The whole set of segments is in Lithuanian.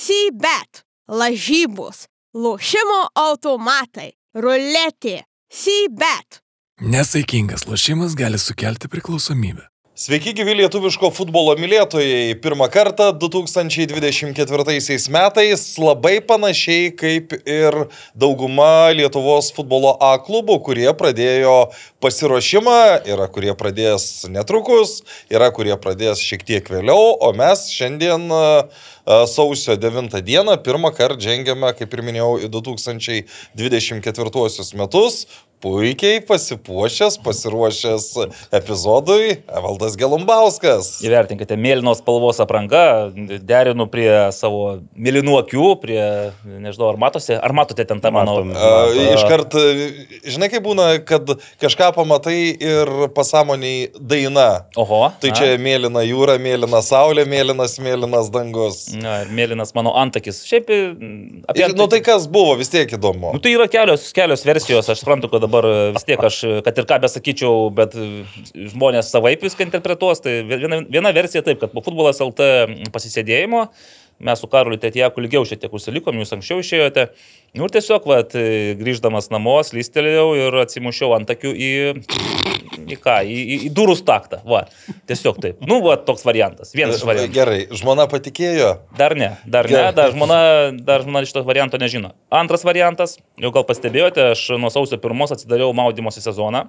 C-bet, lažybos, lošimo automatai, ruletė, C-bet. Nesaikingas lošimas gali sukelti priklausomybę. Sveiki, gyvi lietuviško futbolo mylėtojai. Pirmą kartą 2024 metais labai panašiai kaip ir dauguma Lietuvos futbolo A klubų, kurie pradėjo pasiruošimą, yra kurie pradės netrukus, yra kurie pradės šiek tiek vėliau, o mes šiandien sausio 9 dieną pirmą kartą žengėme, kaip ir minėjau, į 2024 metus puikiai pasipuošęs, pasiruošęs epizodui Evaldas Gelumbauskas. Įvertinkite, mėlynos spalvos apranga, derinu prie savo mėlynų akių, prie, nežinau, ar matosi, ar matote ten tą mano... Uh, Iškart, žinai, kaip būna, kad kažką pamatai ir pasąmoniai daina. Oho. Tai čia a. mėlyna jūra, mėlyna saulė, mėlynas, mėlynas dangus. Na, mėlynas mano antakis. Šiaip apie... Ir, nu tai kas buvo, vis tiek įdomu. Nu, tai yra kelios, kelios versijos, aš suprantu, kad dabar vis tiek aš, kad ir ką besakyčiau, bet žmonės savaip viską interpretuos. Tai viena, viena versija taip, kad po futbolas LT pasisėdėjimo mes su Karoliu Tetjaku ilgiau šiek tiek užsilikom, jūs anksčiau išėjote. Nu ir tiesiog, vat, grįždamas namo, lystelėjau ir atsimušiau ant akių į, į ką, į, į, į durų staktą. Va, tiesiog taip. Nu, va, toks variantas. Vienas iš variantų. Gerai, žmona patikėjo? Dar ne, dar Gerai. ne, dar žmona, dar žmona šito varianto nežino. Antras variantas, jau gal pastebėjote, aš nuo sausio pirmos atsidariau maudymosi sezoną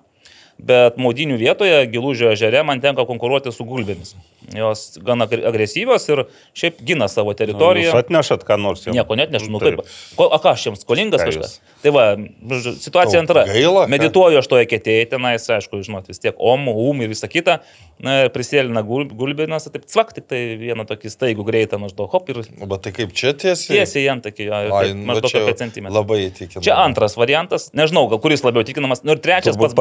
bet maudinių vietoje, Gilužio ežere, man tenka konkuruoti su gulbėmis. Jos gana agresyvios ir šiaip gina savo teritoriją. Jūs atnešat ką nors jau? Nieko net nešu, nu kaip. Ko, a ką aš jiems skolingas kažkas? Tai va, situacija antra. Gaila. Medituoju aš toje ketėje, tenais, aišku, žinot, vis tiek omų, um ir visa kita. Na, prisėlina gulbinas, taip cvak, tik tai vieną tokį staigų greitą maždaug hop ir... Bet tai kaip čia tiesiai? Tiesiai ant tokį, nu, maždaug apie centimetrą. Labai įtikinama. Čia antras variantas, nežinau, gal kuris labiau įtikinamas. Nu ir trečias pats.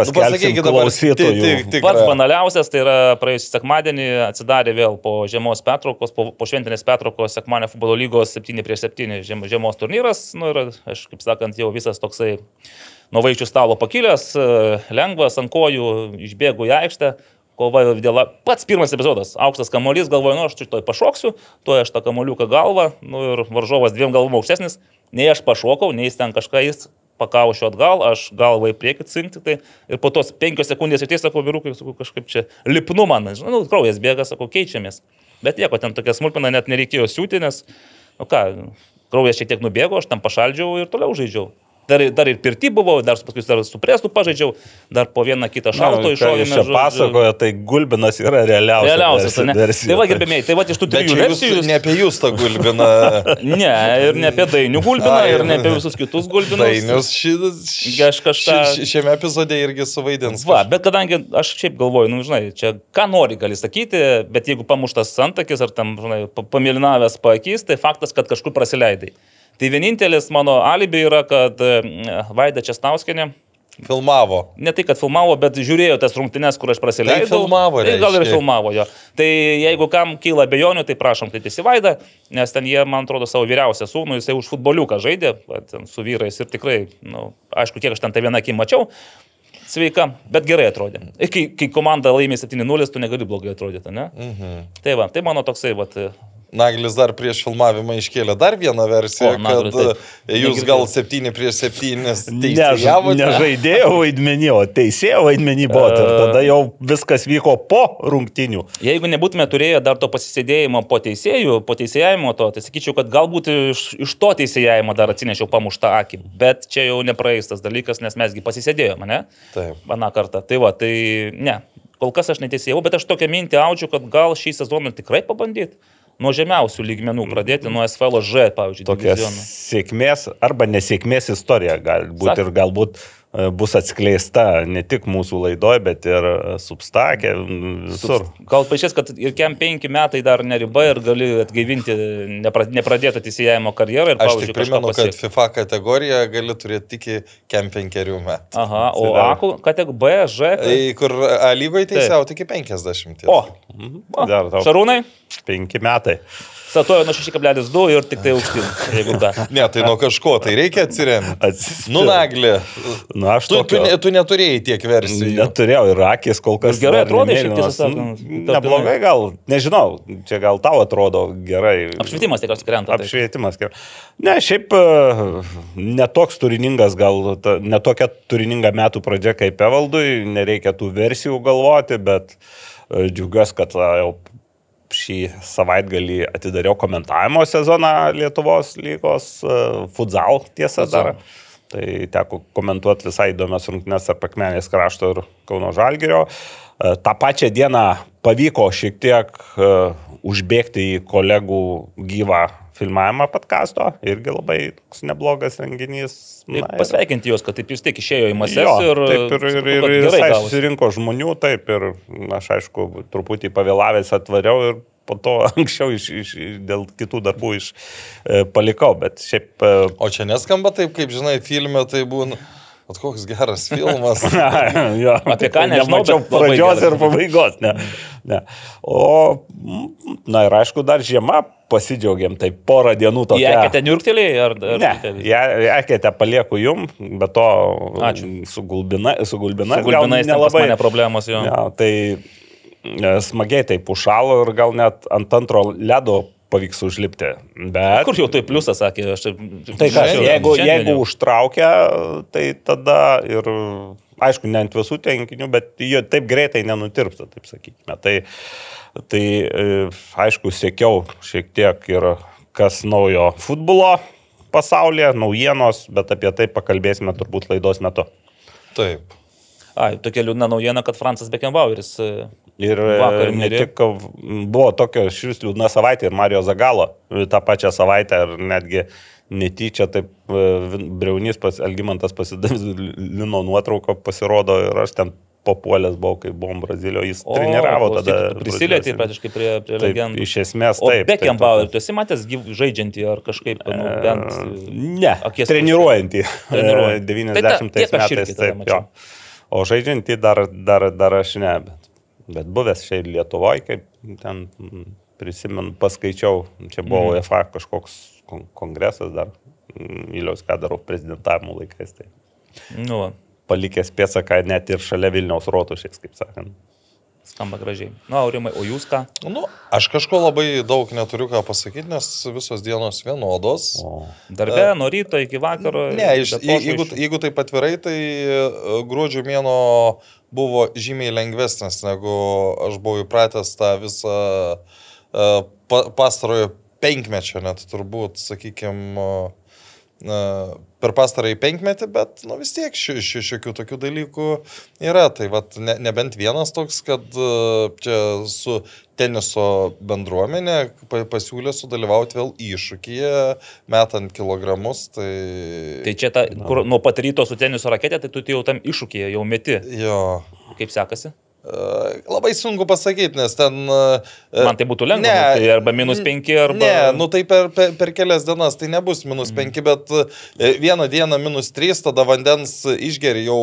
Pats banaliausias, tai yra praėjusį sekmadienį atsidarė vėl po žiemos pertraukos, po, po šventinės pertraukos sekmanio futbolo lygos 7 prieš 7 žiem, žiemos turnyras. Nu ir aš, kaip sakant, jau visas toksai nuo vaikščių stalo pakilęs, lengvas, ant kojų, išbėgu į aikštę kova dėl... Pats pirmas epizodas. Aukštas kamuolys, galvoju, nu aš šitoj pašoksiu, tuo aš tą kamuoliuką galvą, nu ir varžovas dviem galvom aukštesnis, nei aš pašokau, nei jis ten kažką jis pakaušiu atgal, aš galvą į priekį cinkti, tai ir po tos penkios sekundės ateis, sakau, vyrukai, sakau, kažkaip čia lipnu man, žinau, nu, kraujas bėga, sakau, keičiamės. Bet nieko, ten tokia smulkmena net nereikėjo siūti, nes, nu ką, kraujas šiek tiek nubėgo, aš tam pašaldžiau ir toliau žaidžiau dar, dar ir pirti buvau, dar paskui dar su prestų pažaidžiau, dar po vieną kitą šalto iššovėme. Čia pasakoja, tai gulbinas yra realiausias. Realiausias, ne? Versija, tai va, gerbėmiai, tai va iš tų trijų versijų. Ne apie jūs tą gulbiną. ne, ir ne apie dainių gulbiną, ir ne apie visus kitus gulbinus. Dainius šitas. Aš kažką. Ši, šiame epizode irgi suvaidins. Va, bet kadangi aš šiaip galvoju, nu, žinai, čia ką nori gali sakyti, bet jeigu pamuštas santakis ar tam, žinai, pamilinavęs paakys, tai faktas, kad kažkur prasileidai. Tai vienintelis mano alibi yra, kad e, Vaida Česnauskenė Filmavo. Ne tai, kad filmavo, bet žiūrėjo tas rungtynes, kur aš prasileidau. Tai filmavo, tai gal ir filmavo jo. Tai jeigu kam kyla bejonių, tai prašom kreiptis į Vaidą, nes ten jie, man atrodo, savo vyriausią sūnų, jisai už futboliuką žaidė, su vyrais ir tikrai, nu, aišku, kiek aš ten tą vieną akį mačiau, sveika, bet gerai atrodė. Kai, kai komanda laimė 7-0, tu negali blogai atrodyti, ne? Mhm. Tai va, tai mano toksai, va, Naglis dar prieš filmavimą iškėlė dar vieną versiją, o, Naglis, kad taip. jūs Negirdėjau. gal 7 prieš 7 teisėjavote. Ne, ne žaidėjo vaidmenį, o teisėjo vaidmenį buvo. Ir tada jau viskas vyko po rungtinių. Jeigu nebūtume turėję dar to pasisėdėjimo po teisėjų, po teisėjimo to, tai sakyčiau, kad galbūt iš, iš to teisėjimo dar atsinešiau pamuštą akį. Bet čia jau nepraeistas dalykas, nes mesgi pasisėdėjome, ne? Taip. Vieną kartą. Tai va, tai ne. Kol kas aš neteisėjau, bet aš tokią mintį aučiu, kad gal šį sezoną tikrai pabandyti nuo žemiausių lygmenų pradėti, nuo SFL Ž, pavyzdžiui. Tokia divizionų. sėkmės arba nesėkmės istorija gali būti ir galbūt bus atskleista ne tik mūsų laidoje, bet ir substakė, visur. Gal paaiškės, kad ir kem penki metai dar neriba ir gali atgaivinti nepradėtą teisėjimo karjerą. Ir, Aš tik primenu, kad FIFA kategoriją gali turėti tik kem penkerių metų. Aha, o A kategorija B, Ž. Tai kur A lygoje teisėjau tik 50. O, mhm. o dar tau. Šarūnai? Penki metai. Statojo nuo 6,2 ir tik tai aukštyn. Ne, tai nuo kažko, tai reikia atsiremti. Nu, naglė. Nu, aš Tu, tu, tokio- ne, tu neturėjai tiek versijų. Neturėjau ir akis kol kas. Gerai dar atrodai šiaip, tiesą sakant. Nu, Neblogai gal, nežinau, čia gal tau atrodo gerai. Apšvietimas tikriausiai krenta. tai. Apšvietimas gerai. Ne, šiaip e, netoks turiningas, gal ta- netokia turininga metų pradžia kaip Evaldui, nereikia tų versijų galvoti, bet e, džiaugiuosi, kad a, jau šį savaitgalį atidariau komentavimo sezoną Lietuvos lygos e, futsal tiesą Futsal. dar. Tai teko komentuoti visai įdomias rungtynes tarp Akmenės krašto ir Kauno Žalgirio. E, Ta pačią dieną pavyko šiek tiek e, užbėgti į kolegų gyvą filmavimą podkasto. Irgi labai toks neblogas renginys. Tai Na, ir- pasveikinti juos, kad taip vis tiek išėjo į mases Jo, ir, taip, ir, ir, ir, ir visai susirinko žmonių, taip, ir aš aišku, truputį pavėlavęs atvariau ir po to anksčiau iš, iš, dėl kitų darbų iš, e, palikau, bet šiaip... E, O čia neskamba taip, kaip žinai, filme tai būna. O koks geras filmas. jo, Apie ką nežinau, labai pradžios ir pabaigos. Ne, ne. O, na ir aišku, dar žiema pasidžiaugiam, tai porą dienų Į tokia. eketę niurktelėjai ar... ar Ne, ją eketę palieku jum, bet to Ačiū. su gulbina, su gulbina, Su gulbinais ten pas mane problemos jo. Ja, tai e, smagiai taip užšalo ir gal net ant antro ledo pavyks užlipti. Bet... Kur jau tai pliusas, sakė, aš taip... Tai ką, Šiandien- jeigu, šiandien jeigu užtraukia, tai tada ir, aišku, ne ant visų tenkinių, bet jie taip greitai nenutirpsta, taip sakykime. Tai, tai e, aišku, sėkiau šiek tiek ir kas naujo futbolo pasaulyje, naujienos, bet apie tai pakalbėsime turbūt laidos metu. Taip. Ai, tokia liūdna naujiena, kad Francas Beckenbaueris. Ir Vakar e, ne mirė. tik buvo tokia šis liūdna savaitė ir Mario Zagalo tą pačią savaitę ir netgi netyčia taip e, Breunys, pas, Elgimantas pasidavino nuotrauką, pasirodo ir aš ten papuolęs buvau, kai buvom Brazilijoje, jis O, treniravo klausyk, tada. Prisilietė praktiškai prie, prie Taip, legendų. iš esmės O taip. Beckenbauer, tu esi matęs žaidžiantį ar kažkaip, nu, bent... E, Ne, akies treniruojantį. Treniruojant. 90 Tai ta- metais. Taip, jo. O žaidžiantį dar, dar, dar aš ne, bet, bet buvęs šiai Lietuvoje, kaip ten prisimenu, paskaičiau, čia buvo Mhm. UEFA kažkoks kon kongresas dar, mm, Iliaus Kadaro prezidentavimo laikais, tai Nu, va, palikęs pėsaką net ir šalia Vilniaus rotušės, kaip sakant. skamba gražiai. Na, nu, Aurimai, o jūs ką? Nu, aš kažko labai daug neturiu ką pasakyti, nes visos dienos vienodos. O, Darbė, nuo ryto iki vakaro. Ne, iš, jeigu, jeigu taip atvirai, tai e, gruodžio mėno buvo žymiai lengvesnis, negu aš buvau įpratęs tą visą e, pa, pastarojo penkmečio, net turbūt, sakykime, per pastarąjį penkmetį, bet nu, vis tiek ši, ši, šiokių tokių dalykų yra. Tai vat, ne, nebent vienas toks, kad e, čia su teniso bendruomenė pa- pasiūlė sudalyvauti vėl iššūkyje, metant kilogramus. Tai, Tai čia ta, kur nuo pat ryto su teniso raketė, tai tu jau tam iššūkėje jau meti. jo. Kaip sekasi? E, Labai sunku pasakyti, nes ten... e, Man tai būtų lengva. ne. nu, Tai arba minus 5, arba... Ne, nu tai per, per, per kelias dienas tai nebus minus 5, bet e, vieną dieną minus 3, tada vandens išgeri, jau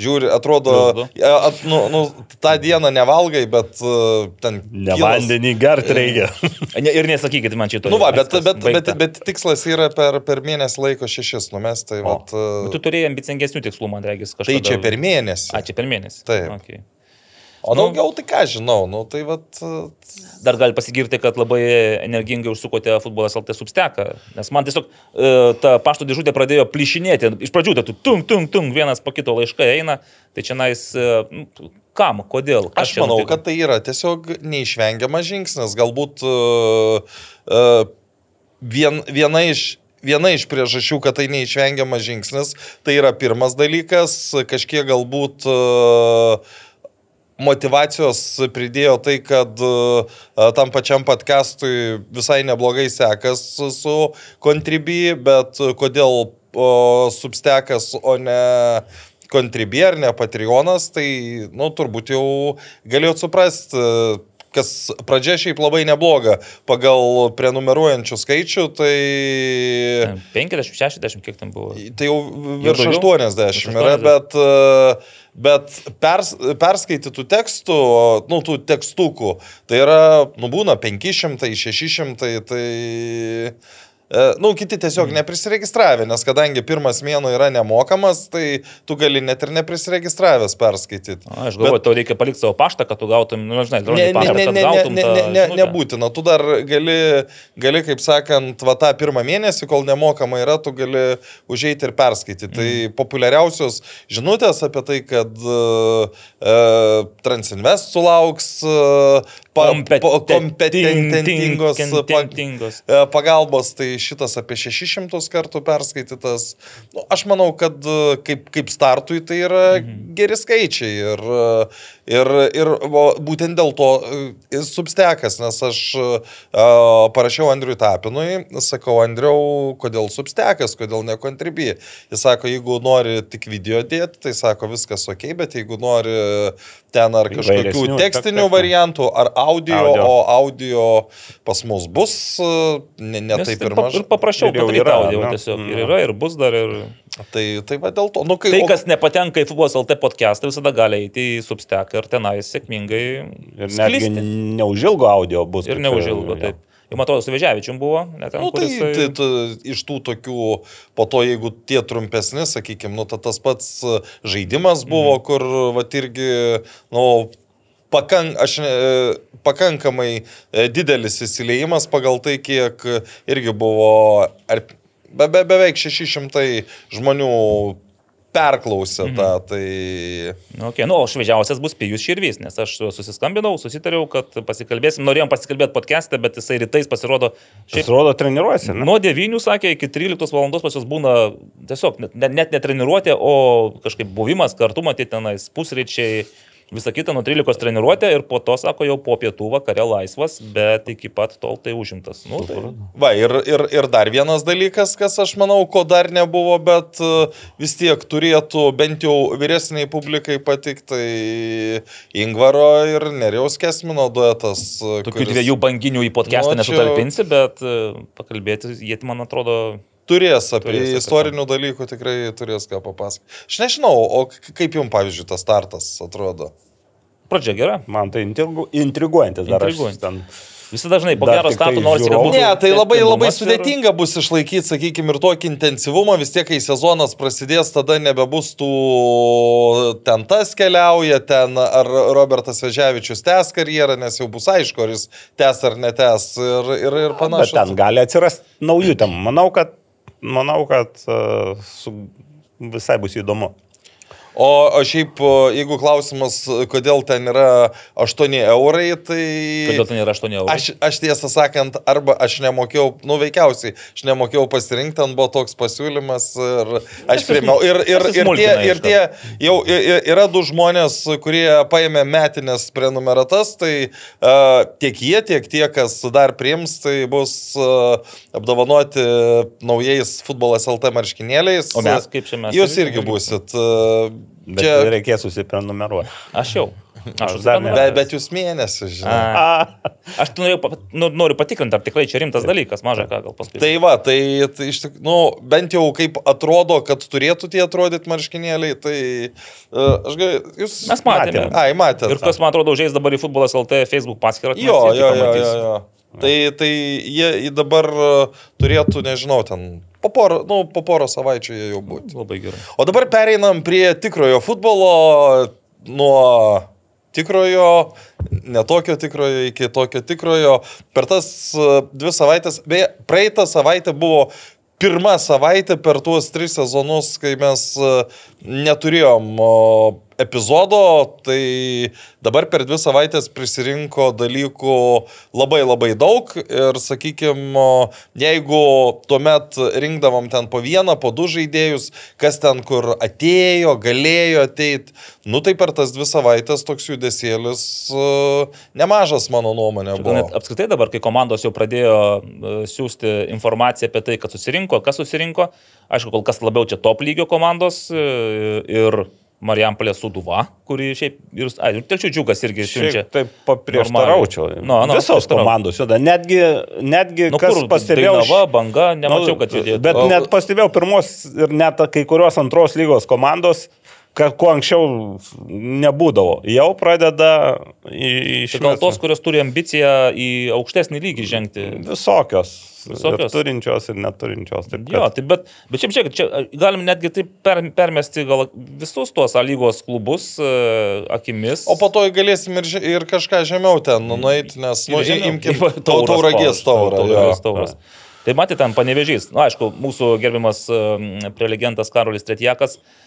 žiūri, atrodo, e, at, nu, nu, tą dieną nevalgai, bet e, ten... ne kilas- vandenį gart reikia. Ir nesakykit man šito. Nu va, bet, bet, bet, bet tikslas yra per, per mėnesį laiko šešis numest, tai vat, e, Bet Tu turėjai ambicingesnių tikslų, man regis, kažką. tai čia per mėnesį. A, čia per mėnesį. Taip. Okay. O nu- daugiau tai ką žinau, nu tai vat... e, Dar gali pasigirti, kad labai energingai užsukote futbolas LT substeką. Nes man tiesiog e, ta pašto dėžutė pradėjo plyšinėti. Iš pradžių tai tu tung, tung, tung, vienas po kito laiškai eina. Tai čia nais, e, kam, kodėl? Aš manau, nutiko? kad tai yra tiesiog neišvengiamas žingsnis. Galbūt uh, uh, vien, viena iš. Viena iš priežasčių, kad tai neišvengiamas žingsnis, tai yra pirmas dalykas, kažkiek galbūt uh, motivacijos pridėjo tai, kad uh, tam pačiam podcastui visai neblogai sekas su Contribui, bet kodėl substekas, o ne Contribui ar ne Patreonas, tai, nu, turbūt jau galėjot suprasti, kas pradžia šiaip labai nebloga pagal prenumeruojančių skaičių, tai... 50, 60, kiek ten buvo. Tai jau virš daugiau? 80 Virš yra, 80. bet, e, bet pers, perskaitytų tekstų, nu, tų tekstukų, tai yra, nu, būna 500, 600, tai... e, Nu, kiti tiesiog neprisiregistravę, nes kadangi pirmas mėno yra nemokamas, tai tu gali net ir neprisiregistravęs perskaityti. A, Aš galvoju, tau reikia palikti savo paštą, kad tu gautum, nu, žinai, Ne, ne, paštą, ne, ne, gautum ne, tą ne, ne, žinutę. nebūtina. Tu dar gali, gali, kaip sakant, va tą pirmą mėnesį, kol nemokama yra, tu gali užeiti ir perskaityti. Tai Mhm. populiariausios žinutės apie tai, kad uh, Transinvest sulauks uh, pa, po- kompetentingos pa, e, pagalbos, tai šitas apie 600 kartų perskaitytas. Nu, aš manau, kad e, kaip, kaip startui tai yra Mhm. geri skaičiai ir, e, ir, ir būtent dėl to e, substekas, nes aš uh, parašiau Andriui Tapinui, sakau, Andriau, kodėl substekas, kodėl ne kontribį. Jis sako, jeigu nori tik video dėti, tai sako, viskas ok, bet jeigu nori ten ar kažkokių tekstinių variantų, ar audio, Audio. o audio pas mus bus e, ne, ne Nes taip ir mažai. Ir jau padaryti yra, audio tiesiog. Ir yra, ir bus dar. Ir... Tai, tai va dėl to. Nu, kai, Tai, o- kas nepatenka į futbolas LT podcastą, visada gali eiti į Substack ir tenai sėkmingai Ir netgi neužilgo audio bus. Ir neužilgo, taip. Jau man atrodo, su Vežiavičium buvo, ten. Nu, tai, jisai- tai, tai iš tų tokių, po to jeigu tie trumpesni, sakykime, nu, ta, tas pats e, žaidimas buvo, mm. kur, va, irgi, nu, pakank, aš, e, pakankamai e, didelis įsileimas pagal tai, kiek irgi buvo, ar, be, be, beveik 600 žmonių perklausė tą, tai... Nu, okay. nu, o šviežiausias bus Pijus Širvys, nes aš susiskambinau, susitariau, kad pasikalbėsim, norėjom pasikalbėti podcast'e, bet jisai rytais pasirodo, šiaip Pasirodo, treniruojasi. ne? nuo 9 sakė, iki 13 val. pas jūs būna tiesiog net, net netreniruotė, o kažkaip buvimas kartu, matyti tenais pusryčiai. Visą kitą nuo 13 treniruotė ir po to, sako, jau po pietų vakare laisvas, bet iki pat tol tai užimtas. Nu, tai... Va, ir, ir, ir dar vienas dalykas, kas aš manau, ko dar nebuvo, bet e, vis tiek turėtų bent jau vyresniai publikai patikti, tai Ingvaro ir Neriaus Kesmino duetas. e, Tokių kuris dviejų banginių į podcastą Nu, čia- nesutalpinsi, bet e, pakalbėti, jie, man atrodo, Turės apie Turės apie istorinių dalykų, tikrai turės ką papasakoti. Aš nežinau, o kaip jums, pavyzdžiui, tas startas atrodo? pradžia gera. Man tai intrigu, intriguojantis dar. Intriguojantis. Ten, Visi dažnai po gero starto kad žiūrovų. būtų. Ne, tai labai labai tęstinumas ir- sudėtinga bus išlaikyti, sakykime, ir tokį intensyvumą, vis tiek, kai sezonas prasidės, tada nebebus tų ten tas keliauja, ten ar Robertas Vežiavičius tęs karjerą, nes jau bus aišku, ar jis tęs ar netęs ir, ir, ir bet panašiai. ten gali atsirasti naujų temų. Manau, kad, manau, kad su, visai bus įdomu. O, o šiaip, jeigu klausimas, kodėl ten yra 8 eurai, tai... Kodėl tai nėra 8 eurų? Aš, aš tiesą sakant, arba aš nemokėjau, nu veikiausiai, aš nemokėjau pasirinkti, ten buvo toks pasiūlymas ir aš priėmiau. Ir, ir, ir, tie, ir tie, jau yra du žmonės, kurie paėmė metinės prenumeratas, tai uh, tiek jie, tiek tie, kas dar priims, tai bus uh, apdovanoti naujais futbolas LT marškinėliais. O mes kaip čia mes? Jūs irgi busit. Uh, Bet čia, reikės susiprenumeruoti. Aš jau. Aš Aš dar ne. bet, bet jūs mėnesį, žinai. A, aš tu norėjau, nu, noriu patikrinti, ar tikrai čia rimtas dalykas, mažai ką gal paskui. Tai va, tai, tai iš tikrųjų, nu, bent jau kaip atrodo, kad turėtų tie atrodyti marškinėliai, tai uh, aš gal, jūs... Mes matėme. Matėm. Ai, matėte. Ir kas, man atrodo, užėjęs dabar į futbolas LT Facebook paskyrą. tai Jo, jo, jo, jo, jo. Tai, tai jie dabar uh, turėtų, nežinau, ten po poro, nu, po poro savaičių jie jau būti. Labai gerai. O dabar pereinam prie tikrojo futbolo, nuo tikrojo, netokio tikrojo iki tokio tikrojo. Per tas uh, dvi savaitės, beje, praeitą savaitę buvo pirma savaitė per tuos tris sezonus, kai mes uh, neturėjom epizodo, tai dabar per dvi savaitės prisirinko dalykų labai labai daug ir, sakykime, jeigu tuomet rinkdavom ten po vieną, po du žaidėjus, kas ten kur atėjo, galėjo ateiti, nu tai per tas dvi savaitės toks judesėlis uh, nemažas mano nuomonė Gal net buvo. apskritai dabar, kai komandos jau pradėjo e, siūsti informaciją apie tai, kad susirinko, kas susirinko, aišku, kol kas labiau čia top lygio komandos e, ir Marijampolė Suduva, kuri šiaip ir, ai, ir telšių džiugas irgi. Šiaip taip paprieštaraučiau. Nu, nu, Visos komandos juda. Netgi, netgi Nu, kas kur pastebėjau. Dainava, banga, nemačiau, kad judėtų. Bet O- net pastebėjau pirmos ir net kai kurios antros lygos komandos, kuo anksčiau nebūdavo, jau pradeda Tai gal iš tos, kurios turi ambiciją į aukštesnį lygį žengti. visokios. Visokios. Ir turinčios ir neturinčios. Taip, Jo, kad- tai bet, bet šiaip žiūrėk, čia galim netgi taip per, permesti gal visus tuos A lygos klubus uh, akimis. O po to galėsim ir, ir kažką žemiau ten nueiti, nes, nu, imkim, tauragės taurą. Tauragės tauras. Tai matė ten panevežys. Na, aišku, mūsų gerbiamas um, prelegentas Karolis Tretjakas uh,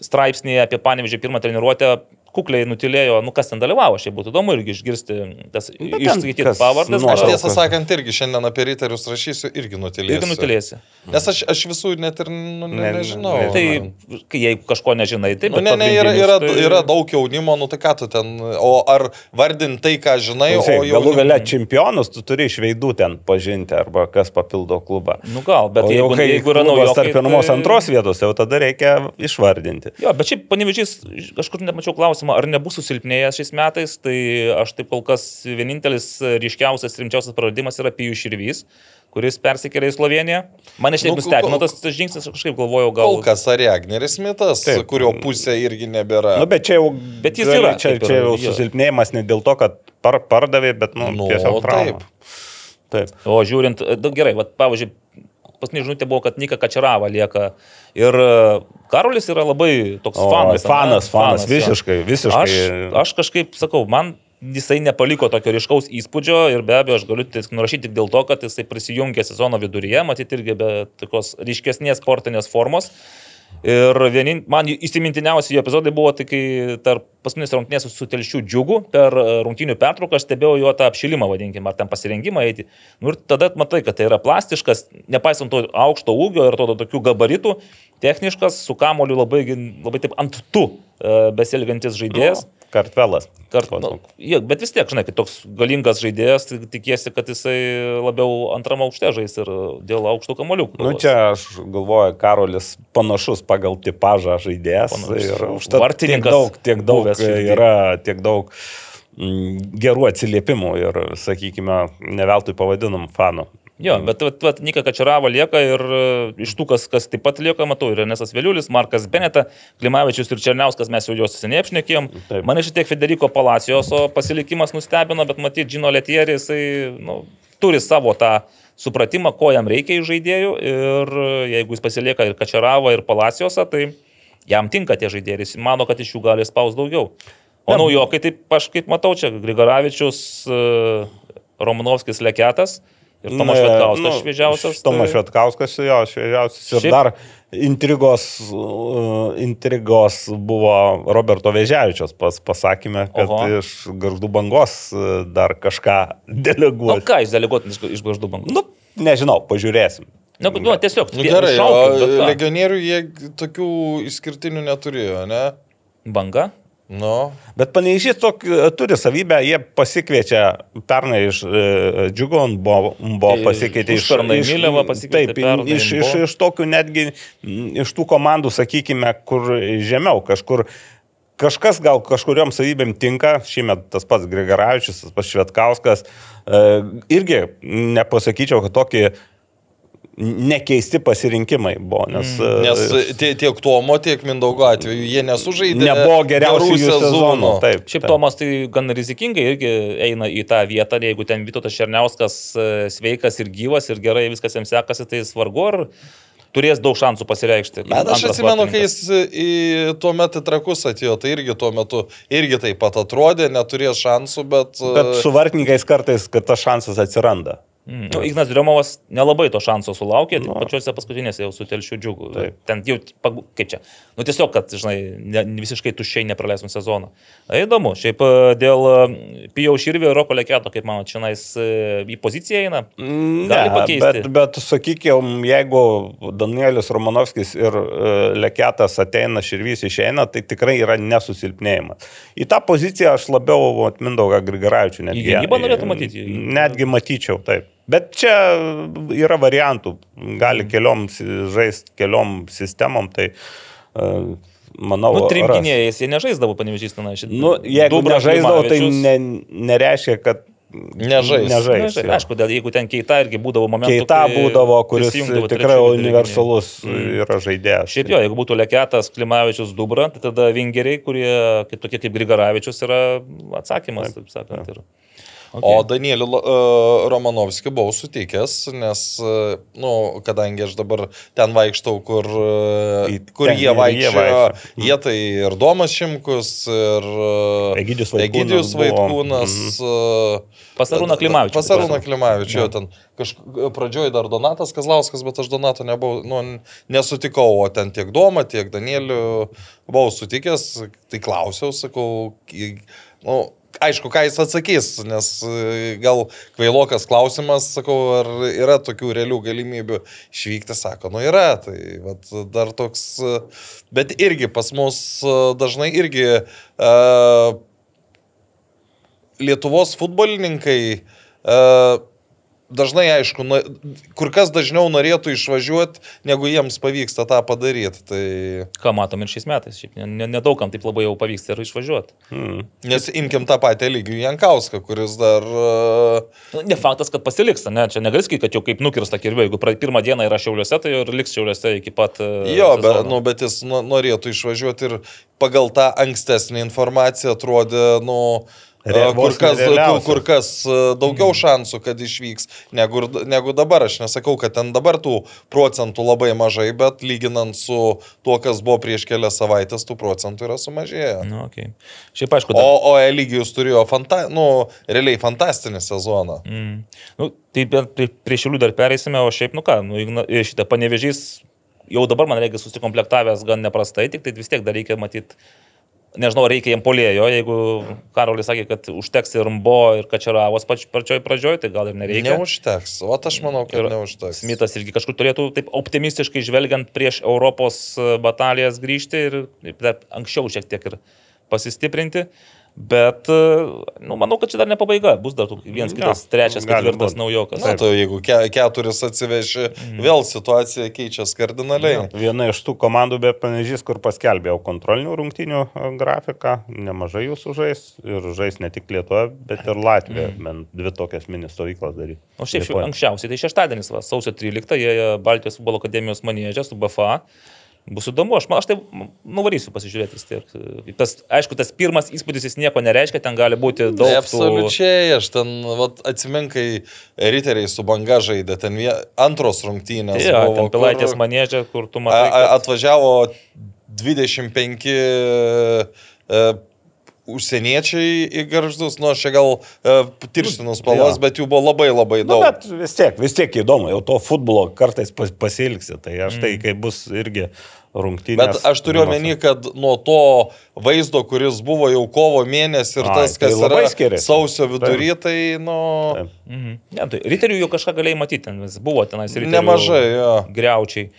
straipsnėje apie panevežį pirmą treniruotę kukliai nutilėjo, nu kas ten dalyvavo, šiaip būtų įdomu irgi išgirsti tas išskaityti kas pavardes. nori. Aš tiesą sakant, irgi šiandien apie riterius rašysiu, irgi nutilėsiu. Irgi nutilėsi. Nes aš, aš visų net ir nu, ne, Ne- nežinau. ne- Tai, kai jeigu kažko nežinai, tai... Nu, ne, ne, yra, yra, tai- yra daug jaunimo, nu tai ką tu ten, o ar vardint tai, ką žinai, o Klausyk, jau... Galų gale čempionus tu turi iš veidų ten pažinti arba kas papildo klubą. Nu gal, bet o jau jeigu, kai jeigu yra naujokai, tarp pirmos tai- antros vietos, jau tada reikia išvardinti. Jo, bet šiaip panevežys, kažkur nemačiau klausimą, ar nebus susilpnėjęs šiais metais, tai aš taip kol kas vienintelis ryškiausias, rimčiausias praradimas yra Pijų Širvys, kuris persikėlė į Sloveniją. Mane šiaip Nu, nustebino tas tas žingsnis, aš kažkaip galvojau, gal... Kol kas Ariagneris Mitas, Taip. kurio pusė irgi nebėra. Nu, bet čia jau, Bet jis yra, čia, čia jau susilpnėjimas ne dėl to, kad par, pardavė, bet nu, Nu, tiesiog trauma. taip. Taip. O žiūrint, daug gerai, va, pavyzdžiui, paskutinė žinutė buvo, kad Nika Kačerava lieka. Ir e, Karolis yra labai toks O, fanas. fanas, fanas, jo. visiškai, visiškai. Aš, aš kažkaip sakau, man jisai nepaliko tokio ryškaus įspūdžio ir be abejo aš galiu tik nurašyti tik dėl to, kad jisai prisijungė sezono viduryje, matyti irgi be tokios ryškesnės sportinės formos. Ir vienin, man įsimintiniausi jo epizodai buvo, kai tarp paskutinės rungtynės su telšių džiugu per e, rungtynių pertrauką aš stebėjau jo tą apšilimą, vadinkime, ar ten pasirengimą eiti. Nu, ir tada matai, kad tai yra plastiškas, nepaisant to aukšto ūgio ir to, to tokių gabaritų, techniškas, su kamoliu labai, labai taip ant tu e, besielgiantis žaidėjas. Nu, Kartvelas. Kart, nu, jie, bet vis tiek, žinai, kai toks galingas žaidėjas, tikiesi, kad jisai labiau antram aukšte žais ir dėl aukštų kamoliukų. Nu, čia aš galvoju, Karolis panašus pagal tipažą žaidėjas. Panašus. Ir tiek daug, tiek daug yra, tiek daug mm, gerų atsiliepimų ir, sakykime, ne veltui pavadinam fanų. Jo, bet vat, vat, Nika Kačerava lieka ir e, iš tų, kas, kas taip pat lieka, matau, ir Renesas Vėliulis, Markas Beneta, Klimavičius ir Černiauskas, mes jau juos seniai apšnekėjom. Taip. Mane šiek tiek Federico Palacijos pasilikimas nustebino, bet matyt, Džino Letierį, jisai nu, turi savo tą supratimą, ko jam reikia iš žaidėjų ir e, jeigu jis pasilieka ir Kačerava, ir Palacijosą, tai jam tinka tie žaidėjai, jis mano, kad iš jų gali spaus daugiau. O naujokai, taip aš kaip matau, čia Grigaravičius, e, Romanovskis Leketas. Ir Tomas Na, Švetkauskas nu, šviežiausias. Tomas tai- Švetkauskas, jo, šviežiausias. Ir Šiaip- dar intrigos, uh, intrigos buvo Roberto Vežiavičios pas, pasakymė, kad Oho. Iš garždų bangos uh, dar kažką Nu, deleguos. ką jis deleguotinis iš gaždų bangų? Nu, nežinau, pažiūrėsim. Nu, nu, tiesiog. Nu, gerai, o ką? legionierių jie tokių išskirtinių neturėjo, ne? Banga? Nu, Bet paneižys turi savybę, jie pasikviečia pernai iš e, Džiugon, buvo, buvo pasikeitę iš... užpernai iš- Milevą pasikvietė, Taip, pernai iš, iš, iš tokių netgi, mm, iš tų komandų, sakykime, kur žemiau kažkur. Kažkas gal kažkuriuom savybėm tinka, šiemet tas pats Grigaravičius, tas pats Švetkauskas, e, irgi nepasakyčiau, kad tokie nekeisti pasirinkimai buvo, nes, Mm. nes e, tie, tiek Tomo, tiek Mindaugo atveju jie nesužaidė. nebuvo geriausių sezonų. Taip, Šiaip taip. Tomas tai gan rizikingai irgi eina į tą vietą, jeigu ten Vytautas Černiauskas e, sveikas ir gyvas ir gerai viskas jam sekasi, tai svarbu ar turės daug šansų pasireikšti. Bet aš atsimenu, kai jis į tuo metu į trakus atėjo, tai irgi tuo metu irgi taip pat atrodė, neturės šansų, bet... Bet su vartininkais kartais, kad tas šansas atsiranda. Mm. Nu, Ignas Driomovas nelabai to šanso sulaukė, Nu. no. pačiuose paskutinėse jau su telšiu džiugu. Taip. Ten jau, kaip čia, nu tiesiog, kad, žinai, ne, visiškai tuščiai nepraleisum sezoną. Na, įdomu, šiaip e, dėl e, Pijau Širvio ir Roko Leketo, kaip manot, čia į poziciją eina? Gali pakeisti. Bet, bet sakykime, jeigu Danielius Romanovskis ir e, Leketas ateina, Širvys išeina, tai tikrai yra nesusilpnėjimas. Į tą poziciją aš labiau Mindaugą Grigaravičių netgi. Į gynybą norėtų matyti? Netgi matyčiau, taip. Bet čia yra variantų. Gali keliom žaisti keliom sistemom, tai e, manau, Nu, trim ras. gynėjais jie nežaisdavo panevežys ten. Nu, jeigu nežaisdavo, tai ne, nereiškia, kad Nežais. nežais. Jo. aišku, dėl, jeigu ten keita irgi būdavo momentų. Keita būdavo, kuris tikrai universalus gynėjų. yra žaidėjas. Šiaip jo, jeigu būtų Leketas, Klimavičius, Dubra, tai tada vingeriai, kurie kaip tokie kaip Grigaravičius yra atsakymas, taip sakant. Ir... O Danielį uh, Romanovskį buvau sutikęs, nes, uh, nu, kadangi aš dabar ten vaikštau, kur, uh, kur jie ir jie vaikščiojo, vaikšto. jie tai ir Domas Šimkus, ir uh, Egidijus Vaitkūnas Egidijus. Vaitkūnas. Uh, Pas Arūną Klimavičių Pas Arūną priklauso. Klimavičių, jo, ten kažkaip pradžioj dar Donatas Kazlauskas, bet aš Donato nebuvau, nu, nesutikau, o ten tiek Doma, tiek Danielių buvau sutikęs, tai klausiau, sakau, nu, aišku, ką jis atsakys, nes e, gal kvailokas klausimas, sakau, ar yra tokių realių galimybių išvykti, sako, nu yra, tai vat, dar toks, e, bet irgi pas mus e, dažnai irgi uh, Lietuvos futbolininkai uh, dažnai, aišku, na, kur kas dažniau norėtų išvažiuoti, negu jiems pavyksta tą padaryti. Tai... Ką matom ir šiais metais, šiaip ne- ne- nedaugam taip labai jau pavyksta ir išvažiuoti. Hmm. Nes imkim tą patį lygį Jankauską, kuris dar... Uh, Nu, Ne faktas, kad pasiliks, ne, čia negali sakyti, kad jau kaip nukirsta kirvė, jeigu pirmą dieną yra šiauliuose, tai ir liks šiauliuose iki pat... e, jo, bet, sezono. nu, bet jis norėtų išvažiuoti ir pagal tą ankstesnį informaciją atrodė, nu... Re- Kur kas, kur, kur kas daugiau šansų, kad išvyks negu, negu dabar. Aš nesakau, kad ten dabar tų procentų labai mažai, bet lyginant su tuo, kas buvo prieš kelias savaitės, tų procentų yra sumažėję. Nu, okay. Šiaip aišku, O, dar... o Eligijus turėjo fanta, nu, realiai fantastinį sezoną. Mm. Nu, tai prie, prie šiulių dar pereisime, o šiaip, nu ką, nu, e, šitą panevežys jau dabar, man reikia, susikomplektavęs gan neprastai, tik tai vis tiek dar reikia matyti, nežinau, reikia jiem polėjo, jeigu Karolis sakė, kad užteks ir Mbo, ir Kačeravos pač, pačioj pradžioj, tai gal ir nereikia. Neužteks. O aš manau, kad Ir neužteks. Smithas irgi kažkur turėtų taip optimistiškai žvelgiant prieš Europos batalijas grįžti ir dar anksčiau šiek tiek ir pasistiprinti. Bet, e, nu, manau, kad čia dar ne pabaiga. Bus dar vienas, kitas, trečias, gali ketvirtas naujokas. Na, tai jeigu ke keturis atsiveši, vėl situacija keičiasi kardinaliai. Viena iš tų komandų be panežys, kur paskelbėjau kontrolinių rungtynių e, grafiką, nemažai jų sužais ir žais ne tik Lietuva, bet ir Latvija, mm. bent dvi tokias mini stovyklas daryti. O šiaip šiaip anksčiausiai, tai šeštadienis, va, sausio 13, jie Baltijos futbolo akademijos manėžė su BFA. Bus įdomu, aš, man- aš tai nuvarysiu pasižiūrėti tiek. Tas, aišku, tas pirmas įspūdis jis nieko nereiškia, ten gali būti daug. Tai tų- absoliučiai, aš ten, vat, atsiminkai, riteriai su banga žaidė, ten vie, antros rungtynės. Jo, buvo, ten pilaitės kur- manėžė, kur tu matai. kad- atvažiavo 25 e, užsieniečiai į garždus, nu aš čia gal e, tirštinus spalvos, Jo. bet jų buvo labai labai Na, daug. bet vis tiek, vis tiek įdomu, jau to futbolo kartais pas- pasilgsi, tai aš Mm. tai, kai bus irgi rungtynės. Bet aš turiu omeny, kad nuo to vaizdo, kuris buvo jau kovo mėnesį ir Ai, tas, tai kas labai yra skiriasi. sausio vidury, tai, nu, Taip. Mhm. Ne, tai riterių jau kažką galėjai matyti, ten vis buvo tenais riterių. nemažai, jo. Greučiai.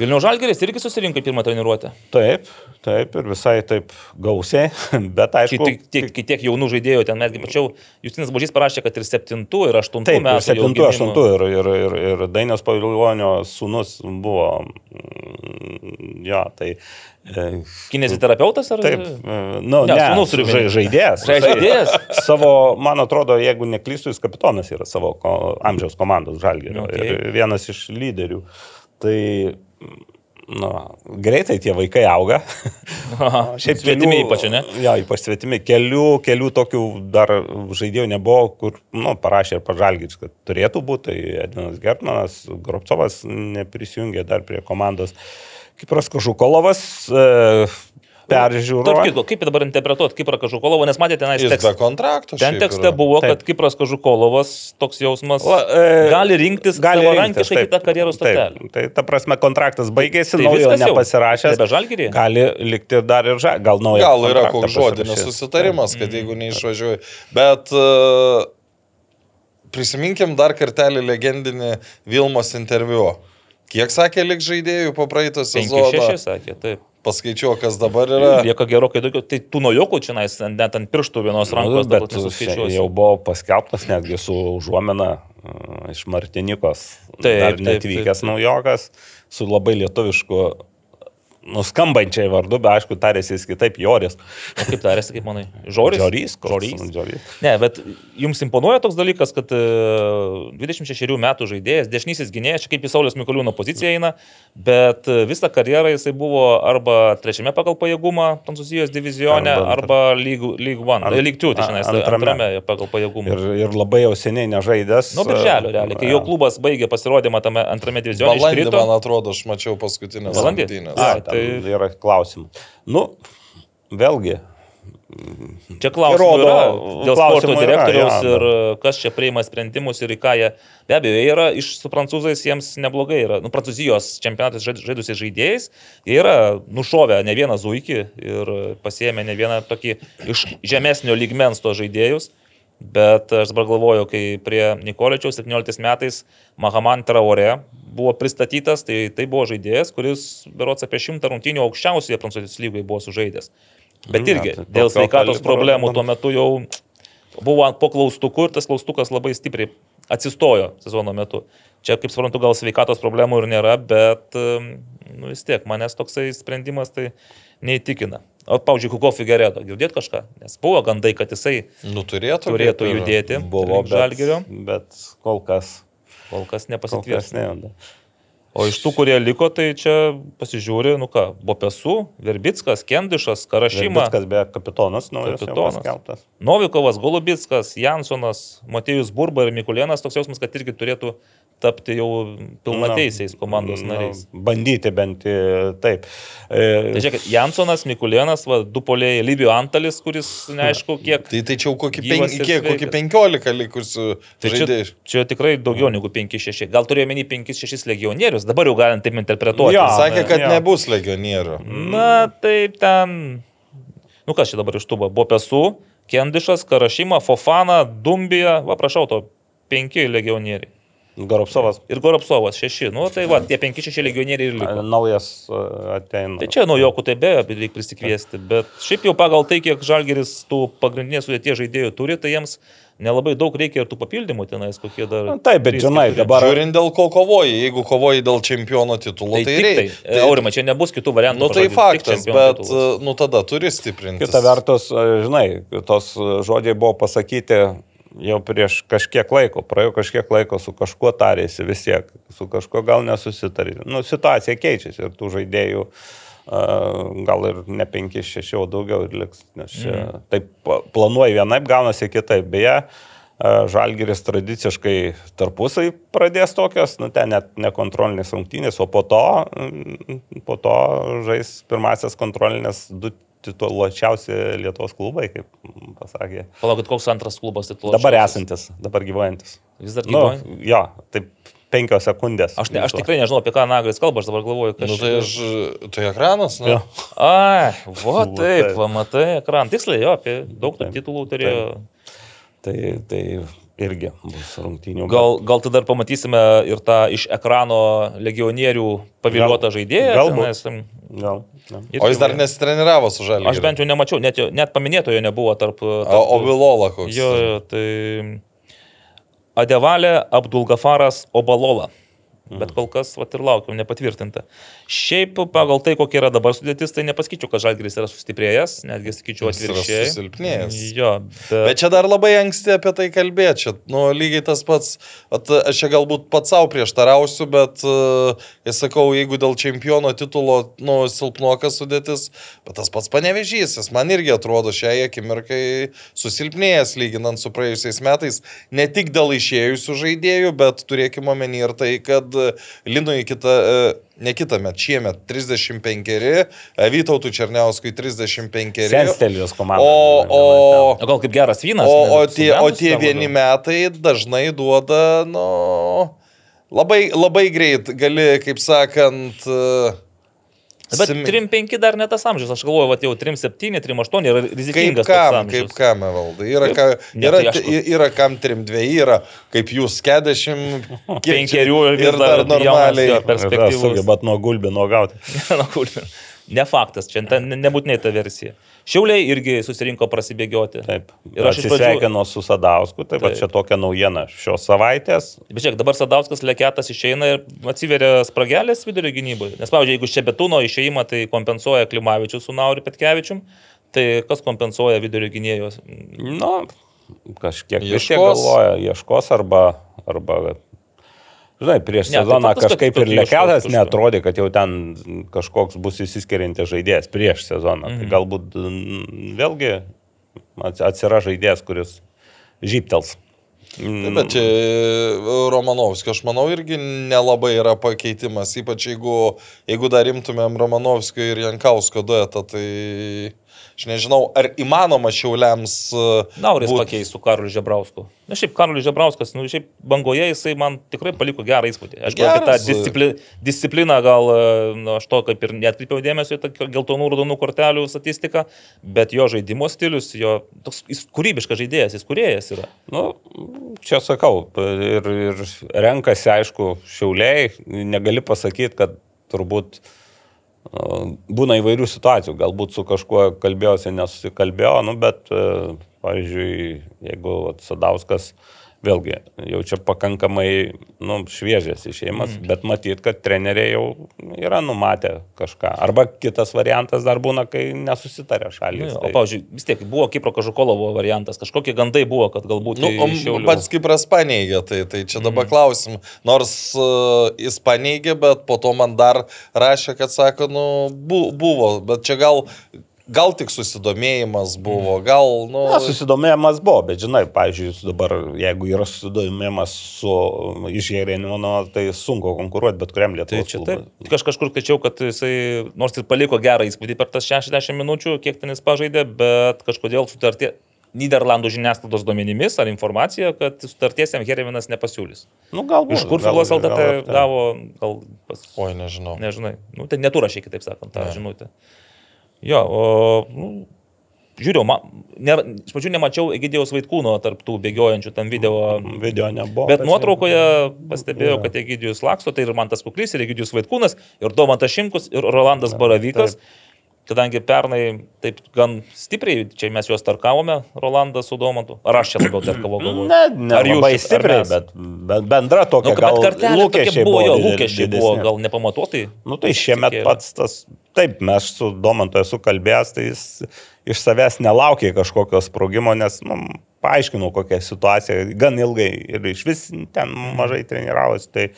Vilnių Žalgeris irgi susirinko pirmą treniruotę. Taip, taip ir visai taip gausiai, bet aišku. tiek, tiek, kai tiek jaunų žaidėjų ten netgi mačiau, Justinas Božys parašė, kad ir septintų, ir aštuntų Taip, ir metų. jau 7-8 gimimo. ir, ir, ir, ir Dainios Paviljonio sūnus buvo. mm, Jo, tai. e, Kineziterapeutas ar? Taip, e, nu, Ne, ne, sūnus turiu omeny. žaidėjas. Žaidėjas? Savo, man atrodo, jeigu neklystu, jis kapitonas yra savo ko, amžiaus komandos žalgerio. Okay. Ir vienas iš lyderių. Tai, nu, greitai tie vaikai auga. Šiaip svetimi ypač, ne? Jo, ypač svetimi. Kelių, kelių tokių dar žaidėjų nebuvo, kur, nu, parašė ir pažalgys, kad turėtų būti. Tai Edvinas Gertmanas, Gropcovas neprisijungė dar prie komandos. Kipras Kažukolovas e, Tarp peržiūro. kitko, kaip dabar interpretuoti Kiprą Kažukolovo, nes matėte tenais Jis be kontrakto. Ten tekste yra. buvo, Taip. kad Kipras Kažukolovas, toks jausmas, O, e, gali rinktis gali savarankiškai rinktis, kitą karjeros stotelę. Taip, tai ta prasme kontraktas baigėsi, Tai naujo nepasirašęs. Nebe Žalgiryje? Gali likti dar ir ža, gal naujo. Gal yra koks žodinis susitarimas, kad jeigu neišvažiuoji. Bet uh, prisiminkim dar kartelį legendinį Vilmos interviu. Kiek sakė lik žaidėjų po praeito 5-6 sezono? sakė, taip. Paskaičiuoju, kas dabar yra. Lieka gerokai daugiau. Tai tų naujokų čia nais, net ant pirštų vienos rankos, Nu, bet jau buvo paskelbtas netgi su užuomina uh, iš Martinikos. Taip, netvykęs naujokas su labai lietuvišku nuskambančiai vardu, bet aišku, tarėsi jis kitaip, Joris. O kaip tarėsi, kaip manai? Žoris? Žorys? Žorys. Žorys. Ne, bet jums imponuoja toks dalykas, kad e, 26 metų žaidėjas, dešinysis gynėjas, čia kaip į Saulės Mikoliūno poziciją eina, bet e, visą karjerą jisai buvo arba trečiame pagal pajėgumą Prancūzijos divizione, Arba arba League, League One, Ant- League 2, tai šiandien antrame. antrame pagal pajėgumą. Ir, ir labai jau seniai nežaidęs. Nuo birželio, realiai, kai jo klubas baigė pasirodymą tame antrame divizione. Balandį, man atrodo, aš mačiau paskutinės Balandį? rungtynės. Ai, Tai yra klausimų. Nu, vėlgi. Čia klausimų Įrodo, yra dėl sporto yra, direktoriaus jo, ir e, kas čia priima sprendimus ir į ką jie. Be abejo, jie yra iš su prancūzais, jiems neblogai yra. Nu, prancūzijos čempionatas žaid- žaidusiais žaidėjais, jie yra nušovę ne vieną zuikį ir pasiemė ne vieną tokį iš žemesnio lygmens to žaidėjus. Bet aš dabar galvoju, kai prie Nikoličiaus 17 metais Mahaman Traore buvo pristatytas, tai tai buvo žaidėjas, kuris berots apie šimtą rungtynių aukščiausioje Prancūzijos lygoje buvo sužaidęs. Bet Ne, irgi tai dėl sveikatos problemų tuo metu jau buvo po klaustuku ir tas klaustukas labai stipriai atsistojo sezono metu. Čia, kaip suprantu, gal sveikatos problemų ir nėra, bet nu, vis tiek manęs toksai sprendimas tai neįtikina. O, pavyzdžiui, Kuko Figeredo, girdėt kažką? Nes buvo gandai, kad jisai Nu, turėtų. turėtų judėti. Buvo link Žalgirio. bet, bet kol kas. Kol kas kas nepasitvirtino. O iš tų, kurie liko, tai čia pasižiūri, nu ką, Bopesų, Verbickas, Kendišas, Karašyma. Viskas be kapitonas, naujas Kapitonas. paskelbtas. Novikovas, Golubitskas, Jansonas, Matėjus Burba ir Mikulėnas toks jausmas, kad irgi turėtų tapti jau pilnateisiais komandos Na, nariais. Bandyti bent i taip. E, Tai žiūrėk, Jansonas, Mikulėnas, va, du poliai Libijų Antalis, kuris neaišku kiek. Tai tai čia jau kokį, Gyvas pen, ir kiek, kokį sveikas. 15 likusių Tai čia, čia tikrai daugiau negu 5-6. Gal turėjo menį 5-6 legionierius, dabar jau galim taip interpretuoti. Jo. Sakė, kad jo. nebus legionierių. Na, taip ten. Nu kas čia dabar iš tų buvo? Bopesų, Kendišas, Karašyma, Fofana, Dumbija, va prašau, to penki legionieriai. Goropsovas Ir Goropsovas šeši. Nu, tai va, tie penki šeši legionieriai ir liko. naujas e, ateina. Tai čia naujokų tai be abejo reikia prisikviesti, bet šiaip jau pagal tai, kiek Žalgeris tų pagrindinės sudėties žaidėjų turi, tai jiems nelabai daug reikia ir tų papildymų tenais, kokie dar. Na, taip, bet žinai, dabar- Žiūrint dėl ko kovoji, jeigu kovoji dėl čempiono titulo, Tai, tai, tai reikia. tai, Aurima, čia nebus kitų variantų. Nu tai faktas, bet titulas. nu tada turi stiprinti. Kita vertus, e, žinai, tos e, žodžiai buvo pasakyti jau prieš kažkiek laiko, praėjo kažkiek laiko su kažkuo tarėsi vis tiek, su kažkuo gal nesusitarė. Nu, situacija keičiasi ir tų žaidėjų uh, gal ir ne 5-6, o daugiau ir liks. Nes čia mm. taip planuoji vienaip, gaunasi kitaip. Beje, uh, Žalgiris tradiciškai tarpusai pradės tokias, nu ten net nekontrolinės rungtynės, o po to, mm, po to žais pirmasis kontrolinės du tituluočiausi Lietuvos klubai, kaip pasakė. Palaukit, koks antras klubas titulas. Dabar esantis, dabar gyvojantis. Vis dar Nu, gyvoja. jo, taip penkios sekundės. Aš, ne, aš tikrai nežinau, apie ką Naglis kalba, aš dabar galvoju, kad... Nu, tai, aš, tai ekranas, nu. Jo. Ai, va taip, taip. va matai, ekran. Tiksliai, jo, apie daug Taip, titulų turėjo. Tai, tai irgi bus rungtynių. Gal, gal tada ir pamatysime ir tą iš ekrano legionierių paviliotą Gal- žaidėją. galbūt. em, Gal, O jis dar nesitreniravo su žaliu. Aš bent jau nemačiau, net, jo- net paminėtojo nebuvo tarp... tarp O, o Vilola koks. Jo, jo, tai Adevalė Abdulgafaras Obalola. Bet kol kas, va ir laukiam, nepatvirtinta. Šiaip pagal tai, kokia yra dabar sudėtis, tai nepasakyčiau, kad Žalgiris yra sustiprėjęs, netgi sakyčiau Jis atvirkščiai. susilpnėjęs. Jo, bet... Bet čia dar labai anksti apie tai kalbėti. Čia, nu, lygiai tas pats, at, aš čia galbūt pats savo prieštarausiu, bet, uh, aš sakau, jeigu dėl čempiono titulo, nu, silpnokas sudėtis, bet tas pats panevežys, jis man irgi atrodo šiai akimirkai susilpnėjęs lyginant su praėjusiais metais, ne tik dėl išėjusių žaidėjų, bet turėkime omeny ir tai, kad Linui kitą, uh, ne kitą metą, šiemet 35, Vytautų Černiauskui 35. Senstelijos komanda. O, o, O gal kaip geras vynas? O, ne, o, tie, o tie vieni metai dažnai duoda, nu, labai, labai greit gali, kaip sakant, e, Bet sim- 3-5 dar ne tas amžius, aš galvoju, va jau 3-7, 3-8 yra Kaip rizikingas. kam, toks kaip kam, valdai. Yra, Kaip- ka, Ne, yra, tai aišku. yra kam 3-2, yra kaip jūs 40, Penkerių ir vis ir dar normaliai. jo, perspektyvus. Sugebat nuo gulbino gauti. Na, kur- ne faktas, čia ne- nebūtinai ta versija. Šiauliai irgi susirinko prasibėgioti. Taip. Ir aš iš pradžių... atsisveikinu su Sadausku, tai va čia tokia naujiena šios savaitės. Bet žiūrėk, dabar Sadauskas leketas išeina ir atsiveria spragelės vidurio gynyboje. Nes, pavyzdžiui, jeigu Šebetūno išeimą tai kompensuoja Klimavičius su Nauriu Petkevičium, tai kas kompensuoja vidurio gynėjos? Nu, kažkiek Ieškos. galvoja, ieškos arba, arba žinai, prieš Ne, tai sezoną kad- kažkaip ir leketas netrodė, kad jau ten kažkoks bus įsiskiriantis žaidėjas prieš sezoną. Mhm. Tai galbūt vėlgi ats- atsiras žaidėjas, kuris žyptels. Taip, Bet čia Romanovskio, aš manau, irgi nelabai yra pakeitimas, ypač jeigu, jeigu dar imtumėm Romanovskio ir Jankausko duetą, tai aš nežinau, ar įmanoma šiauliams... e, Nauris būt- pakeis su Karoliu Žebrausku. Na šiaip Karolis Žebrauskas, nu šiaip bangoje jisai man tikrai paliko gerą įspūdį. Aš gal tą Geras. discipli, discipliną gal, e, nu, aš to kaip ir netkreipiau dėmesio į tą geltonų raudonų kortelių statistiką, bet jo žaidimo stilius, jo toks jis kūrybiškas žaidėjas, jis kuriejas yra. Nu, čia sakau, ir, ir renkasi, aišku, šiauliai, negali pasakyti, kad turbūt uh, būna įvairių situacijų, galbūt su kažkuo kalbėjosi, nesusikalbėjo, nu, bet, uh, pavyzdžiui, jeigu Sadauskas vėlgi jau čia pakankamai nu, šviežias išėjimas, mm. bet matyt, kad treneriai jau yra numatę kažką. Arba kitas variantas dar būna, kai nesusitarė Nu, šalis. o, pavyzdžiui, vis tiek buvo Kipro Kažukolovo variantas, kažkokie gandai buvo, kad galbūt... Nu, tai o pats Kipras paneigė, tai, tai čia dabar Mhm. klausim. Nors uh, jis paneigė, bet po to man dar rašė, kad sako, nu, bu, buvo, bet čia gal, gal tik susidomėjimas buvo, Mhm. gal, nu... Na, susidomėjimas buvo, bet žinai, pavyzdžiui, dabar, jeigu yra susidomėjimas su išgėrėnimu, nu, tai sunku konkuruoti bet kuriam Tai lietuvos čia taip. Aš kažkur skaičiau, kad jisai nors ir paliko gerą įspūdį per tas 60 minučių, kiek ten jis pažaidė, bet kažkodėl sutartė Niderlandų žiniasklaidos duomenimis ar informacija, kad sutarties jam Hereminas nepasiūlys. Nu, galbūt. Iš kur gal- Filas LTT tai. gavo, gal pas... Oi, nežinau. Nežinai. Nu, tai neturašiai, kitaip sakant, tą Ne. žinutę. Jo, o... Nu, Žiūrėjau, ma, nėra, iš pradžių nemačiau Egidijos Vaitkūno tarptų bėgiojančių tam video Video nebuvo. Bet nuotraukoje pastebėjau, kad Egidijus laksto, tai ir Mantas Kuklys, ir Egidijus Vaitkūnas, ir Domantas Šimkus, ir Rolandas Baravykas. Kadangi pernai taip gan stipriai, čia mes juos tarkavome, Rolandas su Domantu. Ar aš čia labiau tarkavau galvoju? Ne, ne Ar jūs- labai stipriai, bet, bet bendra tokia Nu, bet gal kartelė lūkesčiai buvo, jo, lūkesčiai buvo didesni. gal nepamatuotai. Nu tai šiemet Išsikėlė. pats tas, taip, mes su Domantu esu kalbėjęs, tai jis iš savęs nelaukė kažkokio sprogimo, nes, nu, paaiškinau kokią situaciją, gan ilgai ir iš vis ten mažai treniravosi. Tai,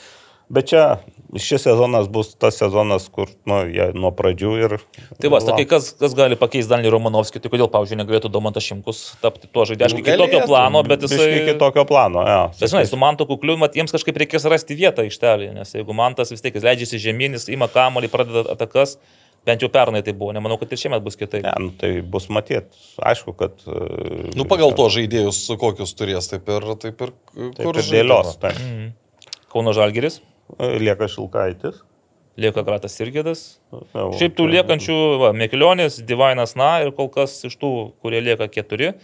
bet čia šis sezonas bus tas sezonas, kur, nu, jie nuo pradžių ir... Tai va, sakai, kas, kas gali pakeisti Danį Romanovskį, tai kodėl, pavyzdžiui, negalėtų Domantas Šimkus tapti tuo žaidėju? Aišku, kitokio plano, bet Jisai... jisai... kitokio plano, jo. Bet žinai, su Mantu Kukliu, mat, jiems kažkaip reikės rasti vietą ištelį, nes jeigu Mantas vis tiek leidžiasi žemyn, jis ima kamuolį, pradeda atakas, bent jau pernai tai buvo, nemanau, kad ir šiemet bus kitaip. Ne, nu, tai bus matyti. Aišku, kad... e, Nu, pagal to žaidėjus, kokius turės, taip ir, taip ir Taip kur ir dėlios. Tai. Mhm. Kauno Žalgeris, Lieka Šilkaitis. lieka Gratas Irgėdas. Šiaip tų liekančių, va, Mekilionis, Divainas Na ir kol kas iš tų, kurie lieka keturi.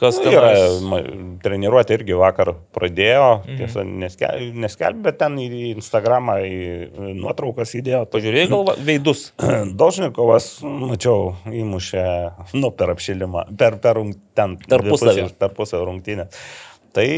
Kas ten yra, ma- treniruotė irgi vakar pradėjo, Mhm. tiesa, neskelbė, neskelb, bet ten į Instagramą į nuotraukas įdėjo. Pažiūrėjai gal va- veidus. Dožnikovas, mačiau, įmušė, nu, per apšilimą, per, per ten. Tarpusavį. dvi pusės, Tarpusavio rungtynę. Tai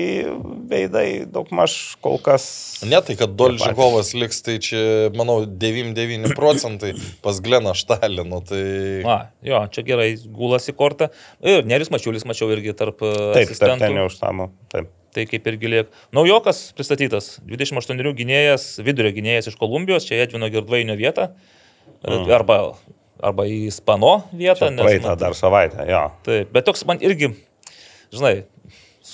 veidai daugmaž kol kas. Ne tai, kad Dolžikovas liks, tai čia, manau, 99 procentai pas Gleną Štalinu. Tai... A, jo, čia gerai, gulas į kortą. Ir Neris Mačiulis mačiau irgi tarp e, Taip, asistentų. ten jau užtamo. Taip. Tai kaip irgi liek. Naujokas pristatytas, 28 gynėjas, vidurio gynėjas iš Kolumbijos, čia Edvino Girdvainio vieta. Mm. Arba, arba į Spano vietą. Praeitą dar savaitę, jo. Taip, bet toks man irgi, žinai,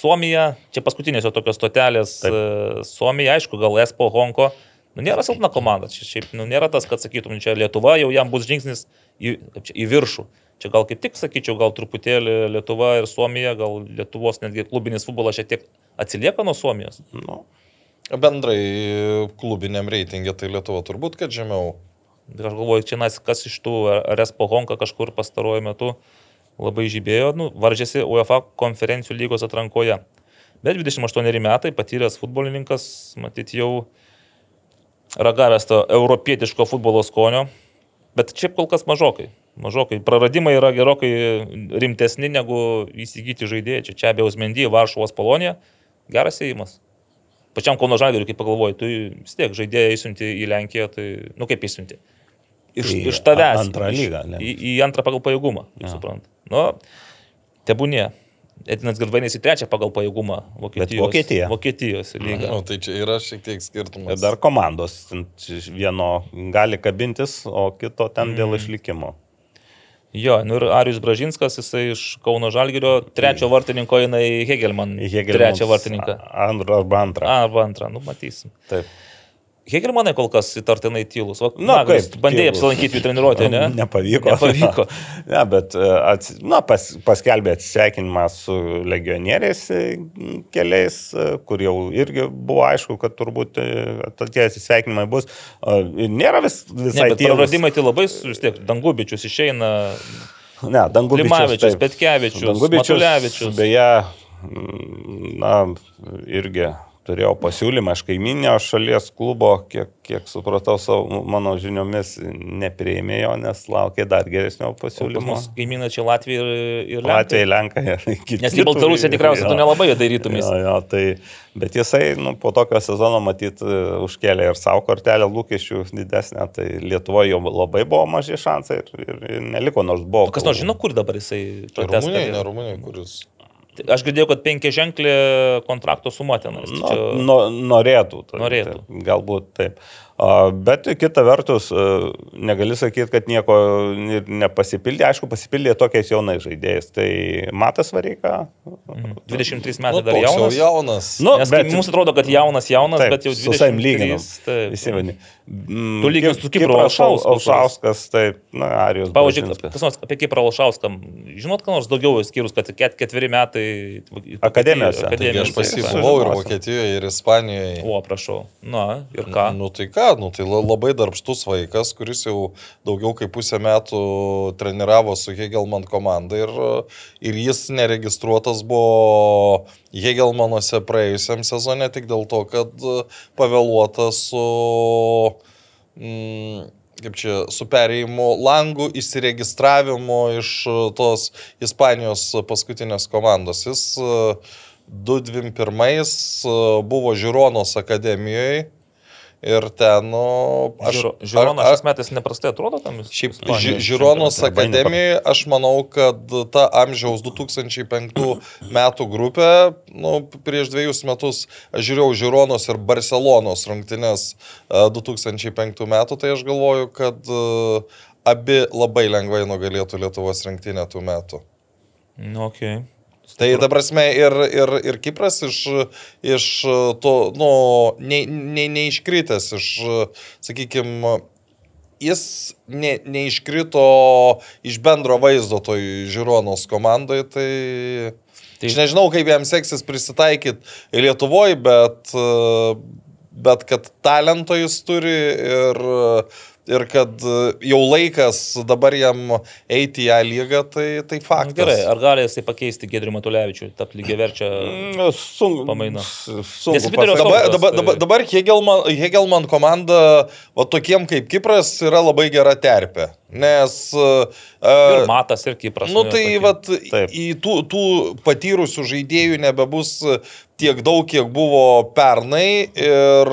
Suomija, čia paskutinės jo tokios stotelės, Taip. e, Suomija, aišku, gal Espo Honko, nu nėra silpna komanda, čia šiaip, nu nėra tas, kad sakytum, čia Lietuva jau jam bus žingsnis į, čia, į viršų. Čia gal kaip tik, sakyčiau, gal truputėlį Lietuva ir Suomija, gal Lietuvos netgi klubinis futbolas šiek tiek atsilieka nuo Suomijos. Nu, Bendrai klubiniam reitingė tai Lietuva turbūt, kad žemiau. Ir aš galvoju, čia nais, kas iš tų, ar Espo Honka kažkur pastaruoju metu labai žibėjo, nu, varžėsi UEFA konferencijų lygos atrankoje. Bet 28 metai patyręs futbolininkas, matyt, jau ragavęs to europietiško futbolo skonio, bet šiaip kol kas mažokai. Mažokai. Praradimai yra gerokai rimtesni negu įsigyti žaidėjai. Čia čia abiejaus Mendy, Varšuvos Polonija. Geras įėjimas. Pačiam Kauno Žalgiriui, kaip pagalvoju, tu vis tiek žaidėjai įsiunti į Lenkiją, tai, nu kaip įsiunti? Iš, Į iš tavęs. antrą lygą, ne? Į, į antrą pagal pajėgumą, kaip suprant. Nu, tebūnė. Etinas Gadvainės į trečią pagal pajėgumą Vokietijos. Vokietija. Vokietijos lyga. Nu, tai čia yra šiek tiek skirtumas. Ir dar komandos ten vieno gali kabintis, o kito ten Mm. dėl išlikimo. Jo, nu ir Arius Bražinskas, jisai iš Kauno Žalgirio, trečio vartininko eina į Hegelman. Hegelmanas Trečią vartininką. Antrą arba antrą. A, arba antrą, nu matysim. Taip. Hegelmanai kol kas įtartinai tylus. Va, Na, Naglis, kaip Bandėjai tylus? apsilankyti jų treniruotėje, ne? Nepavyko. Nepavyko. ne, bet e, ats, na, pas, paskelbė atsisveikinimą su legionieriais keliais, kur jau irgi buvo aišku, kad turbūt e, tokie atsisveikinimai bus. Nėra vis, Ne, visai bet tylūs. praradimai tai labai, vis tiek, Dangubičius išeina, Ne, Dangubičius. Klimavičius, taip. Petkevičius, Dangubičius, Matulevičius. Beje, na, irgi turėjau pasiūlymą iš kaiminio šalies klubo, kiek, kiek supratau, savo, mano žiniomis neprieimė jo, nes laukė dar geresnio pas pasiūlymo. mus kaimynai čia Latvija ir, ir Latvijai, Lenkai. Lenkai ir kiti. Nes į Baltarusiją tikriausiai tu jo. nelabai dairytumės. Jo, jo, tai, bet jisai nu, po tokio sezono matyt e, užkėlė ir savo kortelę lūkesčių didesnę, tai Lietuvoje jau labai buvo maži šansai ir, ir, ir neliko, nors buvo. Kas nors žino, kur dabar jisai Rumunija, karjerą? ne Rumunija, kuris. Aš girdėjau, kad penkia ženklė kontrakto suma tenais. Nu, Čia- no, norėtų. Tai, Norėtų. Tai, galbūt taip. A, Bet kita vertus, negali sakyti, kad nieko nepasipildė. Aišku, pasipildė tokiais jaunais žaidėjais. Tai Matas Vareika. Mhm. 23 Nu, metai dar toks jau jaunas. jaunas. Nu, Nes bet, mums atrodo, kad jaunas, jaunas, taip, bet jau su savim 23. lyginam. Taip. Įsimeni. Tu lygini su Kipro Alšausku, kuris- Alšauskas, taip, na, Arijos. Pavyzdžiui, kas nors apie Kiprą Alšauską. Žinot, ką nors daugiau išskyrus, kad ket, ketveri metai Akademijose. aš pas jį Taip, buvau ir. Vokietijoje, ir Ispanijoje. O, prašau. Na, ir ką? Nu tai ką, nu tai la- labai darbštus vaikas, kuris jau daugiau kaip pusę metų treniravo su Hegelman komanda ir, ir jis neregistruotas buvo Hegelmanuose praėjusiam sezone tik dėl to, kad pavėluota su... Mm, kaip čia, su perėjimu langų įsiregistravimu iš tos Ispanijos paskutinės komandos. Jis e, 221 e, buvo Žironos akademijoje ir ten, nu, aš... Ar- šiais metais neprastai atrodo tam vis- Šiaip Ži-. Labai akademijoje aš manau, kad ta amžiaus 2005 metų grupė, nu, prieš dviejus metus aš žiūrėjau Žironos ir Barcelonos rungtynės e, 2005 metų, tai aš galvoju, kad e, abi labai lengvai nugalėtų Lietuvos rinktinę tų metų. Nu, okay. Tai ta prasme ir, ir, ir Kipras iš, iš to, nu, nei- nei- neiškritęs iš, sakykime, jis ne, neiškrito iš bendro vaizdo toj Žironos komandai, tai... Tai- Aš nežinau, kaip jam seksis prisitaikyti Lietuvoje, bet, bet kad talento jis turi ir, ir kad e, jau laikas dabar jam eiti į ją lygą, tai, tai faktas. Gerai, ar gali jisai pakeisti Gedrių Matulevičių, tapti lygiai verčia? Nu, Sunku. Pamaina. Sunku. Dabar, Saugas, dabar, tai- dabar, dabar Hegelman, Hegelman komanda, va tokiem kaip Kipras, yra labai gera terpė. Nes... Ir Uh, Matas, ir Kipras. nu tai tokie. vat, Taip. į tų, tų patyrusių žaidėjų nebebus tiek daug, kiek buvo pernai. Ir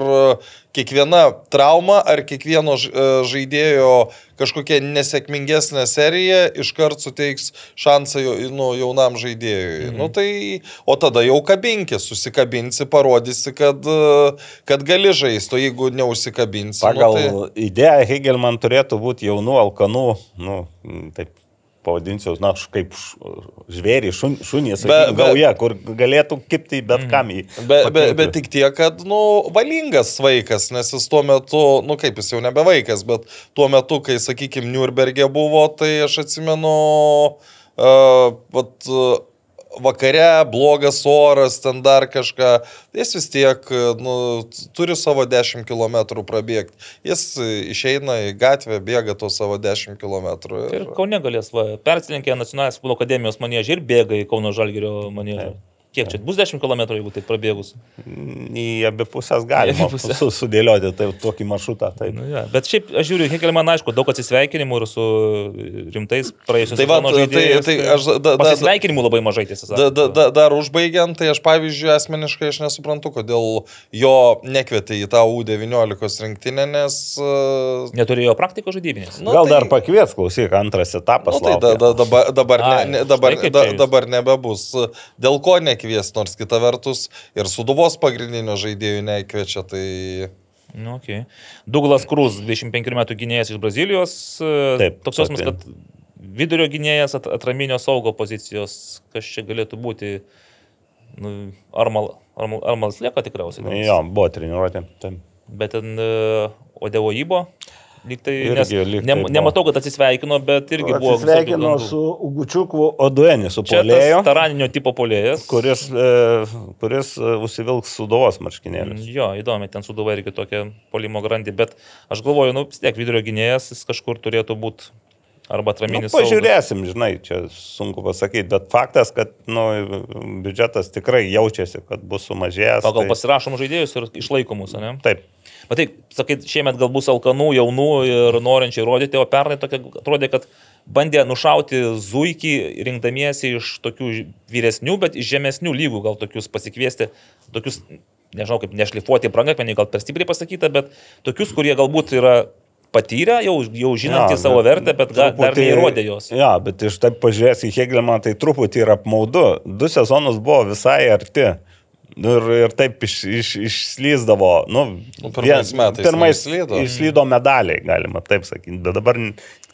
kiekviena trauma ar kiekvieno e, žaidėjo kažkokia nesėkmingesnė serija iškart suteiks šansą nu, jaunam žaidėjui. Mhm. Nu, tai, o tada jau kabinkis, susikabinsi, parodysi, kad, kad gali žaisti, o jeigu neužsikabinsi. Pagal nu, nu, tai... idėją Hegelman turėtų būti jaunų, alkanų, nu, taip pavadinsiu, na, kaip žvėrį, šun, šunys, Be- be- gauja, kur galėtų kipti bet kam į. Bet be, bet tik tiek, kad, nu, valingas vaikas, nes jis tuo metu, nu, kaip jis jau nebe vaikas, bet tuo metu, kai, sakykime, Nürnberge buvo, tai aš atsimenu, uh, vat, uh, vakare blogas oras, ten dar kažką, jis vis tiek, nu, turi savo 10 km prabėgti. Jis išeina į gatvę, bėga to savo 10 km. Ir Kaune galės, va, persilinkė Nacionalinės futbolo akademijos manėžį ir bėga į Kauno Žalgirio manėžį. Kiek čia bus 10 km, jeigu taip prabėgus? Į abi pusės galima abi pusės. su, sudėlioti tai, tokį maršrutą. Taip. Nu, ja. Bet šiaip, aš žiūriu, kiek man aišku, daug atsisveikinimų ir su rimtais praėjusiais Tai va, tai, tai aš da, da, Pasisveikinimų labai mažai, tiesą sakant. da, da, dar užbaigiant, tai aš pavyzdžiui asmeniškai aš nesuprantu, kodėl jo nekvietė į tą U19 rinktinę, nes... Uh, Neturėjo praktikos žaidybinės. nu, Gal tai- dar pakvies, klausyk, antras etapas. Nu, tai da, da, dabar, dabar, Ai, ne, dabar, da, dabar nebebus. Dėl ko nekvies, nors kita vertus ir suduvos pagrindinio žaidėjų nekviečia, tai... Nu, okay. Douglas Cruz, 25 metų gynėjas iš Brazilijos. Taip, Toks jausmas, kad vidurio gynėjas at, atraminio saugo pozicijos, kas čia galėtų būti. Nu, Armal, armal, armalas lieka tikriausiai. Jo, buvo treniruotė. Taip. Bet ten uh, Odevo Ibo. Tai, Irgi nes, lyg tai ne, buvo. nematau, kad atsisveikino, bet irgi buvo. visokių Sveikino gandų. su Ugučiuku Odueni, su tas taraninio tipo polėjas. kuris, e, kuris e, užsivilks sudovos marškinėlius. Jo, įdomi, ten suduva irgi tokia polimo grandį, bet aš galvoju, nu, vis tiek vidurio gynėjas, jis kažkur turėtų būti arba Nu, atraminis. saugas. pažiūrėsim, žinai, čia sunku pasakyti, bet faktas, kad nu, biudžetas tikrai jaučiasi, kad bus sumažėjęs. O gal tai- pasirašom žaidėjus ir išlaikomus, ne? Taip. Matai, sakai, šiemet gal bus alkanų, jaunų ir norinčių įrodyti, o pernai tokia atrodė, kad bandė nušauti zuikį, rinkdamiesi iš tokių vyresnių, bet iš žemesnių lygų, gal tokius pasikviesti, tokius, nežinau, kaip nešlifuoti brangakmenį, gal per stipriai pasakyta, bet tokius, kurie galbūt yra patyrę, jau, jau žinantys Jo, savo vertę, bet ga, dar neįrodė jos. Jo, bet iš taip pažiūrės į Hegelmą, tai truputį yra apmaudu. Du sezonus buvo visai arti. Ir, ir taip iš, iš, išslyzdavo. Nu, Nu, pirmais metais Pirmais neišslydo. išslydo medaliai, galima taip sakyti. Bet dabar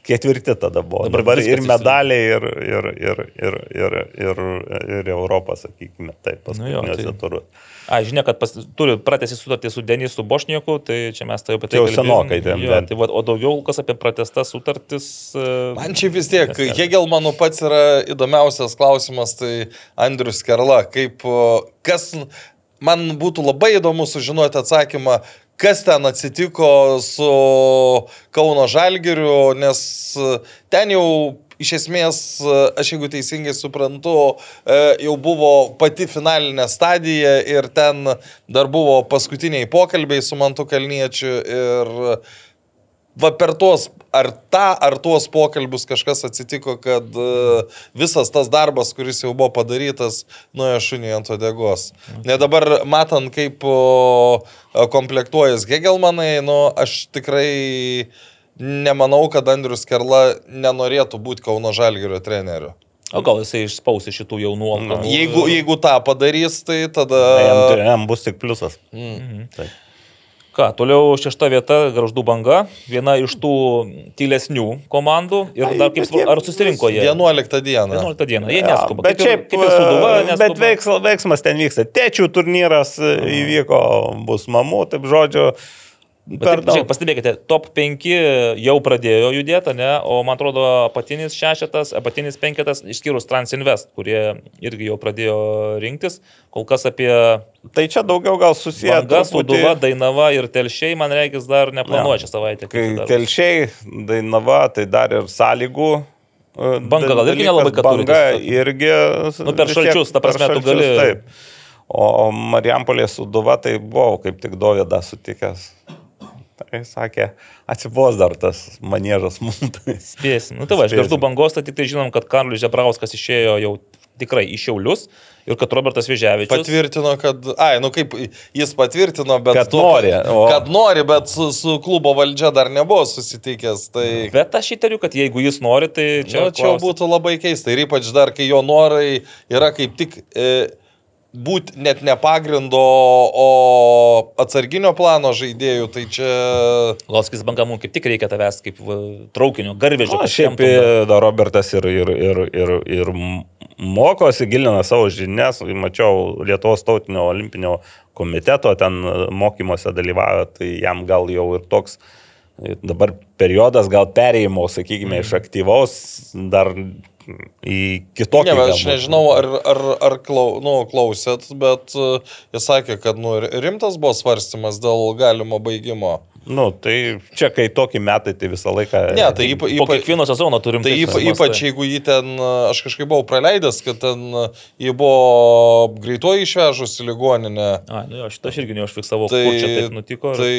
ketvirti tada buvo. Dabar Dabar, ir medaliai, ir, ir, ir, ir, ir, ir, ir Europą, sakykime, taip, Nu paskutiniuose tai- turuose. A, žinia, kad pas, turi pratęsti sutartį su Denisu Bošnieku, tai čia mes tai apie tai Jau senokai ten, Jo, tai va, o daugiau kas apie pratestas sutartis. e, Man čia vis tiek, Hegelmanų pats yra įdomiausias klausimas, tai Andrius Kerla, kaip, kas, man būtų labai įdomu sužinoti atsakymą, kas ten atsitiko su Kauno Žalgiriu, nes ten jau iš esmės, e, aš jeigu teisingai suprantu, e, jau buvo pati finalinė stadija ir ten dar buvo paskutiniai pokalbiai su Mantu Kalniečiu ir va per tuos, ar tą, ar tuos pokalbius kažkas atsitiko, kad uh, visas tas darbas, kuris jau buvo padarytas, nuėjo šuniui ant odegos. Ne dabar matant, kaip komplektuojas Hegelmanai, nu, aš tikrai nemanau, kad Andrius Kerla nenorėtų būti Kauno Žalgirio treneriu. O gal jisai išspaus iš šitų jaunų alkanų. Jeigu, jeigu tą padarys, tai tada... Jam, jam bus tik pliusas. Mm. Taip. Ką, toliau šešta vieta, Graždų banga, viena iš tų tylesnių komandų. Ir Ai, dar kaip, jie- ar susirinko jie? 11 dieną. 11 dieną. Jie neskuba. Bet kaip šiaip, kaip ir Sūduva, e, neskuba. bet veiks, veiksmas ten vyksta. Tečių turnyras e, įvyko, bus mamų, taip žodžiu. Bet Per taip, žiūrėk, daug. pastebėkite, top 5 jau pradėjo judėti, ne? o man atrodo apatinis šešetas, apatinis penketas, išskyrus Transinvest, kurie irgi jau pradėjo rinktis. Kol kas apie Tai čia daugiau gal susiję. Truputį- Sūduva, Dainava ir Telšiai, man reikės, dar neplanuoja šią savaitę. Kai tai telšiai, dainava, tai dar ir sąlygų. e, Banga gal irgi nelabai ką turi Banga irgi. Nu, per šalčius, ta prasme, tu šalčius, gali- Taip. O Marijampolė Sūduva, tai buvau kaip tik Dovydą sutikęs. Tai sakė, atsibos dar tas maniežas mums. Spėsim. Nu, tai va, iš garždų bangos, tai tik tai žinom, kad Karlius Žebrauskas išėjo jau tikrai į Šiaulius ir kad Robertas Vėžiavičius. Patvirtino, kad, ai, nu kaip jis patvirtino, bet Kad nori, o- Kad nori, bet su, su klubo valdžia dar nebuvo susitikęs. Tai Bet aš įtariu, kad jeigu jis nori, tai čia, čia, nu, čia jau būtų labai keista. Ir ypač dar, kai jo norai yra kaip tik e, būti net ne pagrindo, o atsarginio plano žaidėjų, tai čia... Galskis banga mums kaip tik reikia tavęs kaip va, traukinio, garvežio. Kad šiaip temptum dar. Robertas ir, ir, ir, ir, ir mokosi, gilina savo žinias. Mačiau Lietuvos tautinio olimpinio komiteto ten e, mokymuose dalyvavo, tai jam gal jau ir toks dabar periodas gal perėjimo, sakykime, iš aktyvaus dar į kitokį. Ne, aš nežinau, ar, ar, ar klau, nu, klausėt, bet uh, jis sakė, kad nu, rimtas buvo svarstymas dėl galimo baigimo. Nu, tai čia, kai tokie metai, tai visą laiką. Ne, tai ypa, Po kiekvieno sezono turim. tai ypa, ypač jeigu jį ten, uh, aš kažkaip buvau praleidęs, kad ten uh, jį buvo greitoji išvežus į ligoninę. A, nu, aš irgi neužfiksavau, Tai, kur čia taip nutiko. ir- tai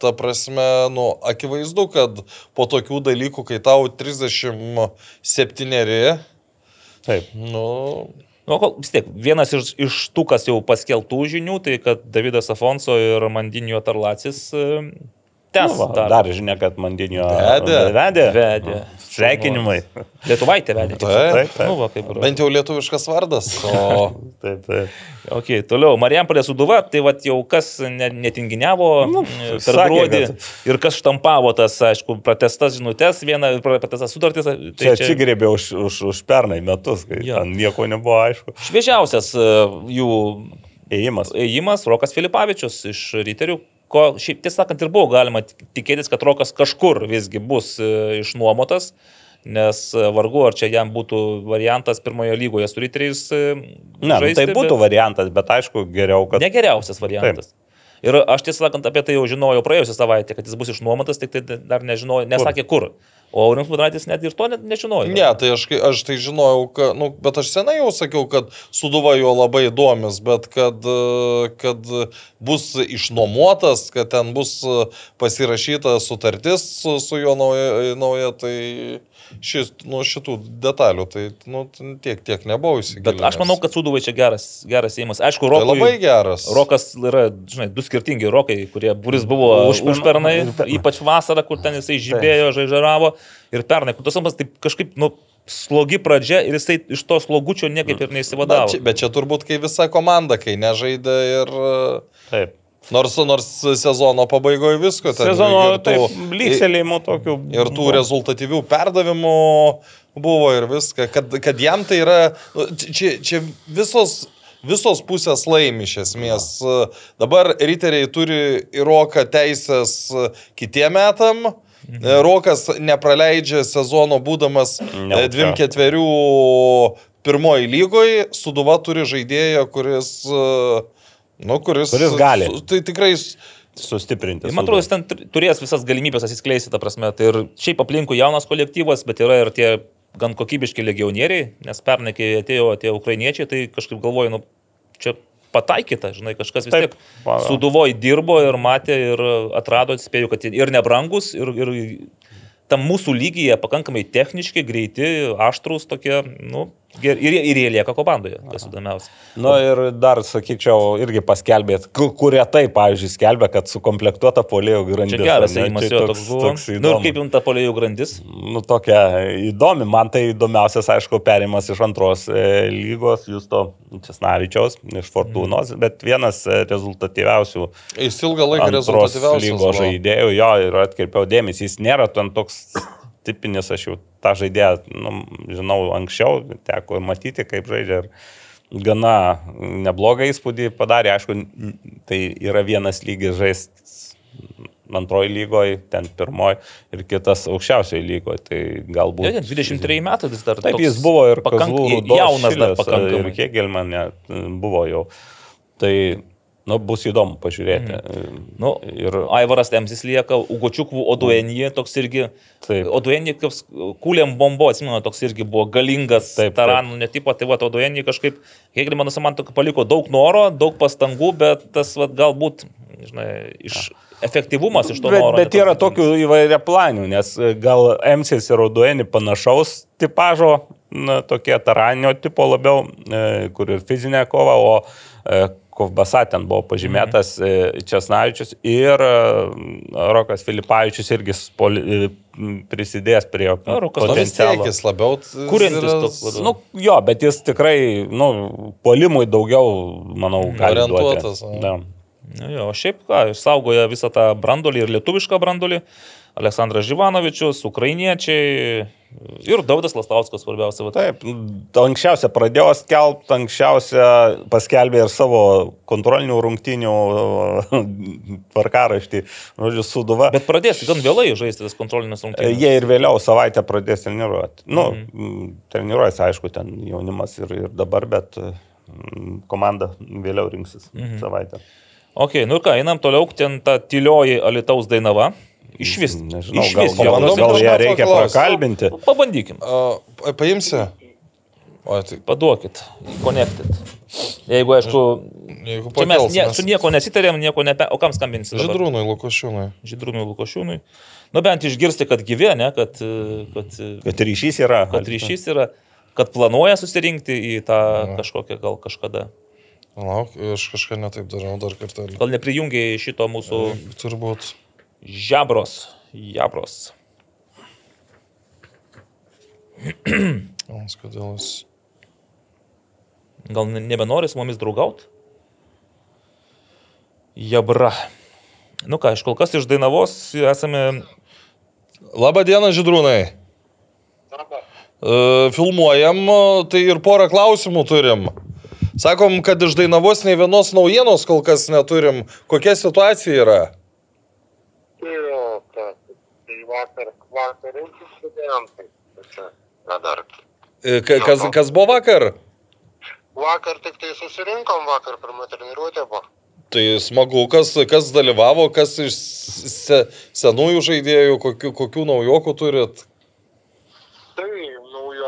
ta prasme, nu, akivaizdu, kad po tokių dalykų, kai tau 37, Taip. nu, Nu, kol- vis tiek, vienas iš, iš tų, kas jau paskeltų žinių, tai kad Davidas Afonso ir Mandinio Tarlacis e, tęs Nu, va, darbą. dar žinia, kad Mandinio Vedė. vedė. Vedė. Sveikinimai. Lietuvaitė vedė. Taip. Taip, taip. Nu, va, kaip bent jau lietuviškas vardas. O Taip, taip. Ok, toliau, Marijampolė suduva, tai va jau kas ne, netinginiavo nu, per sakė, gruodį kad- ir kas štampavo tas, aišku, protestas žinutės, vieną protestas sutartis. Tai Tai čia atsigrėbė už, už, už pernai metus, kai Jo. ten nieko nebuvo aišku. šviežiausias e, jų Ėjimas. ėjimas Rokas Filipavičius iš Ryterių. Ko šiaip tiesą sakant ir buvo galima tik- tikėtis, kad Rokas kažkur visgi bus e, išnuomotas, nes e, vargu ar čia jam būtų variantas pirmojo lygoje Ryteriais. e, Ne, nu, žaisti, tai būtų bet- variantas, bet aišku, geriau, kad... Negeriausias variantas. Taip. Ir aš tiesą sakant apie tai jau žinojau praėjusią savaitę, kad jis bus išnuomotas, tik tai dar nežinojau, nesakė kur. O Aurimas Budraitis net ir to net nežinojo. Ne, tai aš, aš tai žinojau, kad, nu, bet aš senai jau sakiau, kad suduva jo labai įdomis, bet kad, kad bus išnuomotas, kad ten bus pasirašyta sutartis su, su juo nauja, nauja tai šis, nu, šitų detalių, tai nu, tiek, tiek nebuvau įsigilinęs. Bet aš manau, kad Suduvai čia geras, geras įimas. Aišku, tai Rokui, labai geras. Rokas yra, žinai, du skirtingi rokai, kurie, kuris buvo Užpernai- užpernai, užpernai. ypač vasarą, kur ten jisai žibėjo, žaižaravo. Ir pernai, kur tos ampas taip kažkaip, nu, slogi pradžia ir jisai iš to slogučio niekaip ir Bet neįsivadavo. čia, bet čia turbūt kai visa komanda, kai nežaidė ir... Taip. Nors, nors sezono pabaigoje visko Sezono, tų- taip, lygselėjimų tokių. Ir tų rezultatyvių perdavimų buvo ir viską, kad, kad jam tai yra, nu, čia, čia visos, visos pusės laimi iš esmės. Dabar riteriai turi į roką teisės kitiem metam. Rokas nepraleidžia sezono būdamas Neaukščiau. 24 pirmoji lygoje, Suduva turi žaidėją, kuris, nu, kuris, Kuris gali. su- Tai tikrai Sustiprinti. Ir man atrodo, jis ten tur- turės visas galimybės atsiskleisti, ta prasme. Tai ir šiaip aplinkų jaunas kolektyvas, bet yra ir tie gan kokybiški legionieriai, nes pernai, kai atėjo tie ukrainiečiai, tai kažkaip galvoju, nu, čia pataikyta, žinai, kažkas vis Taip, tiek va. suduvoj dirbo ir matė ir atrado, spėjau, kad ir nebrangus, ir, ir tam mūsų lygyje pakankamai techniški, greiti, aštrus tokie, nu, ger- ir, jie- ir jie lieka komandoje, kas įdomiausia. Na ir dar, sakyčiau, irgi paskelbėt, ku- kurie tai, pavyzdžiui, skelbia, kad sukomplektuota polėjų grandis. Čia geras įimas jo toks toks Na ir įdomu. kaip jums ta polėjų grandis? Nu, tokia įdomi. Man tai įdomiausias, aišku, perimas iš antros e, lygos, Justo Česnavičiaus iš Fortūnos, bet vienas e, rezultatyviausių jis ilgą laiką antros rezultatyviausias. lygos žaidėjų, jo, ir atkirpiau dėmesį, jis nėra ten toks tipinis, aš jau tą žaidėją, nu, žinau, anksčiau teko ir matyti, kaip žaidžia. Ir gana neblogą įspūdį padarė, aišku, tai yra vienas lygis žaisti antroji lygoje, ten pirmoji ir kitas aukščiausioje lygoje, tai galbūt... Ne, 23 metų vis dar. Taip, jis buvo ir pakank- pakankamai jaunas dar Ir pakankamai. Kegelman net buvo jau. Tai, nu, bus įdomu pažiūrėti. Nu, ir Aivaras Temsis lieka, Ugočiukų Oduenija toks irgi. Taip. Oduenija kaip kūlėm bombo, atsimenu, toks irgi buvo galingas, Taip, taip. taranų netipo, tai va, Oduenija kažkaip, kiek man tokio paliko daug noro, daug pastangų, bet tas va, galbūt, žinai, iš efektyvumas iš to Bet, noro. bet yra tokių įvairia planių, nes e, gal Emsis ir Odueni panašaus tipažo, na, tokie taranio tipo labiau, e, kur ir fizinė kova, o e, Kovbasa ten buvo pažymėtas mhm. Česnavičius ir e, Rokas Filipavičius irgi spoli, e, prisidės prie jo Rokas Nu, potencialo. jis labiau. Kuriantis yra. Nu, jo, bet jis tikrai, nu, polimui daugiau, manau, gali Orientuotas, duoti. o. Nu, jo, šiaip ką, išsaugoja visą tą brandolį ir lietuvišką brandolį. Aleksandras Živanovičius, ukrainiečiai ir Daudas Lastauskas svarbiausia. Va. Taip, anksčiausia pradėjo skelbti, anksčiausia paskelbė ir savo kontrolinių rungtinių tvarkaraštį, žodžiu, suduva. Bet pradės gan vėlai žaisti tas kontrolinis rungtynės. Jie ir vėliau savaitę pradės treniruoti. Nu, mm. treniruojasi, aišku, ten jaunimas ir, ir dabar, bet mm, komanda vėliau rinksis -hmm. savaitę. Ok, nu ką, einam toliau, ten ta tylioji Alitaus Dainava. Iš vis. Nežinau, iš gal, vis gal, pabandom gal ją reikia paklaust. prakalbinti. Pabandykim. A, paimsi? O, tai Paduokit. Connected. Jeigu, aišku, jeigu čia mes pakels, mes- su nieko nesitarėm, nieko nepe... O kam skambinsi? dabar? Žydrūnui Lukošiūnui. Žydrūnui Lukošiūnui. Nu bent išgirsti, kad gyvė, ne, kad, kad, Kad ryšys yra. kad ryšys yra, kad planuoja susirinkti į tą kažkokią gal kažkada. Lauk, aš kažką netaip darau dar kartą. Gal neprijungiai šito mūsų Turbūt. žabros. Jabros. Ons, Kodėl jis. Gal ne- nebenori su mumis draugauti? Jabra. Nu ką, iš kol kas iš Dainavos esame Labą dieną, Žydrūnai. E, Filmuojam, tai ir porą klausimų turim. Sakom, kad iš Dainavos nei vienos naujienos kol kas neturim. Kokia situacija yra? Jo, ta, tai vakar, vakar irgi pradėjom, tai tai čia, na dar. E, ka- Kas, kas buvo vakar? Vakar tik tai susirinkom, vakar pirmą treniruotę buvo. Tai smagu, kas, kas dalyvavo, kas iš se, senųjų žaidėjų, kokių, kokių naujokų turit. Tai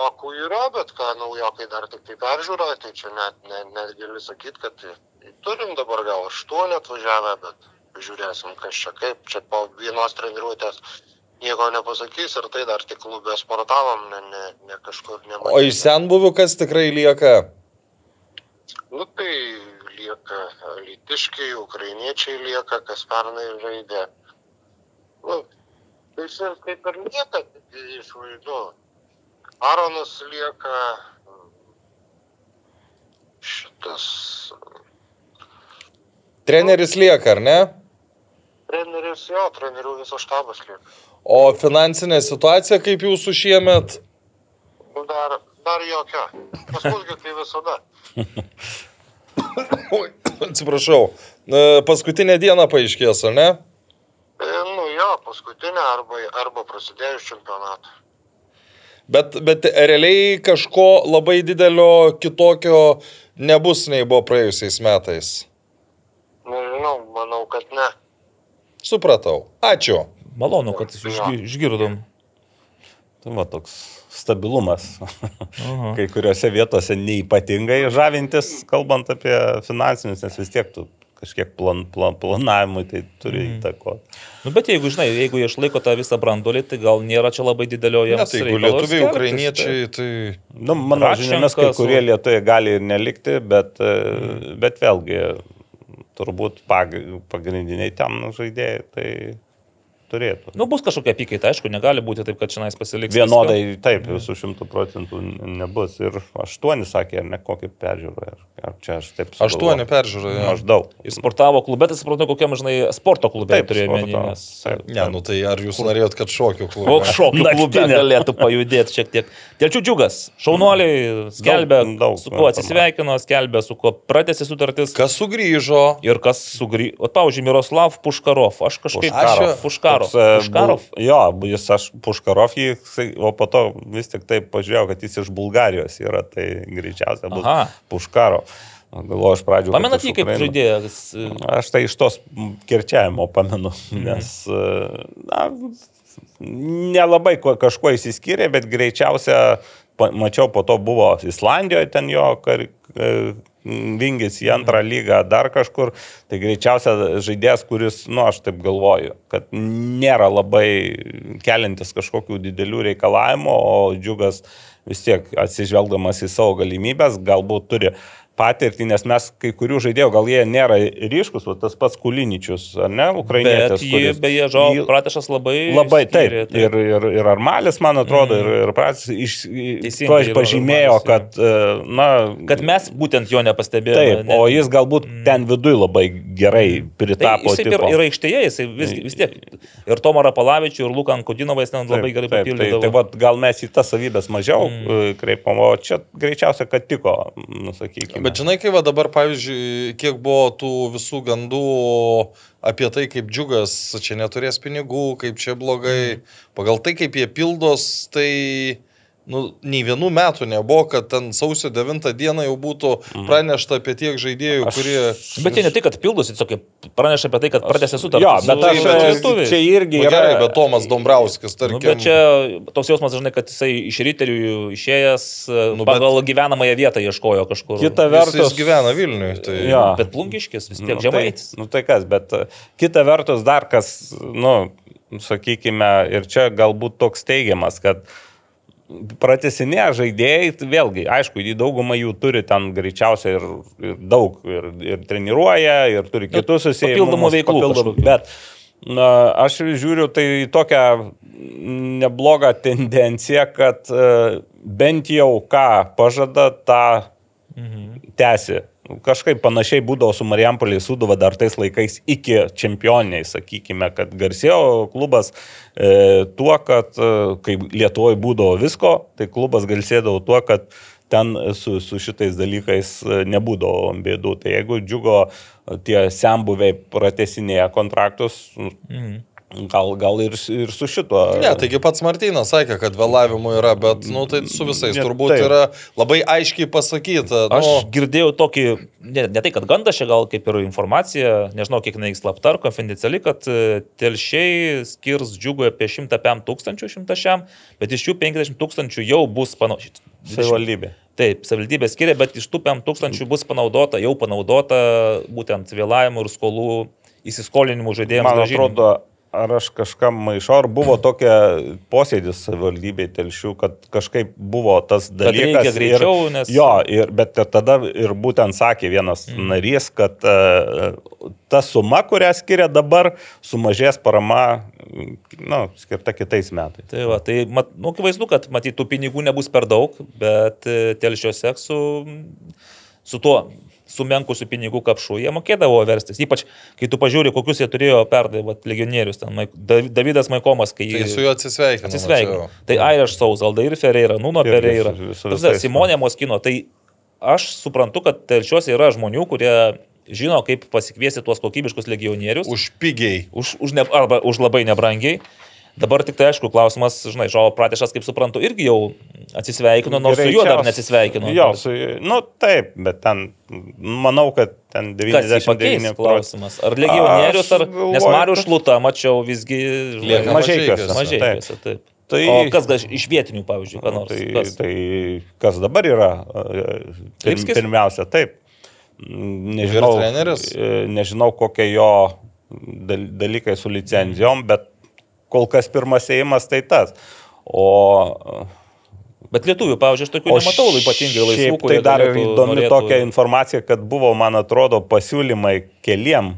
naujokų yra, bet ką naujokai dar tik tai peržiūra, tai čia net, net, net gali sakyti, kad tai turim dabar gal aštuoni atvažiavę, bet žiūrėsim, kas čia kaip, čia po vienos treniruotės nieko nepasakys ir tai dar tik klube sportavom, ne, ne, ne kažkur nematėme. O iš senbuvių kas tikrai lieka? Nu tai lieka lytiškiai, ukrainiečiai lieka, kas pernai žaidė. Nu, tai čia kaip ir lieka, iš vaidų. Aronas lieka. Šitas Treneris lieka, ar ne? treneris, jo, trenerių visas štabas lieka. O finansinė situacija kaip jūsų šiemet? Nu, dar, dar jokia. Pas musgi tai visada. Atsiprašau. Paskutinę dieną paaiškės, ar ne? E, nu jo, paskutinė arba, arba prasidėjus čempionatą. Bet, bet realiai kažko labai didelio kitokio nebus nei buvo praėjusiais metais. Nežinau, manau, kad ne. Supratau. Ačiū. malonu, kad išgi- išgirdom. Tai va toks stabilumas. Aha. Kai kuriuose vietose neipatingai žavintis, kalbant apie finansinius, nes vis tiek tu kažkiek plan, plan, planavimui tai turi Mhm. įtako. Nu, bet jeigu, žinai, jeigu jie išlaiko tą visą brandolį, tai gal nėra čia labai didelio Ne, jiems. tai jeigu lietuviai, ukrainiečiai, tai... Nu, mano žiniomis, kai kurie lietuviai gali ir nelikti, bet, mm. bet vėlgi turbūt pag, pagrindiniai ten žaidėjai tai turėtų. Nu, bus kažkokia apykaita, aišku, negali būti taip, kad čia pasiliks. Vienodai, taip, visų šimtų procentų nebus. Ir aštuoni sakė, ar ne kokį peržiūrą. Ar, ar čia aš taip sugalvojau? Aštuoni peržiūrė. jo. Maždaug. Ir sportavo klube, tai suprantu, kokiam, žinai, sporto klube Taip, turėjo menį. Nes... Taip. Ne, nu tai ar jūs norėjot, kad šokių klube? Koks šokių klube galėtų pajudėti šiek tiek. Telčių džiugas, šaunuoliai skelbia, Daug- daug su kuo atsisveikino, skelbia, su kuo pratęsė sutartis. Kas sugrįžo? Ir kas sugrįžo. O, pavyzdžiui, Miroslav Puškarov. Aš kažkaip... Puškarov. Puškarov. Toks, e, Puškarov. bul- Jo, jis aš Puškarov jį, o po to vis tik taip pažiūrėjau, kad jis iš Bulgarijos yra, tai greičiausiai bus Aha. Puškarov. Galvoju, aš pradžioje. Pamenat jį kaip žaidėjas? Aš tai iš tos kirčiavimo pamenu, Mhm. nes e, na, nelabai kuo- kažkuo įsiskyrė, bet greičiausia, mačiau, po to buvo Islandijoje ten jo kar, e, vingis į antrą lygą, dar kažkur. Tai greičiausia žaidėjas, kuris, nu, aš taip galvoju, kad nėra labai keliantis kažkokių didelių reikalavimų, o džiugas vis tiek atsižvelgdamas į savo galimybės, galbūt turi patirtį, nes mes kai kurių žaidėjų, gal jie nėra ryškus, o tas pats Kuliničius, ar ne, Bet ukrainietis. jį, kuris- beje, Žo jį- Pratešas labai... Labai taip. skyrė, Ir, ir, ir Armalis, man atrodo, ir, ir Pratis iš, Teisingai, paž, ir pažymėjo, Armalis, jo. kad, e, na, Kad mes būtent jo nepastebėjome. Taip, ne- o jis galbūt ten viduje labai gerai Tai pritapo. jis taip ir, aikštėje, jis vis, vis tiek. Ir Tomą Rapalavičių, ir Luką Ankudinovą jis ten labai Taip, gerai taip, papildė. Tai, tai vat, gal mes į tas savybės mažiau mm. kreipom, o čia greičiausia, kad tiko, nusakykime. Bet žinai, kai va dabar, pavyzdžiui, kiek buvo tų visų gandų apie tai, kaip džiugas čia neturės pinigų, kaip čia blogai, pagal tai, kaip jie pildos, tai nu, nei vienų metų nebuvo, kad ten sausio 9 dieną jau būtų pranešta apie tiek žaidėjų, Aš- kurie... Bet jie ne tik, kad pildosi, tiesiog praneša apie tai, kad pradėsi sutartį. Jo, bet aš bet lietuviais. čia irgi Nu, yra. gerai, bet Tomas Dombrauskis, tarkim. Nu, bet čia toks jausmas dažnai, kad jisai iš ryterių išėjęs Nu, nu, bet- pagal gyvenamąją vietą ieškojo kažkur. Kita Jis, vertus. jis gyvena Vilniuje. Tai... Jo. Bet plungiškis vis tiek Nu, žemaitis. Tai, nu tai kas, bet kita vertus dar kas, nu, sakykime, ir čia galbūt toks teigiamas, kad pratesinė žaidėjai, tai vėlgi, aišku, daugumą jų turi ten greičiausiai ir, ir daug, ir, ir treniruoja, ir turi kitus papildomų veiklų kažkokių. Bet na, aš žiūriu tai tokią neblogą tendenciją, kad e, bent jau ką pažada, tą Mhm. tęsi. Kažkaip panašiai būdavo su Marijampoliai Sudova dar tais laikais iki čempioniai, sakykime, kad garsėjo klubas e, tuo, kad e, kai Lietuvoje būdavo visko, tai klubas garsėdavo tuo, kad ten su, su šitais dalykais e, nebūdavo bėdų. Tai jeigu džiugo tie sembuviai pratesinėje kontraktus, Mhm. Gal, gal ir, ir su šituo. Ne, taigi pats Martinas sakė, kad vėlavimų yra, bet, nu, tai su visais Ne, turbūt taip. yra labai aiškiai pasakyta. Aš Nu, girdėjau tokį, ne, ne tai, kad gandas čia gal kaip ir informacija, nežinau, kiek jinai slapta ar konfidenciali, kad e, telšiai skirs džiugui apie 105 tūkstančių, 100 šiam, bet iš jų 50 tūkstančių jau bus panaudota. Savivaldybė. Taip, savivaldybė skiria, bet iš tų 5 tūkstančių bus panaudota, jau panaudota būtent vėlavimų ir skolų įsiskolinimų žaidėjams. Man atrodo, ar aš kažkam maišau, ar buvo tokia posėdis savivaldybei telšių, kad kažkaip buvo tas dalykas. reikia greičiau, ir, nes- Jo, ir, bet tada ir būtent sakė vienas mm. narys, kad uh, ta suma, kurią skiria dabar, sumažės parama, nu, skirta kitais metais. Tai, va, tai mat, nu, akivaizdu, kad matyt, tų pinigų nebus per daug, bet e, telšio seksų su tuo sumenkusių pinigų kapšų jie mokėdavo verstis. Ypač, kai tu pažiūri, kokius jie turėjo perdai, va, legionierius, ten, Davidas Maikomas, kai tai su juo atsisveikinu. atsisveikino. Tai Irish Souls, Aldair Ferreira, Nuno Irgi Pereira, su- su Ta prasme, visais, Simonė Moskino. Tai aš suprantu, kad telšiuose yra žmonių, kurie žino, kaip pasikviesti tuos kokybiškus legionierius Už pigiai. už, už ne, arba už labai nebrangiai. Dabar tik tai aišku, klausimas, žinai, Žao Pratešas, kaip suprantu, irgi jau atsisveikino, nors su juo dar neatsisveikino. Jo, su, nu taip, bet ten, manau, kad ten Kas jį pakeis, 99 procentų. klausimas. Ar legionierius, ar... Nes galvoju, Marius kad- Šluta, mačiau, visgi... Lieka žinai, Mažeikiuose. Mažeikiuose, taip. Tai- O kas gal iš vietinių, pavyzdžiui, ką nors? Tai, kas? tai kas dabar yra? Pir, pirmiausia, taip. Mm, Nežinau, e, nežinau kokie jo dal- dalykai su licenzijom, bet kol kas pirmas įėjimas tai tas. O, Bet lietuvių, pavyzdžiui, aš tokių o nematau ypatingai laisvų, Tai dar įdomi norėtų- tokia informacija, kad buvo, man atrodo, pasiūlymai keliem.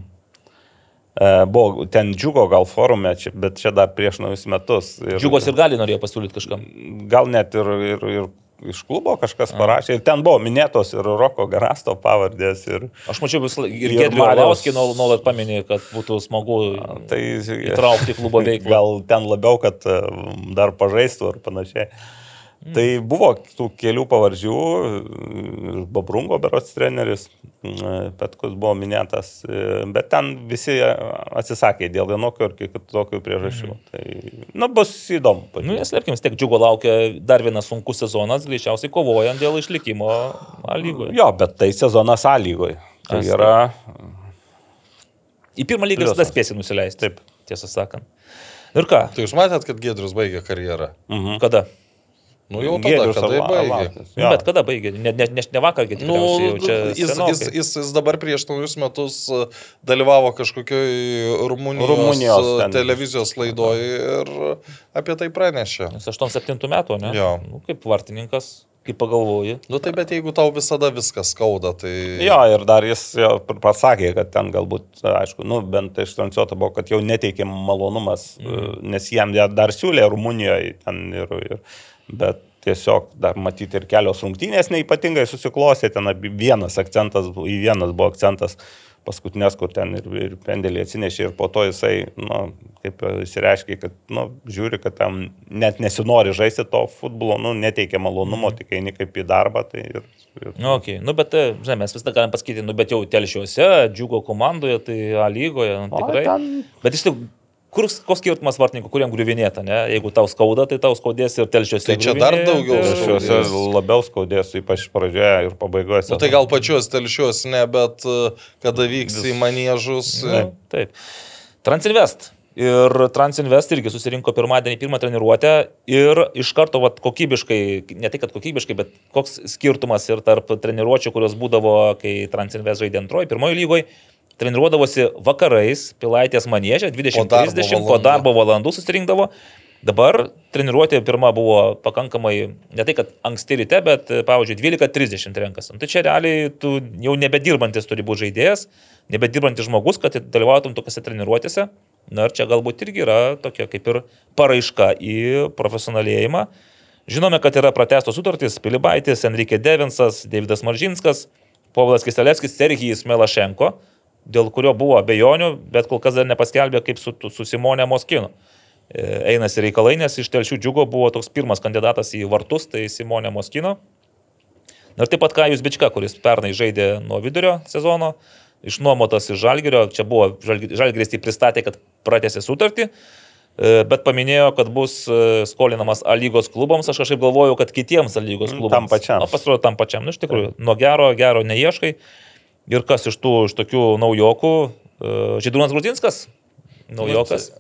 E, Buvo ten džiugo gal forume, bet čia dar prieš naujus metus. Ir- Džiugos ir gali norėjo pasiūlyti kažkam. gal net ir, ir, ir iš klubo kažkas parašė. Ir ten buvo minėtos ir Roko Garasto pavardės. Ir, Aš mačiau vis ir Gedrių Lauskį nuolat paminė, kad būtų smagu tai įtraukti klubo veiklą. Gal ten labiau, kad e, dar pažaistų ar panašiai. Mm. Tai buvo tų kelių pavardžių, e, Babrungo berots treneris, e, Petkus buvo minėtas, e, bet ten visi atsisakė dėl vienokių ar kitokių priežasčių. Tai, nu, bus įdomu. Nu, neslėpkim, tiek džiugo laukia dar vienas sunkus sezonas, greičiausiai kovojant dėl išlikimo A lygoje. Jo, bet tai sezonas A lygoje. Tai As- yra Į pirmą Pliusas. visada spėsi nusileisti. Taip. Tiesą sakant. Ir ką? Tai jūs matėt, kad Gedrius baigė karjerą? mhm. Kada? Nu jau tada, kada baigė. Arlauskas. Nu, bet kada baigė? Ne, ne, ne, ne vakar, kai Nu, čia. jis, jis, jis, jis dabar prieš naujus metus uh, dalyvavo kažkokioj Rumunijos, Rumunijos uh, ten. televizijos laidoje ir apie tai pranešė. Jis 87 metų, ne? Jo. Nu, kaip vartininkas. kaip pagalvoju. Nu tai bet jeigu tau visada viskas skauda, tai... Jo, ir dar jis jo pasakė, kad ten galbūt, aišku, nu, bent ištransliuota buvo, kad jau neteikė malonumas, mm. nes jam dar siūlė Rumunijoje ten ir, ir bet tiesiog dar matyti ir kelios rungtynės neipatingai susiklosė, ten vienas akcentas, į vienas buvo akcentas paskutinės, kur ten ir, ir pendelį atsinešė ir po to jisai, nu, kaip įsireiškia, kad, nu, žiūri, kad tam net nesinori žaisti to futbolo, nu, neteikia malonumo, mm. tik eini kaip į darbą. Tai ir, ir... Nu, okay. nu, bet, žinai, mes visą galim pasakyti, nu, bet jau telšiuose, džiugo komandoje, tai A lygoje, nu, tikrai. O, ten... Bet jis tik Kur, koks skirtumas vartininkų, kuriam griuvinėta, ne? Jeigu tau skauda, tai tau skaudės ir telšiuose. Tai čia dar daugiau. Telšiuose labiau skaudės, ypač pradžioje ir pabaigoje. Nu, tai gal pačios telšiuos ne, bet e, kada vyks Vis... į manėžus. Ne, taip. Transinvest. Ir Transinvest irgi susirinko pirmadienį pirmą treniruotę ir iš karto vat, kokybiškai, ne tai kad kokybiškai, bet koks skirtumas ir tarp treniruočio, kurios būdavo, kai Transinvest žaidė antroji, pirmoji lygoje treniruodavosi vakarais, pilaitės manėžė, 20-30 po darbo valandų susirinkdavo. Dabar treniruotė pirma buvo pakankamai, ne tai kad anksti ryte, bet, pavyzdžiui, 12.30 renkasi. Tai čia realiai tu jau nebedirbantis turi būti žaidėjas, nebedirbantis žmogus, kad dalyvautum tokiuose treniruotėse. Na ir čia galbūt irgi yra tokia kaip ir paraiška į profesionalėjimą. Žinome, kad yra pratestos sutartys Pilibaitis, Enrique Devinsas, Davidas Maržinskas, Povilas Kistelevskis, Sergijus Melašenko dėl kurio buvo abejonių, bet kol kas dar nepaskelbė kaip su, su Simonė Moskinu. E, einasi reikalai, nes iš telšių džiugo buvo toks pirmas kandidatas į vartus, tai Simonė Moskino. Ir taip pat Kajus Bička, kuris pernai žaidė nuo vidurio sezono, išnuomotas iš Žalgirio, čia buvo Žalgiris jį pristatė, kad pratęsė sutartį, e, bet paminėjo, kad bus e, skolinamas A lygos klubams, aš kažkaip galvojau, kad kitiems A lygos klubams. Tam pačiam. Na, pasirodo, tam pačiam. Nu, iš tikrųjų, nuo gero, gero neieškai. Ir kas iš tų, iš tokių naujokų, e, Žydrūnas Grudinskas, naujokas.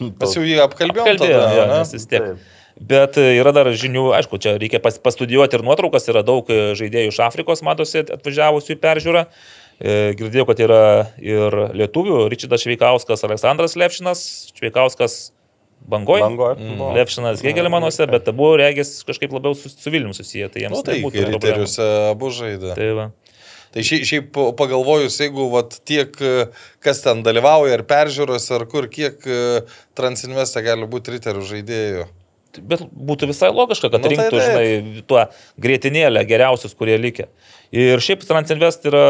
Mes jau jį apkalbėjome. Apkalbėjome, ja, nes vis tiek. Taip. Bet e, yra dar žinių, aišku, čia reikia pas, pastudijuoti ir nuotraukas, yra daug e, žaidėjų iš Afrikos, matosi, atvažiavusių į peržiūrą. Girdėjau, kad yra ir lietuvių, Ryčidas Šveikauskas, Aleksandras Lepšinas, Šveikauskas Bangoje, Bangoje. Mm. Lepšinas Gėgelmanuose, bet abu regis kažkaip labiau su, su Vilniumi susiję. Tai jiems nu, tai. Riteriuose abu žaidė. Tai va. Tai šiaip, šiaip pagalvojus, jeigu vat, tiek kas ten dalyvauja, ar peržiūros, ar kur, kiek Transinveste gali būti riterių žaidėjų. Bet būtų visai logiška, kad Nu, tai rinktų, taip. žinai, tuo grėtinėlę geriausius, kurie likę. Ir šiaip Transinvest yra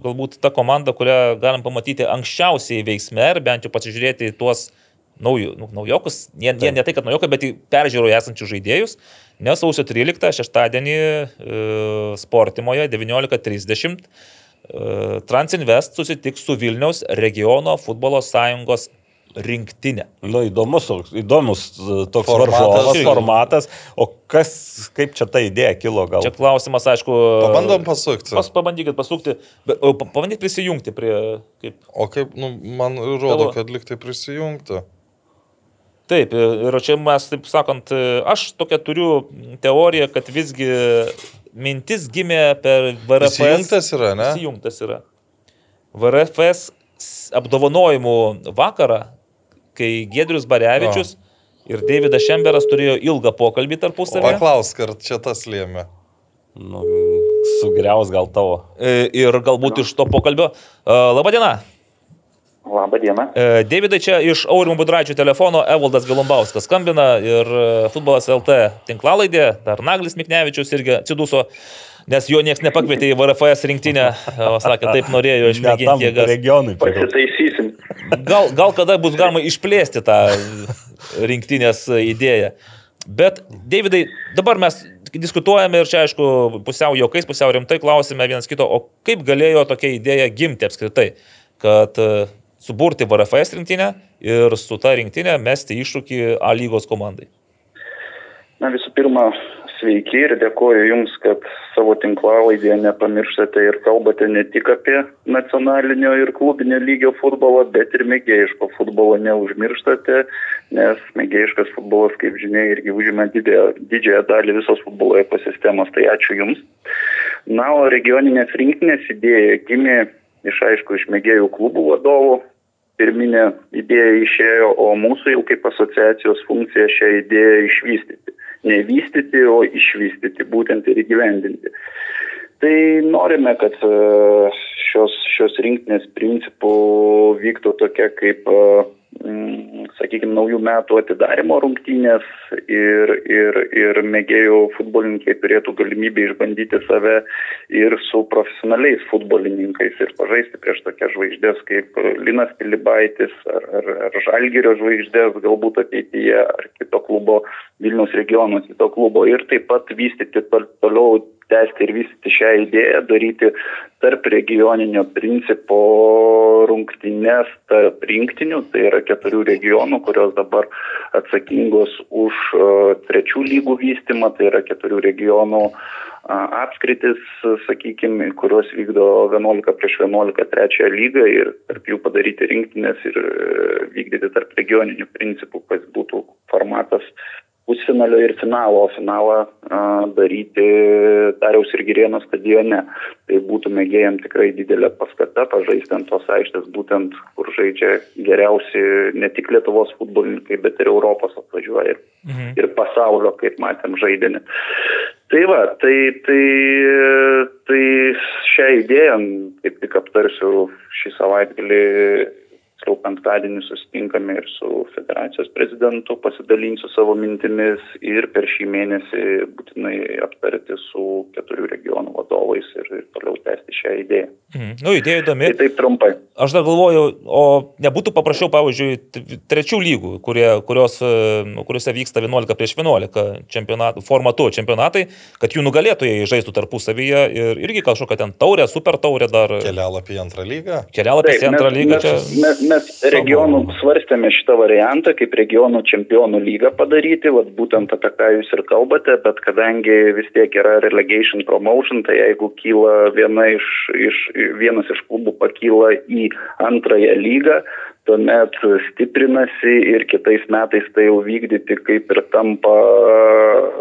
galbūt ta komanda, kurią galim pamatyti anksčiausiai veiksme ir bent jau pasižiūrėti į tuos naujų, nu, naujokus, jie, jie ne tai, kad naujokai, bet į peržiūroje esančius žaidėjus. Nes sausio 13 šeštadienį e, Sportimoje 19.30 e, Transinvest susitiks su Vilniaus regiono futbolo sąjungos rinktinė. Nu, įdomus, įdomus e, toks Formatas. varžovas, formatas. O kas, kaip čia ta idėja kilo gal? Čia klausimas, aišku. Pabandom pasukti. Pas, pabandykit pasukti, pabandykit prisijungti prie, kaip O kaip, nu, man rodo, Tavo- kad liktai prisijungti. Taip, ir čia mes, taip sakant, aš tokią turiu teoriją, kad visgi mintis gimė per VRFS. Prisijungtas yra, ne? Įsijungtas yra. VRFS apdovanojimų vakarą, kai Gedrius Barevičius ir Davidas Šemberas turėjo ilgą pokalbį tarpusavį. Paklausk, ar čia tas lėmė. Nu, sugriaus gal tavo. Ir galbūt iš to pokalbio. Labadiena. Labą dieną. E, Davidai čia iš Aurimo Budraičio telefono Evaldas Galumbauskas skambina ir e, futbolas LT tinklalaidė, dar Naglis Miknevičius irgi atsiduso, nes jo niekas nepakvietė į VRFS rinktinę, o sakė, taip norėjo išmėginti jėgas. regionui. Pasitaisysim. Gal, gal kada bus galima išplėsti tą rinktinės idėją. Bet, Davidai, dabar mes diskutuojame ir čia, aišku, pusiau jaukais, pusiau rimtai klausime vienas kito, o kaip galėjo tokia idėja gimti apskritai, kad e, suburti VRFS rinktinę ir su ta rinktinė mesti iššūkį A lygos komandai. Na visų pirma, sveiki ir dėkoju Jums, kad savo tinklalaidėje nepamirštate ir kalbate ne tik apie nacionalinio ir klubinio lygio futbolą, bet ir mėgėjiško futbolo neužmirštate, nes mėgėjiškas futbolas, kaip žinia, irgi užima didžiąją, dalį visos futbolo ekosistemos, tai ačiū Jums. Na, o regioninės rinktinės idėja gimė iš aišku iš mėgėjų klubų vadovų. Pirminė idėja išėjo, o mūsų jau kaip asociacijos funkcija šią idėją išvystyti. nevystyti, o išvystyti būtent ir įgyvendinti. Tai norime, kad e, šios, šios rinktinės principų vyktų tokia kaip Mm, sakykime, naujų metų atidarimo rungtynės ir, ir, ir mėgėjų futbolininkai turėtų galimybę išbandyti save ir su profesionaliais futbolininkais ir pažaisti prieš tokias žvaigždės kaip Linas Pilibaitis ar, ar, ar Žalgirio žvaigždės galbūt ateityje ar kito klubo, Vilnius regiono kito klubo ir taip pat vystyti toliau tęsti ir vystyti šią idėją, daryti tarp regioninio principo rungtynes tarp rinktinių, tai yra keturių regionų, kurios dabar atsakingos už uh, trečių lygų vystimą, tai yra keturių regionų apskritis, sakykime, kurios vykdo 11 prieš 11 trečią lygą ir tarp jų padaryti rinktinės ir uh, vykdyti tarp regioninių principų, kas būtų formatas pusfinalio ir finalo, o finalą a, daryti Dariaus ir Girėno stadione. Tai būtų mėgėjom tikrai didelė paskata pažaisti ant tos aikštės, būtent kur žaidžia geriausi ne tik Lietuvos futbolininkai, bet ir Europos atvažiuoja ir, mhm. ir pasaulio, kaip matėm, žaidinį. Tai va, tai, tai, tai šią idėją, kaip tik aptarsiu šį savaitgalį jau penktadienį susitinkame ir su federacijos prezidentu, pasidalinsiu savo mintimis ir per šį mėnesį būtinai aptarti su keturių regionų vadovais ir, ir toliau tęsti šią idėją. Mhm. Nu, idėja įdomi. Tai taip trumpai. Aš dar galvoju, o nebūtų paprašiau, pavyzdžiui, trečių lygų, kurie, kurios, nu, kuriuose vyksta 11 prieš 11 čempionatų, formatu čempionatai, kad jų nugalėtojai žaistų tarpusavyje ir irgi kažkokią ten taurę, super taurę dar. Kelialapį į antrą lygą. Kelialapį į antrą lygą. Mes, čia... mes, mes regionų svarstėme šitą variantą, kaip regionų čempionų lygą padaryti, vat būtent apie ką jūs ir kalbate, bet kadangi vis tiek yra relegation promotion, tai jeigu kyla viena iš, iš, vienas iš klubų pakyla į antrąją lygą, tuomet stiprinasi ir kitais metais tai jau vykdyti kaip ir tampa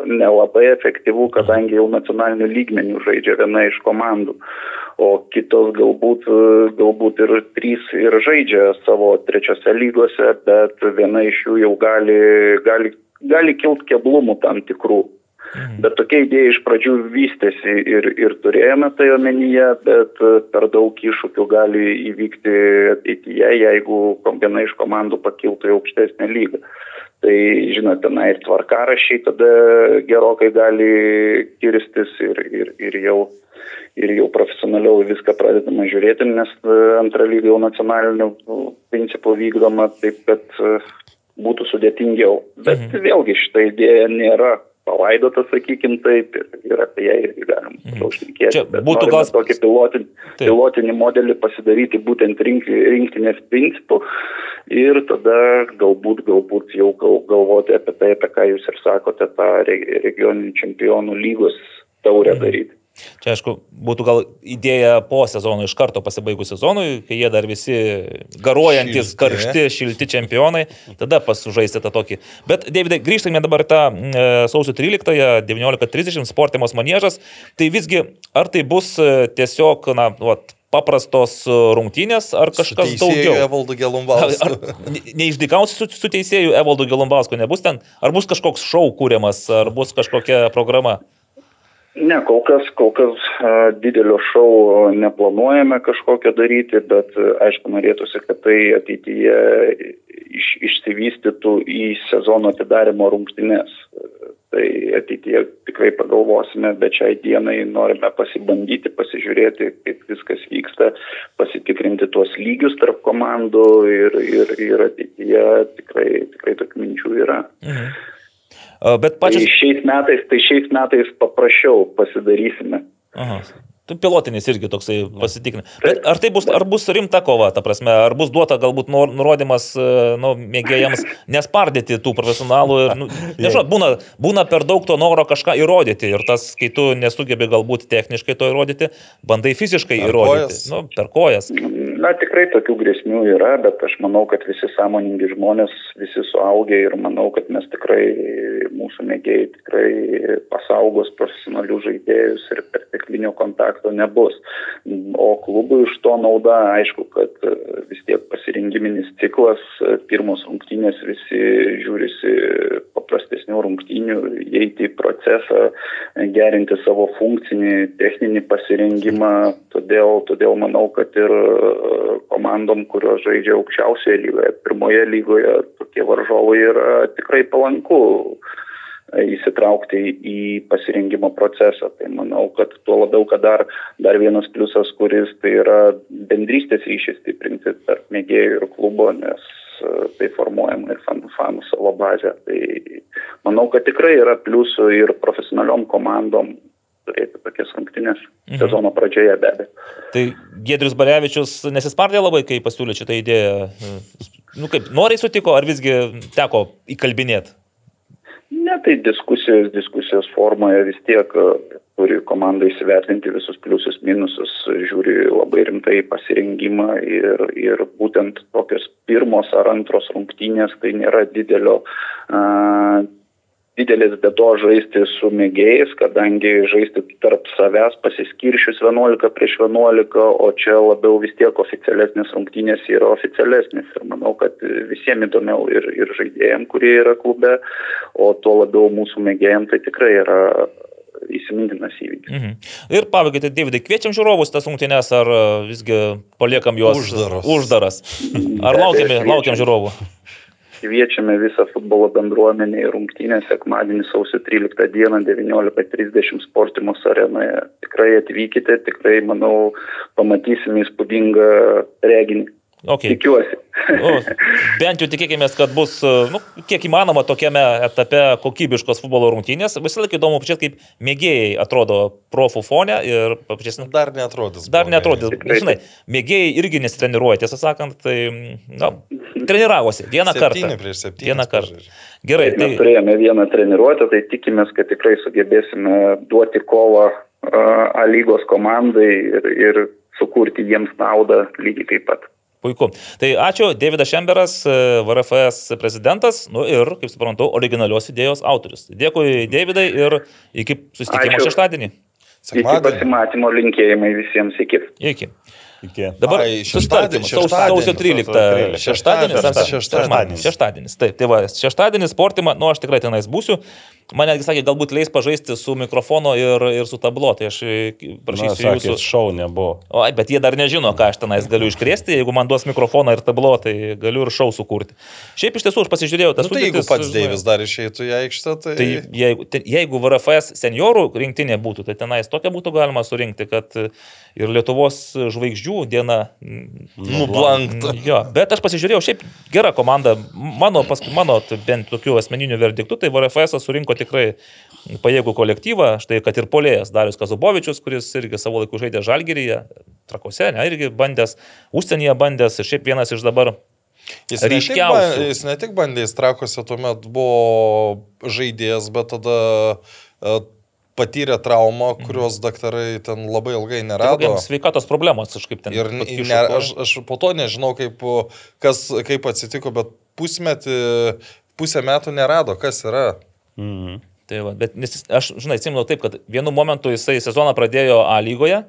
nelabai efektyvu, kadangi jau nacionaliniu lygmeniu žaidžia viena iš komandų o kitos galbūt, galbūt ir trys ir žaidžia savo trečiose lygose, bet viena iš jų jau gali, gali, gali kilt keblumų tam tikrų. Mhm. Bet tokia idėja iš pradžių vystėsi ir, ir turėjome tai omenyje, bet per daug iššūkių gali įvykti ateityje, jeigu viena iš komandų pakiltų į aukštesnę lygą. Tai, žinote, na ir tvarkarašiai tada gerokai gali kirstis ir, ir, ir jau ir jau profesionaliau viską pradedama žiūrėti, nes e, antra lyga jau nacionaliniu principu vykdoma taip, kad e, būtų sudėtingiau. Bet mhm. vėlgi šitą idėją nėra palaidota, sakykim taip, ir, ir apie ją irgi galim mhm. šnekėti. Būtų gal tokį pilotinį, pilotinį modelį pasidaryti būtent rink, rinktinės principų ir tada galbūt, galbūt jau gal, galvoti apie tai, apie ką jūs ir sakote, tą regioninių čempionų lygos taurę mhm. daryti. Čia, aišku, būtų gal idėja po sezono iš karto pasibaigus sezonui, kai jie dar visi garuojantis, šilti. karšti, šilti čempionai, tada pasužaisti tą tokį. Bet, Davidai, grįžtame dabar tą e, sausio 13, 19.30 sportimos manėžas. Tai visgi, ar tai bus e, tiesiog, na, vat, paprastos rungtynės ar kažkas su daugiau. Evaldu Gelumbausku. Neišdikausi su, su teisėju Evaldu Gelumbausku, nebus ten, ar bus kažkoks šou kūriamas, ar bus kažkokia programa? Ne, kol kas, kol kas didelio šau neplanuojame kažkokio daryti, bet aišku, norėtųsi, kad tai ateityje iš, išsivystytų į sezono atidarimo rungtynės. Tai ateityje tikrai pagalvosime, bet šiai dienai norime pasibandyti, pasižiūrėti, kaip viskas vyksta, pasitikrinti tuos lygius tarp komandų ir, ir, ir ateityje tikrai, tikrai tokių minčių yra. Mhm. Bet pačias... Tai šiais metais, tai šiais metais paprasčiau pasidarysime. Aha. Tu pilotinis irgi toksai pasitikrini. Bet ar tai bus, ar bus rimta kova, ta prasme, ar bus duota galbūt nurodymas e, nu, mėgėjams nespardyti tų profesionalų ir, nu, nežinau, būna, būna per daug to noro kažką įrodyti ir tas, kai tu nesugebi galbūt techniškai to įrodyti, bandai fiziškai per įrodyti. Kojas. Nu, per kojas. Na, tikrai tokių grėsmių yra, bet aš manau, kad visi sąmoningi žmonės, visi suaugę ir manau, kad mes tikrai, mūsų mėgėjai tikrai pasaugos profesionalių žaidėjus ir perteklinio kontakto nebus. O klubui iš to nauda, aišku, kad e, vis tiek pasirinkiminis ciklas, e, pirmos rungtynės visi žiūrisi paprastesnių rungtynių žinių, eiti į procesą, gerinti savo funkcinį, techninį pasirengimą. Todėl, todėl manau, kad ir e, komandom, kurios žaidžia aukščiausioje lygoje, pirmoje lygoje, tokie varžovai yra tikrai palanku įsitraukti į pasirinkimo procesą. Tai manau, kad tuo labiau, kad dar, dar vienas pliusas, kuris tai yra bendrystės ryšys stiprinti tarp mėgėjų ir klubo, nes e, tai formuojama ir fanų, fanų savo bazę. Tai manau, kad tikrai yra pliusų ir profesionaliom komandom turėti tokias rungtynės mhm. sezono pradžioje be abejo. Tai Gedrius Barevičius nesispardė labai, kai pasiūlė šitą idėją. Nu kaip, noriai sutiko, ar visgi teko įkalbinėti? Ne, tai diskusijos, diskusijos formoje vis tiek e, turi komanda įsivertinti visus pliusus, minusus, žiūri labai rimtai pasirengimą ir, ir būtent tokios pirmos ar antros rungtynės tai nėra didelio uh, didelės bėdos žaisti su mėgėjais, kadangi žaisti tarp savęs pasiskiršius 11 prieš 11, o čia labiau vis tiek oficialesnės rungtynės yra oficialesnės. Ir manau, kad visiems įdomiau ir, ir žaidėjim, kurie yra klube, o tuo labiau mūsų mėgėjim tai tikrai yra įsimintinas įvykis. Mhm. Ir pabaigai, tai Davidai, kviečiam žiūrovus tas rungtynės, ar visgi paliekam juos uždaras? uždaras. Ar laukiam, laukiam žiūrovų? Kviečiame visą futbolo bendruomenę į rungtynę sekmadienį sausio 13 dieną 19.30 Sportimos arenoje. Tikrai atvykite, tikrai, manau, pamatysime įspūdingą reginį. Okay. Tikiuosi. Nu, bent jau tikėkime, kad bus, nu, kiek įmanoma, tokiame etape kokybiškos futbolo rungtynės. Visą laiką įdomu pažiūrėti, kaip mėgėjai atrodo profų fone ir pažiūrėsim. Dar netrodys. Dar netrodys. Žinai, mėgėjai irgi nesitreniruoja, tiesą sakant, tai, na, treniravosi vieną kartą. prieš septynis. Vieną kartą. Gerai. Tai... Mes turėjome vieną treniruotę, tai tikimės, kad tikrai sugebėsime duoti kovą A lygos komandai ir, ir sukurti jiems naudą lygiai taip pat. Puiku. Tai ačiū, Davidas Šemberas, VRFS prezidentas, nu ir, kaip suprantu, originalios idėjos autorius. Dėkui, Davidai, ir iki susitikimo ačiū. šeštadienį. Iki pasimatymo linkėjimai visiems iki. Iki. Iki. Dabar Ai, šeštadienį, sausio 13. Šeštadienis. Šeštadienis. Šeštadienis. Taip, tai va, šeštadienis sportimą, nu aš tikrai tenais būsiu. Man netgi sakė, galbūt leis pažaisti su mikrofono ir, ir su tablo, tai aš prašysiu Na, jūsų. Šau nebuvo. O, bet jie dar nežino, ką aš tenais galiu iškrėsti, jeigu man duos mikrofoną ir tablo, tai galiu ir šau sukurti. Šiaip iš tiesų aš pasižiūrėjau, tas Nu, tai jeigu sudėtis, pats žinai, Deivis dar išeitų į aikštę, tai... Tai jeigu, te- jeigu VRFS seniorų rinktinė būtų, tai tenais tokia būtų galima surinkti, kad ir Lietuvos žvaigždžių diena. Nublankta. Jo, bet aš pasižiūrėjau, šiaip gera komanda, mano, pas, mano bent tokių asmeninių verdiktų, tai VRFS surinko tikrai pajėgų kolektyvą, štai kad ir polėjas Darius Kazubovičius, kuris irgi savo laiku žaidė Žalgiryje, trakose, ne, irgi bandęs, užsienyje bandęs, ir šiaip vienas iš dabar Jis ne, tik, ryškiausių. ba- jis ne tik bandė įstrakose, tuomet buvo žaidėjas, bet tada e, patyrė traumą, kurios daktarai ten labai ilgai nerado. jam sveikatos problemos kažkaip ten. Ir ne, aš, aš po to nežinau, kaip, kas, kaip atsitiko, bet pusmetį, pusę metų nerado, kas yra. Mhm. Tai va, bet nes, aš, žinai, atsimenu taip, kad vienu momentu jisai sezoną pradėjo A lygoje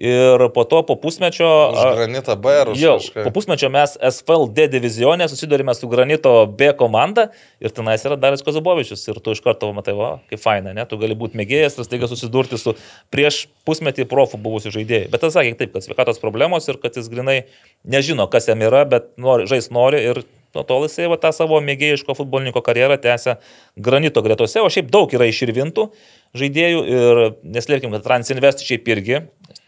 ir po to po pusmečio... Už a, granitą B ar už Jau, kažką. po pusmečio mes SFL D divizione susidurime su Granito B komanda ir tenais yra Darius Kozubovičius ir tu iš karto matai, va, kaip faina, ne, tu gali būti mėgėjas ir staiga susidurti su prieš pusmetį profų buvusiu žaidėju. Bet tas sakė taip, kad sveikatos problemos ir kad jis grinai nežino, kas jam yra, bet nori, žais nori ir nuo to jisai va, tą savo mėgėjiško futbolininko karjerą tęsia Granito gretose, o šiaip daug yra iširvintų žaidėjų ir neslėpkim, kad Transinvest šiaip irgi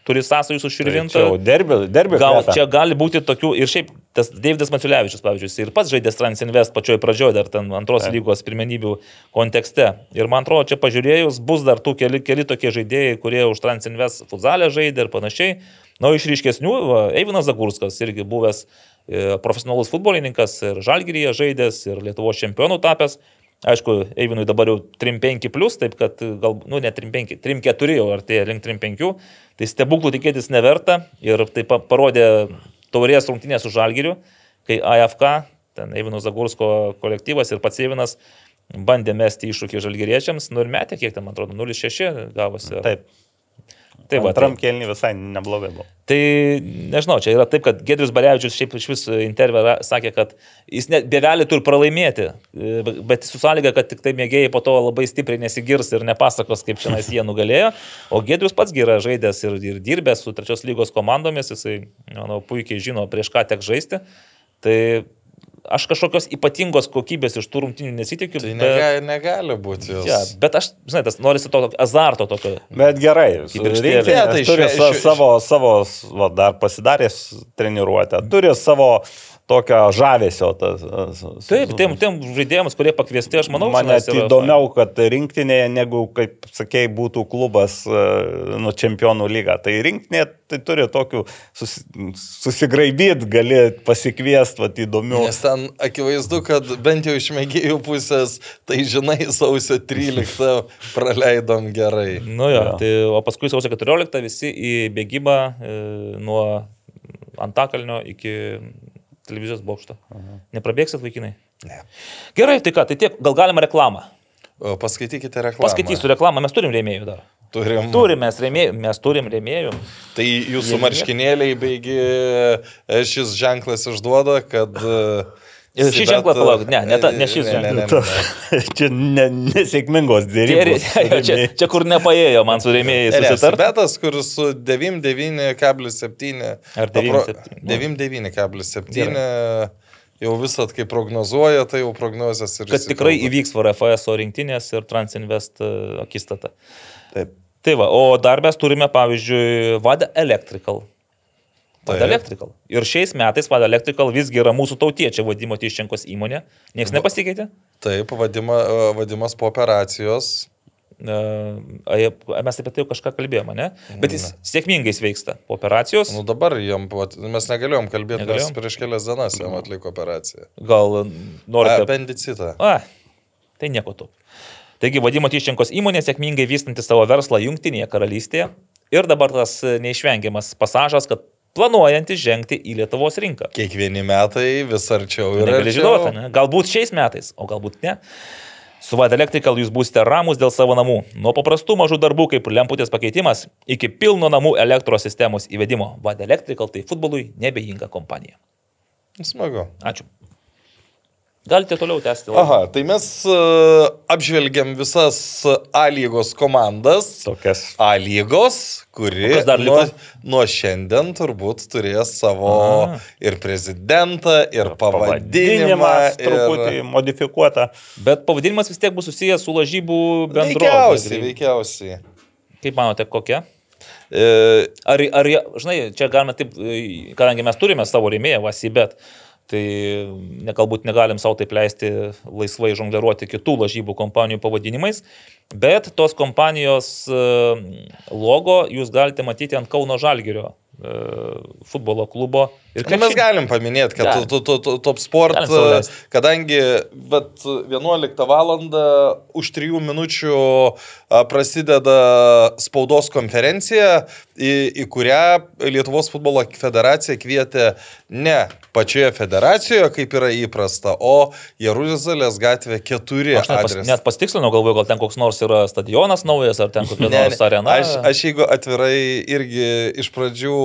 turi sąsajų su Tai širvintu. jau Derbė, derbė. Gal kvepia. čia gali būti tokių ir šiaip tas Davidas Maciulevičius, pavyzdžiui, ir pats žaidė Transinvest pačioj pradžioje, dar ten antros Taip. lygos pirmenybių kontekste. Ir man atrodo, čia pažiūrėjus, bus dar tų keli, keli tokie žaidėjai, kurie už Transinvest futzalę žaidė ir panašiai. Na, o iš ryškesnių, va, Eivinas Zagurskas, irgi buvęs profesionalus futbolininkas ir Žalgiryje žaidęs, ir Lietuvos čempionų tapęs. Aišku, Eivinui dabar jau 3-5 plus, taip kad gal, nu ne 3-5, 3-4 jau artėja link 3-5, tai stebuklų tikėtis neverta ir tai pa- parodė taurės rungtynės su Žalgiriu, kai AFK, ten Eivino Zagursko kolektyvas ir pats Eivinas bandė mesti iššūkį žalgyriečiams, nu ir metė, kiek ten, man atrodo, 0-6 gavosi. Taip. Tai va, Antram tai, kelnį visai neblogai buvo. tai nežinau, čia yra taip, kad Gedrius Barevičius šiaip iš vis intervą ra- sakė, kad jis net bevelį turi pralaimėti, e, bet su sąlyga, kad tik tai mėgėjai po to labai stipriai nesigirs ir nepasakos, kaip šiandien jie nugalėjo. O Gedrius pats yra žaidęs ir, ir dirbęs su trečios lygos komandomis, jisai, manau, puikiai žino, prieš ką tek žaisti. Tai aš kažkokios ypatingos kokybės iš tų rungtinių nesitikiu. Tai bet- negali, negali būti jos. Ja, bet aš, žinai, tas norisi to tokio azarto tokio. Bet gerai, štėlė. Tai turi šve- sa, šve- savo, savo va, dar pasidaręs treniruotę, turi savo tokio žavesio. Tas, Taip, tiem, tiem žaidėjams, kurie pakviesti, aš manau, Man net įdomiau, kad rinktinėje, negu, kaip sakėjai, būtų klubas nuo čempionų lyga. Tai rinktinė tai turi tokių susi, susigraibyti, gali pasikviesti, va, įdomių. Nes ten akivaizdu, kad bent jau iš mėgėjų pusės, tai žinai, sausio 13 praleidom gerai. Nu jo, Jo. tai, o paskui sausio 14 visi į bėgimą e, nuo Antakalnio iki televizijos bokšto. Neprabėgsit vaikinai? Ne. Gerai, tai ką, tai tiek, gal galima reklamą. O, Paskaitykite reklamą. Paskaitysiu reklamą, mes turim rėmėjų dar. Turim. Turim mes rėmėjų, mes turim rėmėjų. Tai jūsų Jie- marškinėliai beigi e, šis ženklas išduoda, kad... e, Ir šį ženklą palauk, ne, ne ta- ne šis ženklas. ne. Čia ne, nesėkmingos dėrybos. čia, čia kur nepaėjo man su rėmėjais susitarti. Sibetas, kur su 99,7. Ar o pro- 9,7, nu. 99,7. Jau visat, kai prognozuoja, tai jau prognozijas ir... Kad tikrai išsipildo. įvyks VRFS rinktinės ir Transinvest e, akistata. Taip. Tai va, o dar mes turime, pavyzdžiui, Vada Electrical. Vada Taip. Electrical. Ir šiais metais Vada Electrical visgi yra mūsų tautiečia vadimo Tyščenkos įmonė. Niekas Va- nepasikeitė. Taip, vadima, e, vadimas po operacijos. E, Mes apie tai jau kažką kalbėjome, ne? Bet jis sėkmingai sveiksta po operacijos. Nu dabar jam, mes negalėjom kalbėti, nes Negalėjom? prieš kelias dienas jam atliko operaciją. Gal norite. Appendicitą. A, tai nieko tu. Taigi, vadimo Tyščenkos įmonė sėkmingai vystanti savo verslą Junktinėje karalystėje. Ir dabar tas e, neišvengiamas pasažas, kad planuojantis žengti į Lietuvos rinką. Kiekvieni metai vis arčiau ir Negali arčiau. žinoti, ne? Galbūt šiais metais, o galbūt ne. Su Vada Electrical jūs būsite ramus dėl savo namų. Nuo paprastų mažų darbų kaip lemputės pakeitimas iki pilno namų elektros sistemos įvedimo. Vada Electrical tai futbolui nebejinga kompanija. Smagu. Ačiū. Galite toliau tęsti. Aha, tai mes uh, apžvelgiam visas A lygos komandas. Tokias. A lygos, kuri nuo, nuo šiandien turbūt turės savo A. ir prezidentą, ir pavadinimą. Pavadinimas truputį Ir... modifikuota. Bet pavadinimas vis tiek bus susijęs su lažybų bendrovė. Veikiausiai, veikiausiai. Kaip manote, kokia? E, Ar, ar, žinai, čia galime taip, e, kadangi mes turime savo rėmėją Vasibet, tai nekalbūt negalim savo taip leisti laisvai žongliruoti kitų lažybų kompanijų pavadinimais, bet tos kompanijos e, logo jūs galite matyti ant Kauno Žalgirio e, futbolo klubo. Ir Tai mes galim paminėti, kad Galim. tu, tu, tu, Top Sport, leist. kadangi vat, 11 val. už 3 minučių a, prasideda spaudos konferencija, į, į kurią Lietuvos futbolo federacija kvietė ne pačioje federacijoje, kaip yra įprasta, o Jeruzalės gatvė 4 Aš net, pas, net pasitikslinau, galvoju, gal ten koks nors yra stadionas naujas, ar ten kokia nors arena. Aš, aš jeigu atvirai irgi iš pradžių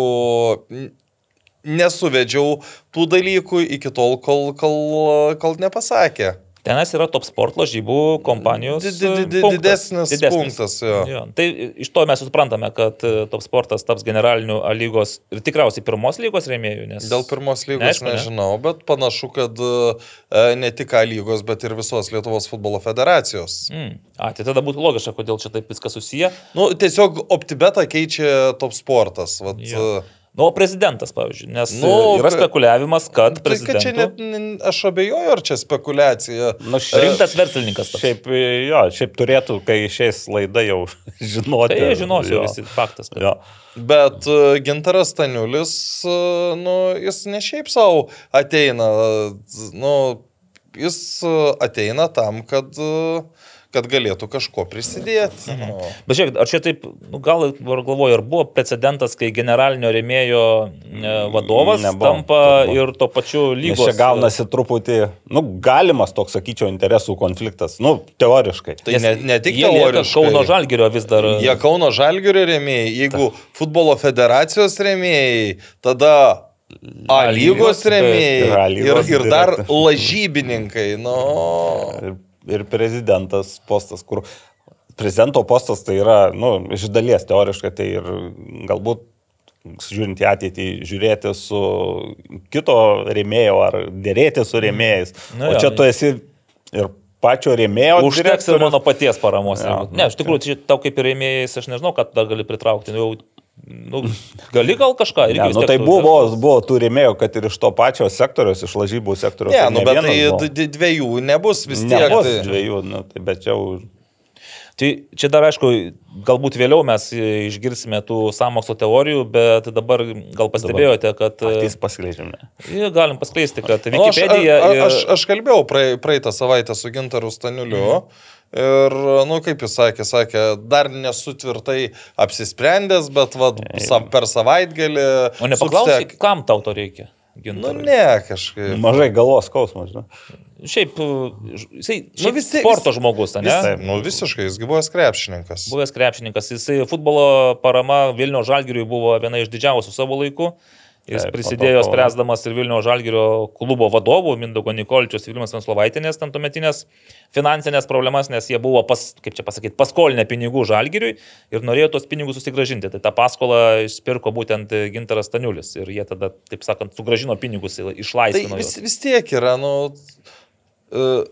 nesuvedžiau tų dalykų iki tol, kol, kol, kol nepasakė. Tenas yra top sport lažybų kompanijos. Di- di- di- e, punktas. didesnis punktas, jo. jo. Tai iš to mes suprantame, kad e, top sportas taps generaliniu A lygos ir tikriausiai pirmos lygos rėmėjų. Nes... Dėl pirmos lygos Neaišku, ne? nežinau, bet panašu, kad e, ne tik A lygos, bet ir visos Lietuvos futbolo federacijos. Mm. A, tai tada būtų logiška, kodėl čia taip viskas susiję. Nu, tiesiog OptiBetą keičia top sportas. Vat, Jo. Nu, o prezidentas, pavyzdžiui, nes Nu, nu, yra spekuliavimas, kad Tai kad čia net, aš abejoju, ar čia spekulacija. Na, šiaip, Rimtas verslininkas. taps. šiaip, jo, šiaip turėtų, kai išės laida jau žinoti. Tai žinosiu jo. visi faktas. Kad... Jo. Bet e, Gintaras Staniulis, e, nu, jis ne šiaip savo ateina, nu, jis e, ateina tam, kad, e, kad galėtų kažko prisidėti. Mhm. Nu. Bet žiūrėk, ar čia taip, nu, gal ar galvoju, ar buvo precedentas, kai generalinio rėmėjo e, vadovas Nebuvo, tampa nebuvo. ir to pačiu Nes lygos. čia gaunasi truputį, nu, galimas toks, sakyčiau, interesų konfliktas, nu, teoriškai. Tai ne, ne tik teoriškai. Kauno Žalgirio vis dar. Jie Kauno Žalgirio rėmėjai, jeigu futbolo federacijos rėmėjai, tada A lygos, rėmėjai ir ir, dar lažybininkai. Nu, Ir, prezidentas postas, kur prezidento postas tai yra, nu, iš dalies teoriškai, tai ir galbūt žiūrint į ateitį, žiūrėti su kito rėmėjo ar dėrėti su rėmėjais. Na o čia tu esi ir pačio rėmėjo. Užteks ir mano paties paramos. Jeigu- ne, iš tikrųjų, čia tau kaip ir rėmėjais, aš nežinau, kad dar gali pritraukti. Nu, jau, nu, gali gal kažką irgi. Ne, nu, tai buvo, buvo tų rėmėjų, kad ir iš to pačio sektoriaus, iš lažybų sektoriaus. ne, tai nu, bet tai buvo. dviejų nebus vis tiek. Nebus tai- dviejų, nu, tai bet jau Tai čia dar aišku, galbūt vėliau mes išgirsime tų samokslo teorijų, bet dabar gal pastebėjote, kad... patys paskleidžiame. Galim paskleisti, kad Nu, aš, a, a, ir- aš, aš kalbėjau praei- praeitą savaitę su Gintaru Staniuliu. Ir, nu, kaip jis sakė, sakė, dar nesu tvirtai apsisprendęs, bet va, sa, per savaitgalį... O nepaklausai, Substack- kam tau to reikia? Nu, Gintarui? ne, kažkaip. Mažai galvos skausmas, žinai. Šiaip, ž- jisai Nu, nu, vis tiek- sporto vis- žmogus, ne? Vis, nu, visiškai, jisgi buvo krepšininkas. Buvęs krepšininkas, jisai futbolo parama Vilnių Žalgiriui buvo viena iš didžiausių savo laikų. Jis Taip, prisidėjo to, spręsdamas ir Vilnių Žalgirio klubo vadovų, Mindogo Nikolčius ir Vilmas Venslovaitinės, ten tuometinės finansinės problemas, nes jie buvo, pas, kaip čia pasakyti, paskolinę pinigų Žalgiriui ir norėjo tos pinigus susigražinti. Tai tą paskolą išpirko būtent Gintaras Staniulis ir jie tada, taip sakant, sugražino pinigus, Tai išlaisvino vis, juos. vis tiek yra, nu, uh,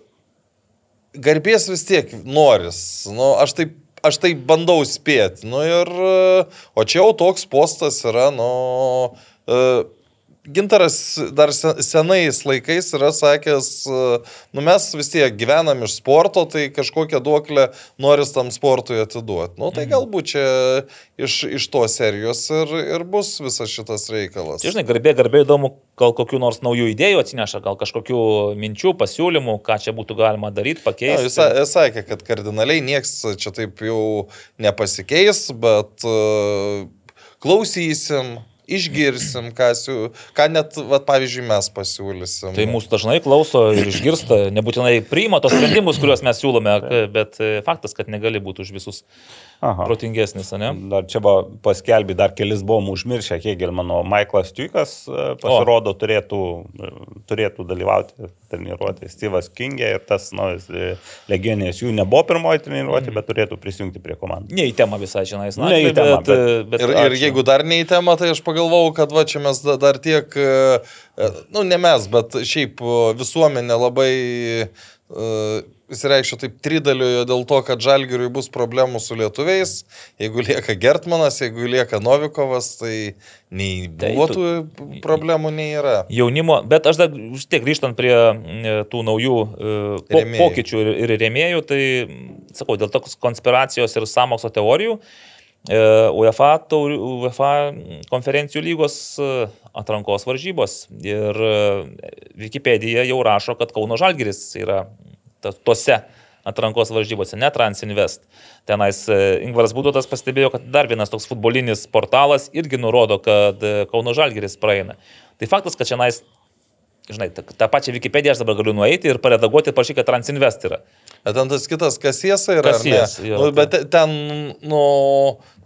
garbės vis tiek noris. Nu, aš taip, aš taip bandau spėti. Nu, ir, uh, o čia jau toks postas yra, nu, Gintaras dar se- senais laikais yra sakęs, uh, nu mes vis tiek gyvenam iš sporto, tai kažkokią duoklę noris tam sportui atiduoti. Nu, tai galbūt čia iš, iš tos serijos ir, ir bus visas šitas reikalas. Tai, žinai, garbė, garbė įdomu, gal kokių nors naujų idėjų atsineša, gal kažkokių minčių, pasiūlymų, ką čia būtų galima daryti, Na, pakeisti. Jis jis sakė, kad kardinaliai nieks čia taip jau nepasikeis, bet uh, klausysim, išgirsim, ką, siū, ką net, vat, pavyzdžiui, mes pasiūlysim. Tai mūsų dažnai klauso ir išgirsta, nebūtinai priima tos sprendimus, kuriuos mes siūlome, bet e, faktas, kad negali būti už visus Aha. protingesnis, ne? Dar čia buvo paskelbė, dar kelis buvom užmiršę, Hegelmano Michaelas Tuikas e, pasirodo turėtų, e, turėtų dalyvauti treniruotėje, Steve'as Kingė ir tas naujas e, legionės jų nebuvo pirmoji treniruotė, bet turėtų prisijungti prie komandos. Ne į temą visai, žinai, Ne į temą, bet, bet, bet Ir, ir jeigu dar ne į temą, tai aš pagalvojau, kad va čia mes da- dar tiek, nu ne mes, bet šiaip visuomenė labai uh, įsireikščia taip tridaliojo dėl to, kad Žalgiriui bus problemų su lietuviais. Jeigu lieka Gertmanas, jeigu lieka Novikovas, tai nei Tai buvo tu- tų problemų, nei yra. Jaunimo, bet aš dar vis tiek grįžtant prie e, tų naujų e, po, pokyčių ir, ir rėmėjų, tai sakau, dėl tokios konspiracijos ir samokslo teorijų, e, UEFA, tauri- UEFA konferencijų lygos atrankos varžybos ir e, Wikipedija jau rašo, kad Kauno Žalgiris yra tose atrankos varžybose, ne Transinvest. Tenais e, Ingvaras Būdotas pastebėjo, kad dar vienas toks futbolinis portalas irgi nurodo, kad e, Kauno Žalgiris praeina. Tai faktas, kad čia nais, žinai, tą pačią Wikipediją aš dabar galiu nueiti ir paredaguoti ir parašyti, kad Transinvest yra. Bet ten tas kitas kasiesa yra. Kasies, jo, nu, bet te- ten, nu,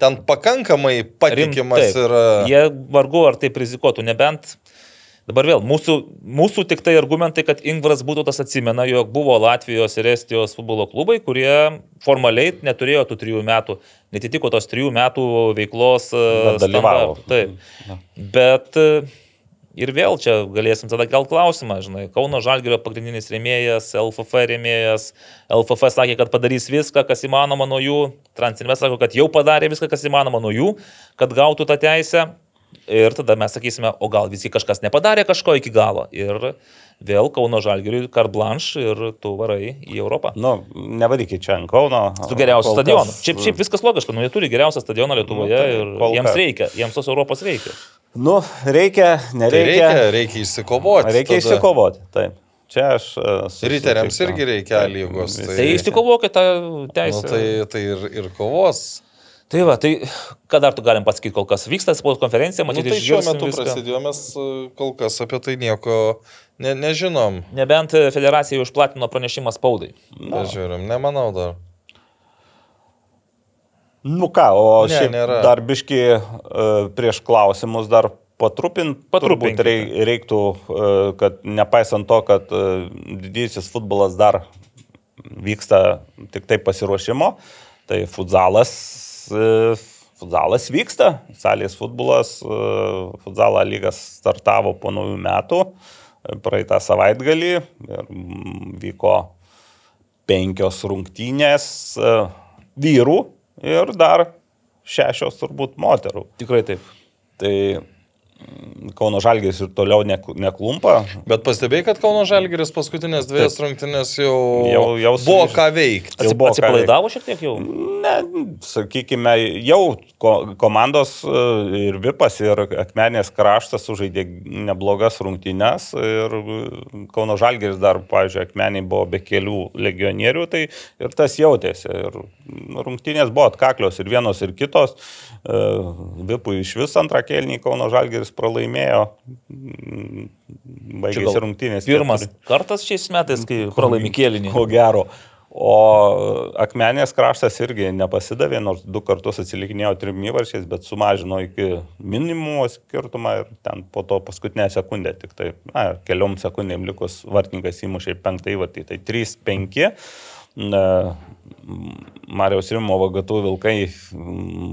ten pakankamai patikimas Rim- yra. Jie vargu ar taip rizikuotų, nebent Dabar vėl, mūsų, mūsų tik tai argumentai, kad Ingvaras Būtotas atsimena, jog buvo Latvijos ir Estijos futbolo klubai, kurie formaliai neturėjo tų trijų metų, netitiko tos trijų metų veiklos. e, Bet dalyvavo. Taip. Bet e, ir vėl čia galėsim tada kelt klausimą, žinai, Kauno Žalgirio pagrindinis rėmėjas, LFF rėmėjas, LFF sakė, kad padarys viską, kas įmanoma nuo jų, Transinvest sako, kad jau padarė viską, kas įmanoma nuo jų, kad gautų tą teisę. Ir tada mes sakysime, o gal visgi kažkas nepadarė kažko iki galo. Ir vėl Kauno Žalgiriui carte blanche ir tu varai į Europą. Nu, nevarykit čia ant Kauno. Kol stadionu. kas- Šiaip, šiaip viskas logiška, nu jie turi geriausią stadioną Lietuvoje Nu, tai ir jiems reikia, jiems tos Europos reikia. Nu, reikia, Tai nereikia. reikia, reikia įsikovoti. Reikia tada. išsikovoti, taip. Čia aš. e, su- Riteriams irgi reikia lygos. Visi. Tai išsikovokit tą Nu, teisę. tai, tai ir, ir kovos. Tai va, tai ką dar tu galim pasakyti, kol kas vyksta spaudos konferencija, Nu, matyti, tai šiuo metu viską. prasidėjo, mes e, kol kas apie tai nieko ne, nežinom. Nebent federacija jau išplatino pranešimą spaudai. Pažiūrim, nemanau dar. Nu ką, o Ne, šiaip nėra. dar biški uh, prieš klausimus dar patrupint. Rei- Reiktų, uh, kad nepaisant to, kad uh, didysis futbolas dar vyksta tik tai pasiruošimo, tai futsalas, uh, futsalas vyksta. Salės futbolas, futsalo lygas startavo po naujų metų, e, praeitą savaitgalį ir mm, vyko penkios rungtynės e, vyrų ir dar šešios turbūt moterų. Tikrai taip. Tai Kauno Žalgis ir toliau nek- neklumpa. Bet pastebėjai, kad Kauno Žalgeris paskutinės dviejas rungtynės jau, Jau- jau buvo ką veikti. Jau buvo Atsipalaidavo šiek tiek jau. Ne, sakykime, jau ko, komandos e, ir Vipas, ir Akmenės kraštas sužaidė neblogas rungtynes ir Kauno Žalgeris dar, pavyzdžiui, Akmeniai buvo be kelių legionierių, tai ir tas jautėsi. Ir rungtynės buvo atkaklios ir vienos, ir kitos. E, Vipui iš vis antrą kelnį Kauno Žalgeris pralaimėjo. Baigėsi rungtynės. Pirmas keturi. kartas šiais metais, kai pralaimi kėlinį. Ko gero. O Akmenės kraštas irgi nepasidavė, nors du kartus atsilikinėjo trim įvarčiais, bet sumažino iki minimumo skirtumą ir ten po to paskutinę sekundę tik tai, na, keliom sekundėm likus vartininkas įmušė penktą įvartį, tai 3-5. Na, Marijos Rimo vagatų vilkai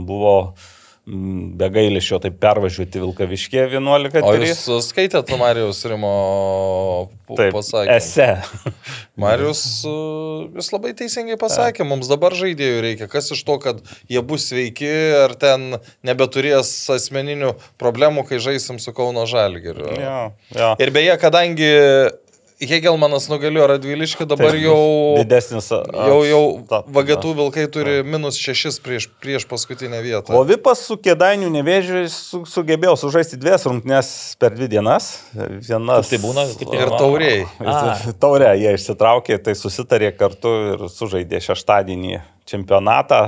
buvo mm, be gailėšio taip pervažiuoti Vilkaviškė 11. O jūs skaitėte Marijos Rimo Taip, pasakymą? ese. Marijus, uh, jis labai teisingai pasakė, mums dabar žaidėjų reikia. Kas iš to, kad jie bus sveiki, ar ten nebeturės asmeninių problemų, kai žaisim su Kauno Žalgiriu. Jo, jo. Ir beje, kadangi Hegelmanas nugalėjo Radviliškį, dabar Taip, jau... didesnis. Jau, jau vagatų vilkai turi minus šešis prieš, prieš paskutinę vietą. O Vipas su Kėdainių nevėžiu su, sugebėjo sužaisti dvies rungtynes per dvi dienas. Vienas. Tai būna? Kaip tai Ir tauriai. Taurė, jie išsitraukė, tai susitarė kartu ir sužaidė šeštadienį čempionatą.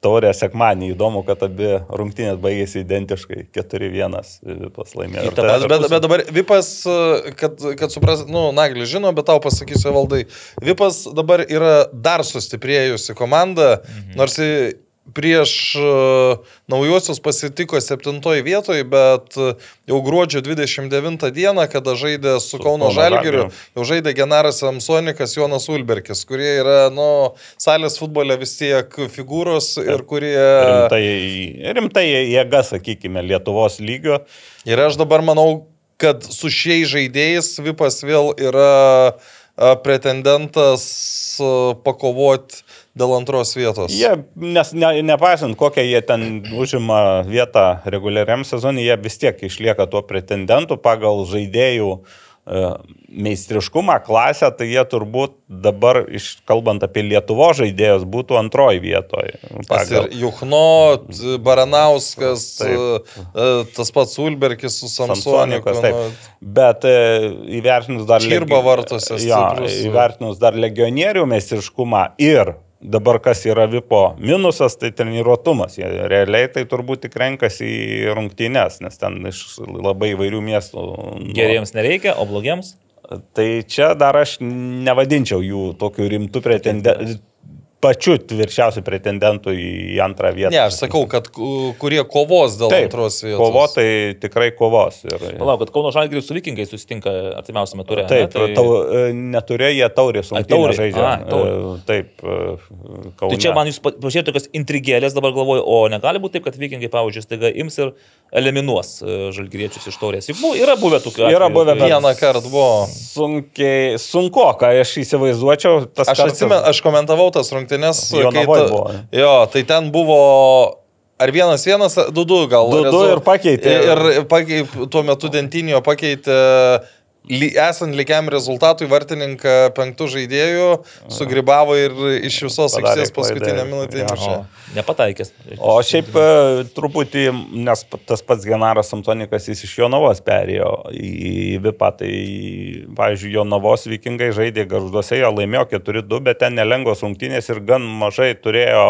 Taurė sekmanį. Įdomu, kad abi rungtynės baigėsi identiškai. 4-1 Vipas laimėjo. Ir Ir ta Bet, bet, bet dabar Vipas, kad, kad supras, nu, Naglis žino, bet tau pasakysiu valdai, Vipas dabar yra dar sustiprėjusi komanda, mhm. nors prieš uh, naujuosius pasitiko septintoji vietoje, bet uh, jau gruodžio 29 dieną, kada žaidė su, Su Kauno Žalgiriu, jau žaidė Genaras Samsonikas, Jonas Ulberkis, kurie yra, nu, salės futbole vis tiek figūros ir kurie... Rimtai, rimtai jėga, sakykime, Lietuvos lygio. Ir aš dabar manau, kad su šiais žaidėjais Vipas vėl yra a, pretendentas pakovoti dėl antros vietos. Jie, nes ne, nepaisant, kokią jie ten užima vietą reguliariam sezonui, jie vis tiek išlieka tuo pretendentu pagal žaidėjų e, meistriškumą, klasę, tai jie turbūt dabar, iš, kalbant apie Lietuvo žaidėjus, būtų antroji vietoje. Tas ir Juchno, Baranauskas, Taip. e, tas pats Ulberkis su Samsoniku. Nu, taip. Bet e, įvertinus dar... Legi- vartuose Jo, įvertinus dar legionierių meistriškumą ir dabar kas yra Vipo minusas, tai treniruotumas. Jie realiai tai turbūt tik renkasi į rungtynes, nes ten iš labai įvairių miestų. Geriems nereikia, o blogiems? Tai čia dar aš nevadinčiau jų tokiu rimtu pretendentu. Pačiu tvirčiausiu pretendentu į antrą vietą. Ne, aš sakau, kad ku- kurie kovos dėl Taip, antros vietos. kovotojai tikrai kovos. Ir, Palauk, kad Kauno Žalgiris su Vikingais susitinka artimiausiame turė. Taip, tai... tau, e, neturėjo jie taurės rungtynę taurė. žaidžia. A, taurė. E, Taip, e, Kaune. Tai čia man jūs pa- pažiūrėjote tokias intrigėlės, dabar galvoju, o negali būti taip, kad vikingai, pavyzdžiui, staiga ims ir eliminuos žalgyriečius iš taurės. Juk buvo, yra buvę tokių Yra atvejų, buvę, kai- bet- Vieną kartą buvo. Sunkiai, sunku, ką aš įsivaizduočiau. tas Aš kartas- atsimenu, aš komentavau tas rungtynes. Jonavoj kai ta- buvo. Jo, tai ten buvo ar vienas vienas, du du gal. 2-2 rezu- ir pakeitė. Ir pakei, tuo metu Dentinio pakeitė ly- esant lygiam rezultatui vartininką penktų žaidėjų sugribavo ir iš visos aikštės paskutinę minutę įmušė. O, nepataikęs. O šiaip e, truputį, nes tas pats Genaras Samtonikas jis iš Jonavos perėjo į Vipą, tai, pavyzdžiui, Jonavos vikingai žaidė garžduose, jie laimėjo 4-2, bet ten nelengvos rungtynės ir gan mažai turėjo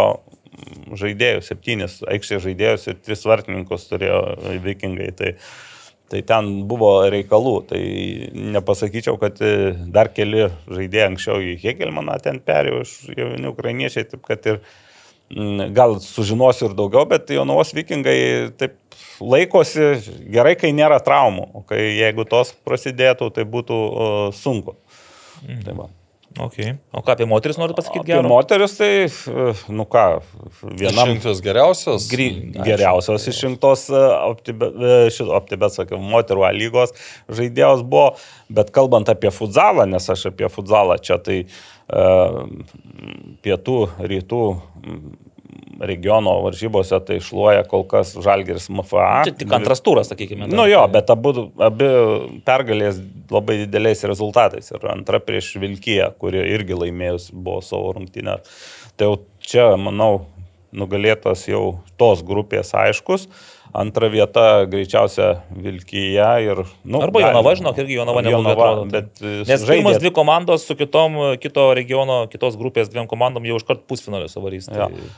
žaidėjų, septynis aikštės žaidėjus ir tris vartininkus turėjo vikingai. Tai, Tai ten buvo reikalų, tai nepasakyčiau, kad e, dar keli žaidėjai anksčiau į Hegelmaną ten perėjo iš jauni ukrainiečiai, taip kad ir mm, gal sužinosiu ir daugiau, bet Jonavos vikingai taip laikosi gerai, kai nėra traumų, o kai jeigu tos prasidėtų, tai būtų sunku. Tai va. Okay. O ką apie moteris noriu pasakyti Apie gerą? moteris tai, e, nu ką, vienam Išrinktos geriausios. Gry... geriausios išrinktos šito optibet, sakiau, moterų A lygos žaidėjos buvo, bet kalbant apie futzalą, nes aš apie futzalą čia tai uh, pietų, rytų mm, regiono varžybose tai šluoja kol kas Žalgeris MFA. Čia tik antras turas, sakykime. Nu jo, bet abu, abi pergalės labai dideliais rezultatais. Ir antra prieš Vilkiją, kuri irgi laimėjus buvo savo rungtynę. Tai jau čia, manau, nugalėtas jau tos grupės aiškus. Antra vieta greičiausia Vilkyje ir... Nu, Arba Jonava, žinok, irgi Jonava neblogai tai. Bet, e, Nes pirmas dvi komandos su kitom, kito regiono, kitos grupės dviem komandom jau iškart pusfinaliuose varys. Tai... Jo.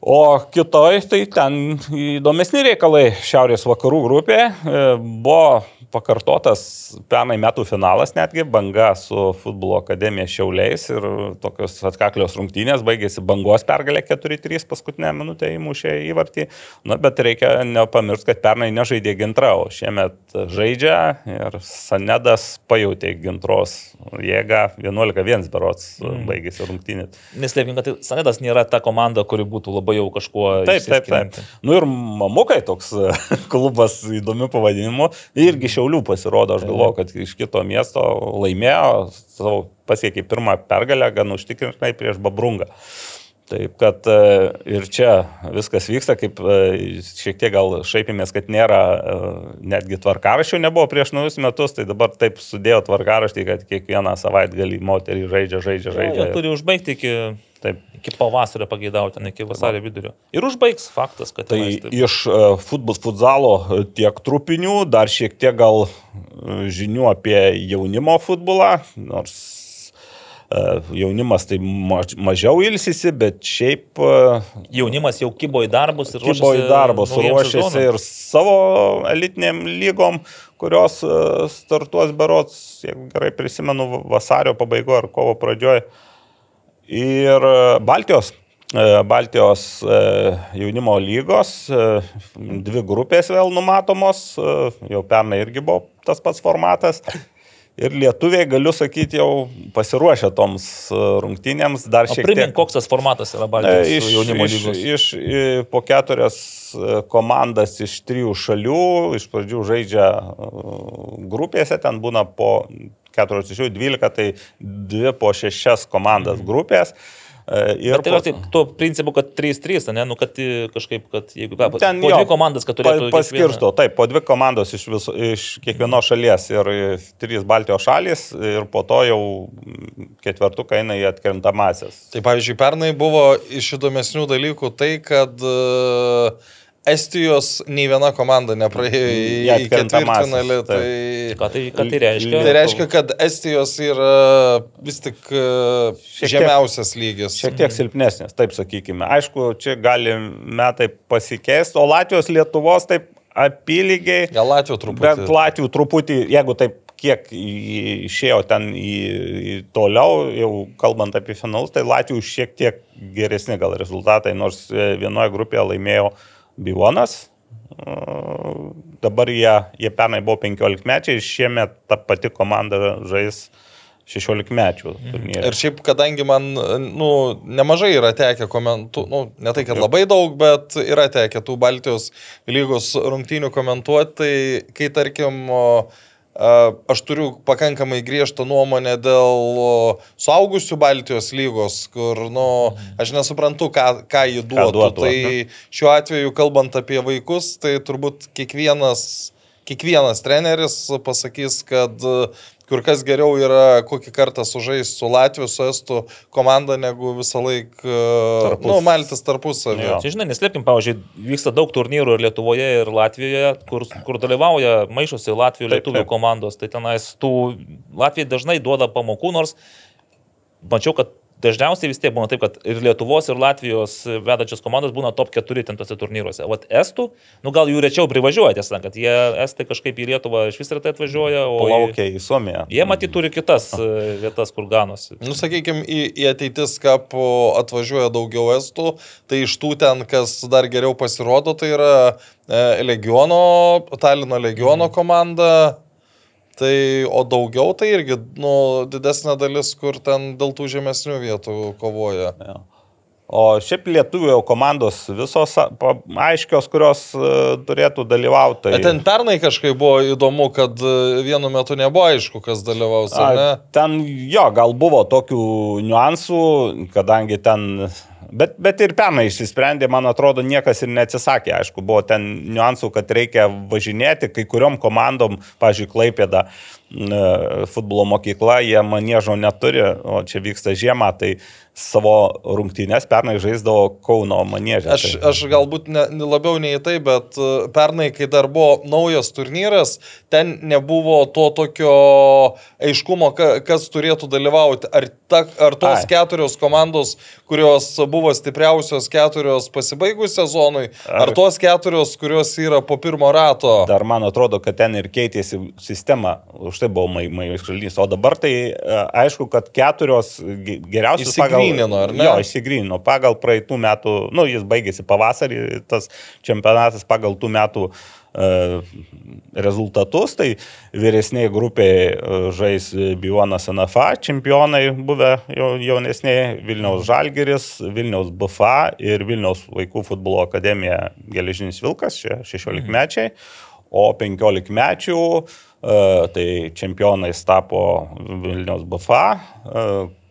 O kitoj, tai ten įdomesni reikalai Šiaurės vakarų grupė. e, Buvo pakartotas pernai metų finalas netgi, banga su futbolo akademija Šiauliais ir tokios atkaklios rungtynės, baigėsi bangos pergalė 4-3 paskutinę minutę įmušė įvartį. Na, bet reikia nepamiršti, kad pernai nežaidė gintra, o šiemet žaidžia ir Sanedas pajutė gintros jėgą 11-1 berots mm. baigėsi rungtynės. Neslėpkim, kad Sanedas nėra ta komanda, kuri būtų labai jau kažkuo... Taip, taip, taip. išsiskirianti. Nu ir Mamukai toks klubas įdomiu pavadinimu. Irgi Šiaulių pasirodo, aš galvoju, kad iš kito miesto laimėjo, savo pasiekė pirmą pergalę gan užtikrintai prieš Babrungą. Taip, kad e, ir čia viskas vyksta, kaip e, šiek tiek gal šaipimės, kad nėra e, netgi tvarkaraščių, nebuvo prieš naujus metus, tai dabar taip sudėjo tvarkaraštį, kad kiekvieną savaitgalį moterį žaidžia, žaidžia, Jie žaidžia. turi užbaigti iki, Taip. iki pavasario pageidauti, iki vasario vidurio. Ir užbaigs faktas, kad Tai tenais taip. iš futbol, futzalo tiek trupinių, dar šiek tiek gal žinių apie jaunimo futbolą, nors jaunimas tai maž, mažiau ilsisi, bet šiaip e, Jaunimas jau kibo į darbus ir kibo į darbus, ruošiasi sezonam. ir savo elitiniam lygom, kurios e, startuos berots, jeigu gerai prisimenu, vasario pabaigoje ar kovo pradžioje. Ir e, Baltijos. Baltijos jaunimo lygos, dvi grupės vėl numatomos, jau pernai irgi buvo tas pats formatas. Ir lietuviai, galiu sakyti, jau pasiruošę toms e, rungtynėms dar O šiek primink, tiek. koks tas formatas yra E, Baltijos Iš, jaunimo iš, lygos. iš, i, po keturias e, komandas iš trijų šalių, iš pradžių žaidžia e, grupėse, ten būna po 4 iš jų 12, tai dvi po šešias komandas grupės. E, Ir Bet tai yra taip, tuo principu, kad 3-3, ne, nu, kad kažkaip, kad jeigu Ten po jo, dvi komandas, kad turėtų... pa- Paskirsto, taip, po dvi komandos iš, viso, iš kiekvienos šalies ir trys Baltijos šalis ir po to jau ketvertuką eina į atkrintamasis. Tai pavyzdžiui, pernai buvo iš įdomesnių dalykų tai, kad uh, Estijos nei viena komanda nepraėjo į, atkrintamąsias, ketvirtfinalį. Tai, Ką tai, ką tai reiškia? tai reiškia, kad Estijos yra vis tik uh, Šiek tiek- žemiausias lygis. Šiek tiek silpnesnės, taip sakykime. Aišku, čia gali metai pasikeisti, o Latvijos, Lietuvos taip apylygiai. Gal Latvijos truputį. Bet Latvijų truputį, jeigu taip kiek išėjo ten į, į toliau, jau kalbant apie finalus, tai Latvijų šiek tiek geresni gal rezultatai, nors e, vienoje grupėje laimėjo Bivonas. Dabar jie, jie pernai buvo 15 mečiai, šiemet ta pati komanda žais 16 mečių turnyrą. Ir šiaip, kadangi man, nu, nemažai yra tekę komentuoti, nu, ne tai, kad labai daug, bet yra tekę tų Baltijos lygos rungtynių komentuoti, tai kai, tarkim, o, aš turiu pakankamai griežtą nuomonę dėl suaugusių Baltijos lygos, kur, nu, aš nesuprantu, ką, ką jį duotų. duotų, tai šiuo atveju, kalbant apie vaikus, tai turbūt kiekvienas kiekvienas treneris pasakys, kad kur kas geriau yra kokį kartą sužaisti su Latvijos, su Estų komanda, negu visą laiką, Tarpus. nu, maltis tarpusavį. Jo. Čia, žinai, neslėpkim, pavyzdžiui, vyksta daug turnyrų ir Lietuvoje, ir Latvijoje, kur, kur dalyvauja maišosi Latvijų, Taip, Lietuvių komandos. Tai tenais tų Latvijai dažnai duoda pamokų, nors mačiau, kad dažniausiai vis tiek būna taip, kad ir Lietuvos, ir Latvijos vedančios komandos būna top 4 ten tose turnyruose. O Estų, nu gal jų rečiau privažiuoja, tiesą sakant, jie Estai kažkaip į Lietuvą iš vis retai atvažiuoja, o į- Plaukia į Suomiją. jie matyt turi kitas e, vietas, kur ganosi. Nu, sakykime, į, į ateitis kapų atvažiuoja daugiau estų, tai iš tų ten, kas dar geriau pasirodo, tai yra e, Legiono, Talino Legiono komanda. Tai, o daugiau tai irgi, nu, didesnė dalis, kur ten dėl tų žemesnių vietų kovoja. Jo. O šiaip lietuvių jau komandos visos aiškios, kurios uh, turėtų dalyvauti. Tai... Ten pernai kažkaip buvo įdomu, kad e, vienu metu nebuvo aišku, kas dalyvaus? A, Ten jo, gal buvo tokių niuansų, kadangi ten, bet, bet ir pernai išsisprendė, man atrodo, niekas ir neatsisakė. Aišku, buvo ten niuansų, kad reikia važinėti kai kuriom komandom, pažiūrėjau, Klaipėda m, futbolo mokykla, jie manėžo neturi, o čia vyksta žiema, tai savo rungtynės pernai žaisdavo Kauno manėžę. Aš, tai, aš galbūt ne, labiau nei tai, bet e, pernai, kai dar buvo naujas turnyras, ten nebuvo to tokio aiškumo, ka, kas turėtų dalyvauti. Ar, ta, ar tos Ai. Keturios komandos, kurios buvo stipriausios keturios pasibaigus sezonui, ar, Ar- ar tos keturios, kurios yra po pirmo rato. Dar man atrodo, kad ten ir keitėsi sistema, už tai buvo maišalys. O dabar tai e, aišku, kad keturios ge- geriausios Išsigrynino, ar ne? Jo, išsigrynino. Pagal praeitų metų, nu, jis baigėsi pavasarį, tas čempionatas pagal tų metų e, rezultatus, tai vyresniai grupiai e, žais Bionas NFA, čempionai buvę jau- jaunesniai Vilniaus Žalgeris, Vilniaus BFA ir Vilniaus vaikų futbolo akademija Geležinis Vilkas, čia 16 mečiai, o 15 mečių e, tai čempionais tapo Vilniaus BFA, e,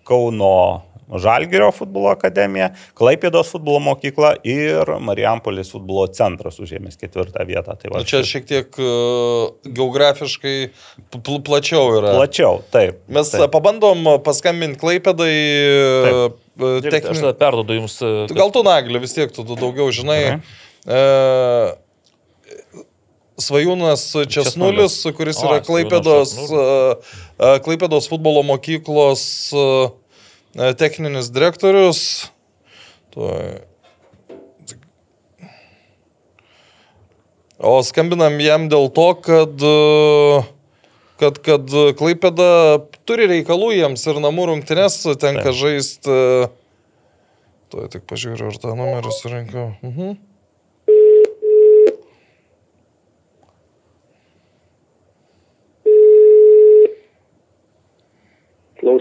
Kauno Žalgirio futbolo akademija, Klaipėdos futbolo mokykla ir Marijampolės futbolo centras užėmės ketvirtą vietą. Tai va, Nu, Čia šiek tiek uh, geografiškai pl plačiau yra. plačiau, taip. Mes taip. pabandom paskambinti Klaipėdai Taip. Aš techninį. tada perdodu jums. e, Tu Gal tu naglį vis tiek, tu daugiau žinai. E, Svajūnas Česnulis, kuris yra Klaipėdos, e, e, Klaipėdos futbolo mokyklos e, techninis direktorius. O skambinam jam dėl to, kad, kad, kad Klaipėda turi reikalų jiems ir namų rungtynės tenka žaisti. Tuoj tik pažiūriu, ar tą numerį surinkau. Mhm.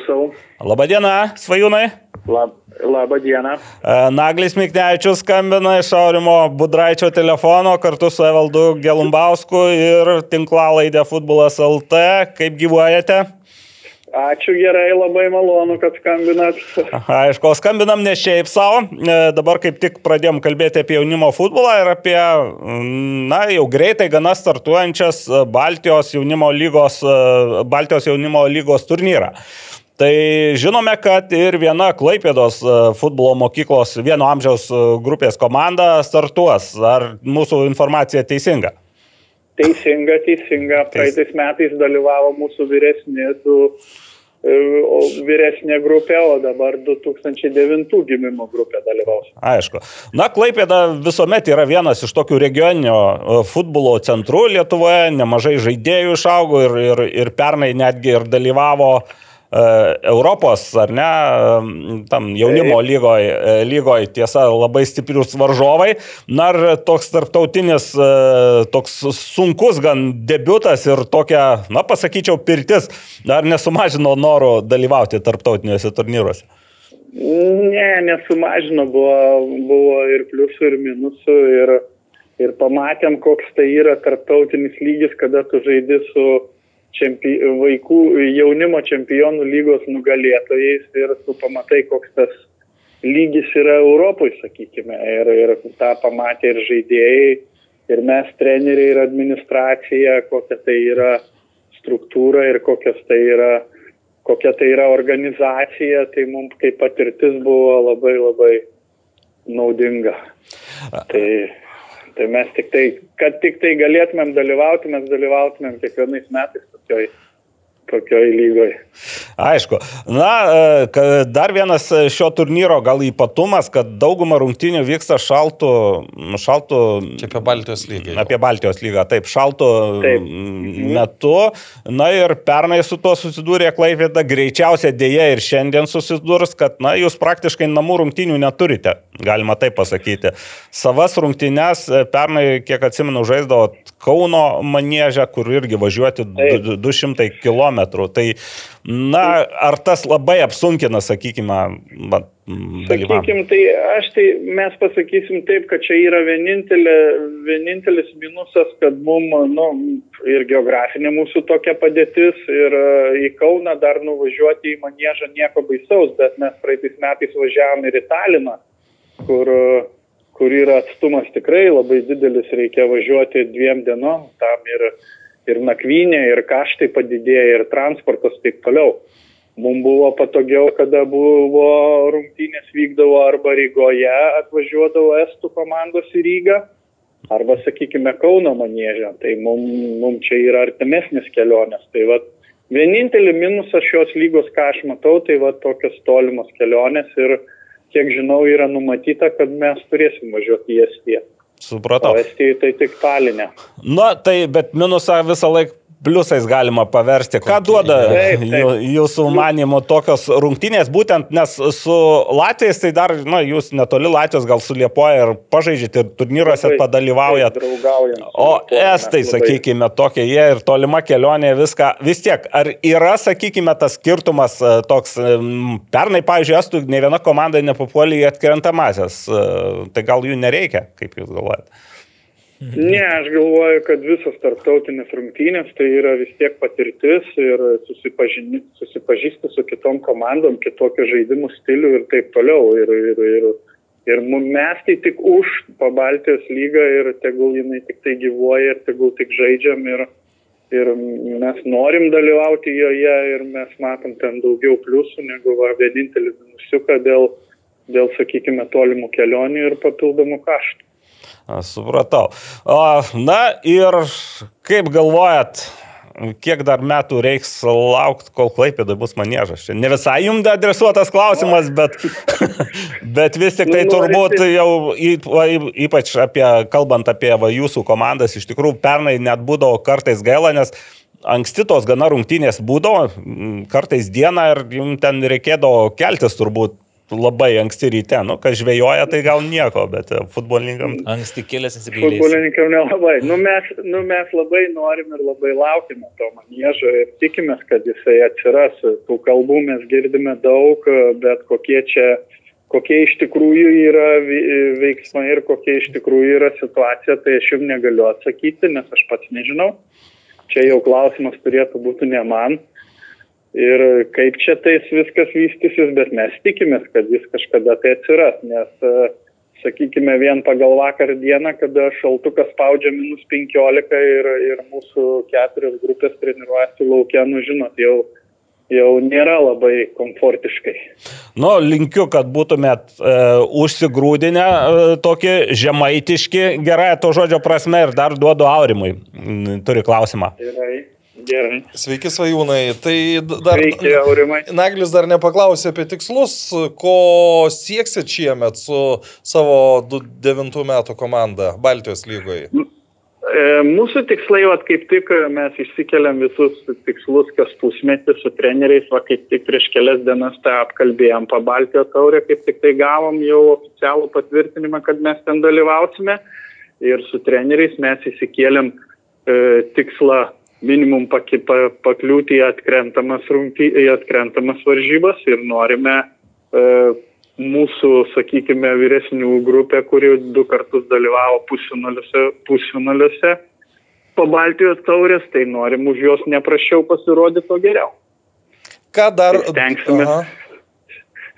Klausau. Labadiena, svajūnai. Lab, labą dieną. E, Naglis Miknevičius skambina iš Aurimo Budraičio telefono kartu su Evaldu Gelumbausku ir tinklalaidė Futbolas LT. Kaip gyvuojate? Ačiū gerai, labai malonu, kad skambinat. Aišku, skambinam ne šiaip savo. E, Dabar kaip tik pradėjom kalbėti apie jaunimo futbolą ir apie, mm, na, jau greitai gana startuojančias Baltijos jaunimo lygos, e, Baltijos jaunimo lygos turnyrą. Tai žinome, kad ir viena Klaipėdos e, futbolo mokyklos vieno amžiaus e, grupės komanda startuos. Ar mūsų informacija teisinga? Teisinga, teisinga. Praeitais metais dalyvavo mūsų vyresnė, du, e, vyresnė grupė, o dabar 2009 gimimo grupė dalyvaus. Aišku. Na, Klaipėda visuomet yra vienas iš tokių regioninio futbolo centrų Lietuvoje, nemažai žaidėjų išaugo ir, ir, ir pernai netgi ir dalyvavo e, Europos, ar ne, e, tam jaunimo lygoje, lygoj, tiesa, labai stiprius varžovai. Na, ir toks tarptautinis, e, toks sunkus gan debutas ir tokia, na, pasakyčiau, pirtis, dar nesumažino noro dalyvauti tarptautiniuose turnyruose. Ne, nesumažino, buvo, buvo ir pliusų, ir minusų. Ir, ir pamatėm, koks tai yra tarptautinis lygis, kada tu žaidi su čempi, vaikų jaunimo čempionų lygos nugalėtojais ir tu pamatai, koks tas lygis yra Europoje, sakykime. Ir, ir tą pamatė ir žaidėjai. ir mes treneriai ir administracija, kokia tai yra struktūra ir kokias tai yra, kokia tai yra organizacija, tai mums kaip patirtis buvo labai labai naudinga. Tai, tai mes tik tai, kad tik tai galėtumėm dalyvauti, mes dalyvautumėm kiekvienais metais tokioj tokioj lygoj. Aišku. Na, e, dar vienas šio turnyro gal ypatumas, kad dauguma rungtynių vyksta šaltų, šaltų... Čia apie Baltijos lygą. Apie Baltijos lygą, taip, šaltų taip. metu. Na ir pernai su tuo susidūrė Klaipėda, greičiausiai dėja ir šiandien susidurs, kad, na, jūs praktiškai namų rungtynių neturite, galima taip pasakyti. Savas rungtynės e, pernai, kiek atsimenu, žaisdavo Kauno manėžę, kur irgi važiuoti taip. 200 km. Tai, na, ar tas labai apsunkina, sakykime, dalyvavimą? Sakykime, tai aš tai mes pasakysim taip, kad čia yra vienintelė, vienintelis minusas, kad mums, nu, ir geografinė mūsų tokia padėtis, ir uh, į Kauną dar nuvažiuoti į manėžą nieko baisaus, bet mes praeitais metais važiavom ir į Taliną, kur, kur yra atstumas tikrai labai didelis, reikia važiuoti dviem dienom, tam ir ir nakvynė, ir kaštai padidėja, ir transportas taip toliau. Mums buvo patogiau, kada buvo rungtynės vykdavo arba Rygoje atvažiuodavo Estų komandos į Rygą, arba, sakykime, Kauno manėžę. Tai mums mum čia yra artimesnės kelionės. Tai va, vienintelį minusą šios lygos, ką aš matau, tai va tokios tolimos kelionės ir, kiek žinau, yra numatyta, kad mes turėsim važiuoti į Estiją. Supratau. O Estijai tai tik talinė. Na, tai, bet minusą visą laiką pliusais galima paversti. Ką duoda taip, taip. jūsų manimo tokios rungtynės, būtent nes su Latvijais tai dar, na, jūs netoli Latvijos gal su Liepoja ir pažaidžiate ir turnyruose labai, padalyvaujat. Taip, o Estai, sakykime, tokie jie ir tolima kelionė viską. Vis tiek, ar yra, sakykime, tas skirtumas e, toks, pernai, pavyzdžiui, Estų ne viena komanda nepapuolė į atkrentamasis, e, tai gal jų nereikia, kaip jūs galvojate? Ne, aš galvoju, kad visos tarptautinės rungtynės tai yra vis tiek patirtis ir susipažįsti su kitom komandom, kitokiu žaidimų stiliu ir taip toliau. Ir, ir, ir, ir mes tai tik už Pabaltijos lygą ir tegul jinai tik tai gyvuoja ir tegul tik žaidžiam ir, ir mes norim dalyvauti joje ir mes matom ten daugiau pliusų negu va, vienintelį minusiuką dėl, dėl, sakykime, tolimų kelionių ir papildomų kaštų. Supratau. Na ir kaip galvojat, kiek dar metų reiks laukti, kol klaipėda bus manėžas. Čia ne visai jums adresuotas klausimas, bet, bet vis tik tai nu, turbūt jau ypač apie, kalbant apie va, jūsų komandas, iš tikrųjų pernai net būdavo kartais gaila, nes anksti tos gana rungtynės būdavo, kartais dieną ir jums ten reikėdavo keltis turbūt labai anksti ryte, nu, kas žvejoja, tai gal nieko, bet e, futbolininkam. Anksti kėlės nesigailės. Futbolininkam nelabai. Nu, mes, nu, mes labai norim ir labai laukime to manėžo ir tikimės, kad jisai atsiras. Tų kalbų mes girdime daug, bet kokie čia, kokie iš tikrųjų yra veiksmai ir kokie iš tikrųjų yra situacija, tai aš jums negaliu atsakyti, nes aš pats nežinau. Čia jau klausimas turėtų būti ne man ir kaip čia tais viskas vystysis, bet mes tikimės, kad jis kažkada tai atsiras, nes, e, sakykime, vien pagal vakar dieną, kada šaltukas spaudžia minus 15 ir, ir mūsų keturios grupės treniruojasi laukia, nu žinot, jau, jau nėra labai komfortiškai. Nu, linkiu, kad būtumėt e, užsigrūdinę e, tokį žemaitiški, gerąją to žodžio prasme ir dar duodu Aurimui. Turi klausimą. Gerai. Gerai. Sveiki, svajūnai. Tai dar. Sveiki, Aurimai. Naglis dar nepaklausė apie tikslus, ko sieksit šiemet su savo 9 metų komanda Baltijos lygoje. E, mūsų tikslai, va, kaip tik mes išsikeliam visus tikslus kas pusmetį su treneriais, va, kaip tik prieš kelias dienas tą apkalbėjom, pabaltio taurę, kaip tik tai gavom jau oficialų patvirtinimą, kad mes ten dalyvausime ir su treneriais mes įsikėlėm e, tikslą minimum paki, pa, pakliūti į atkrentamas, rungty, į atkrentamas varžybas ir norime e, mūsų, sakykime, vyresnių grupę, kuri du kartus dalyvavo pusfinaliuose, po Baltijos taurės, tai norim už juos neprašiau pasirodyti, o geriau. Ką dar? Stengsimės,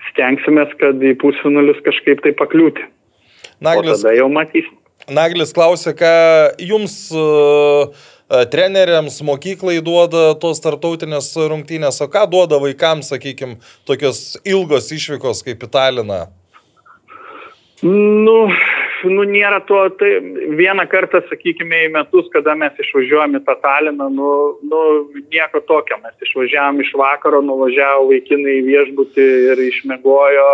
stengsimės kad į pusfinalius kažkaip tai pakliūti. Naglis, o tada jau matysim. Naglis klausė, ką jums e, treneriams, mokyklai duoda tos tartautinės rungtynės, o ką duoda vaikams, sakykime, tokios ilgos išvykos kaip į Taliną. Nu, nu nėra to, tai vieną kartą, sakykime, į metus, kada mes išvažiuojame į tą Taliną, nu, nu nieko tokio, mes išvažiavam iš vakaro, nuvažiavo vaikinai į viešbutį ir išmėgojo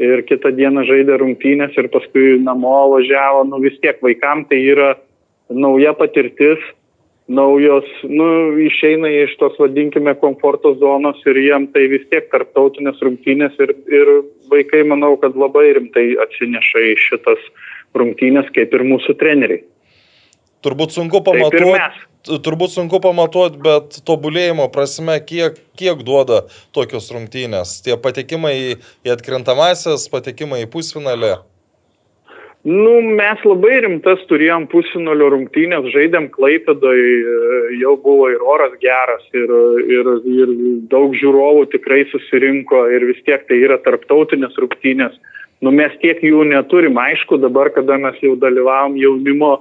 ir kitą dieną žaidė rungtynės ir paskui namo važiavo, nu vis tiek vaikam tai yra nauja patirtis, naujos, nu, išeina iš tos, vadinkime, komforto zonos ir jiem tai vis tiek tarptautinės rungtynės ir, ir vaikai, manau, kad labai rimtai atsineša į šitas rungtynės, kaip ir mūsų treneriai. Turbūt sunku pamatuoti, turbūt sunku pamatuoti, bet tobulėjimo prasme, kiek, kiek duoda tokios rungtynės. Tie patekimai į, į atkrintamasias, patekimai į pusfinalį. Nu, mes labai rimtas turėjom pusinolio rungtynės, žaidėm Klaipėdoj, jau buvo ir oras geras, ir, ir, ir daug žiūrovų tikrai susirinko ir vis tiek tai yra tarptautinės rungtynės. Nu, mes tiek jų neturim, aišku, dabar, kada mes jau dalyvavom jaunimo,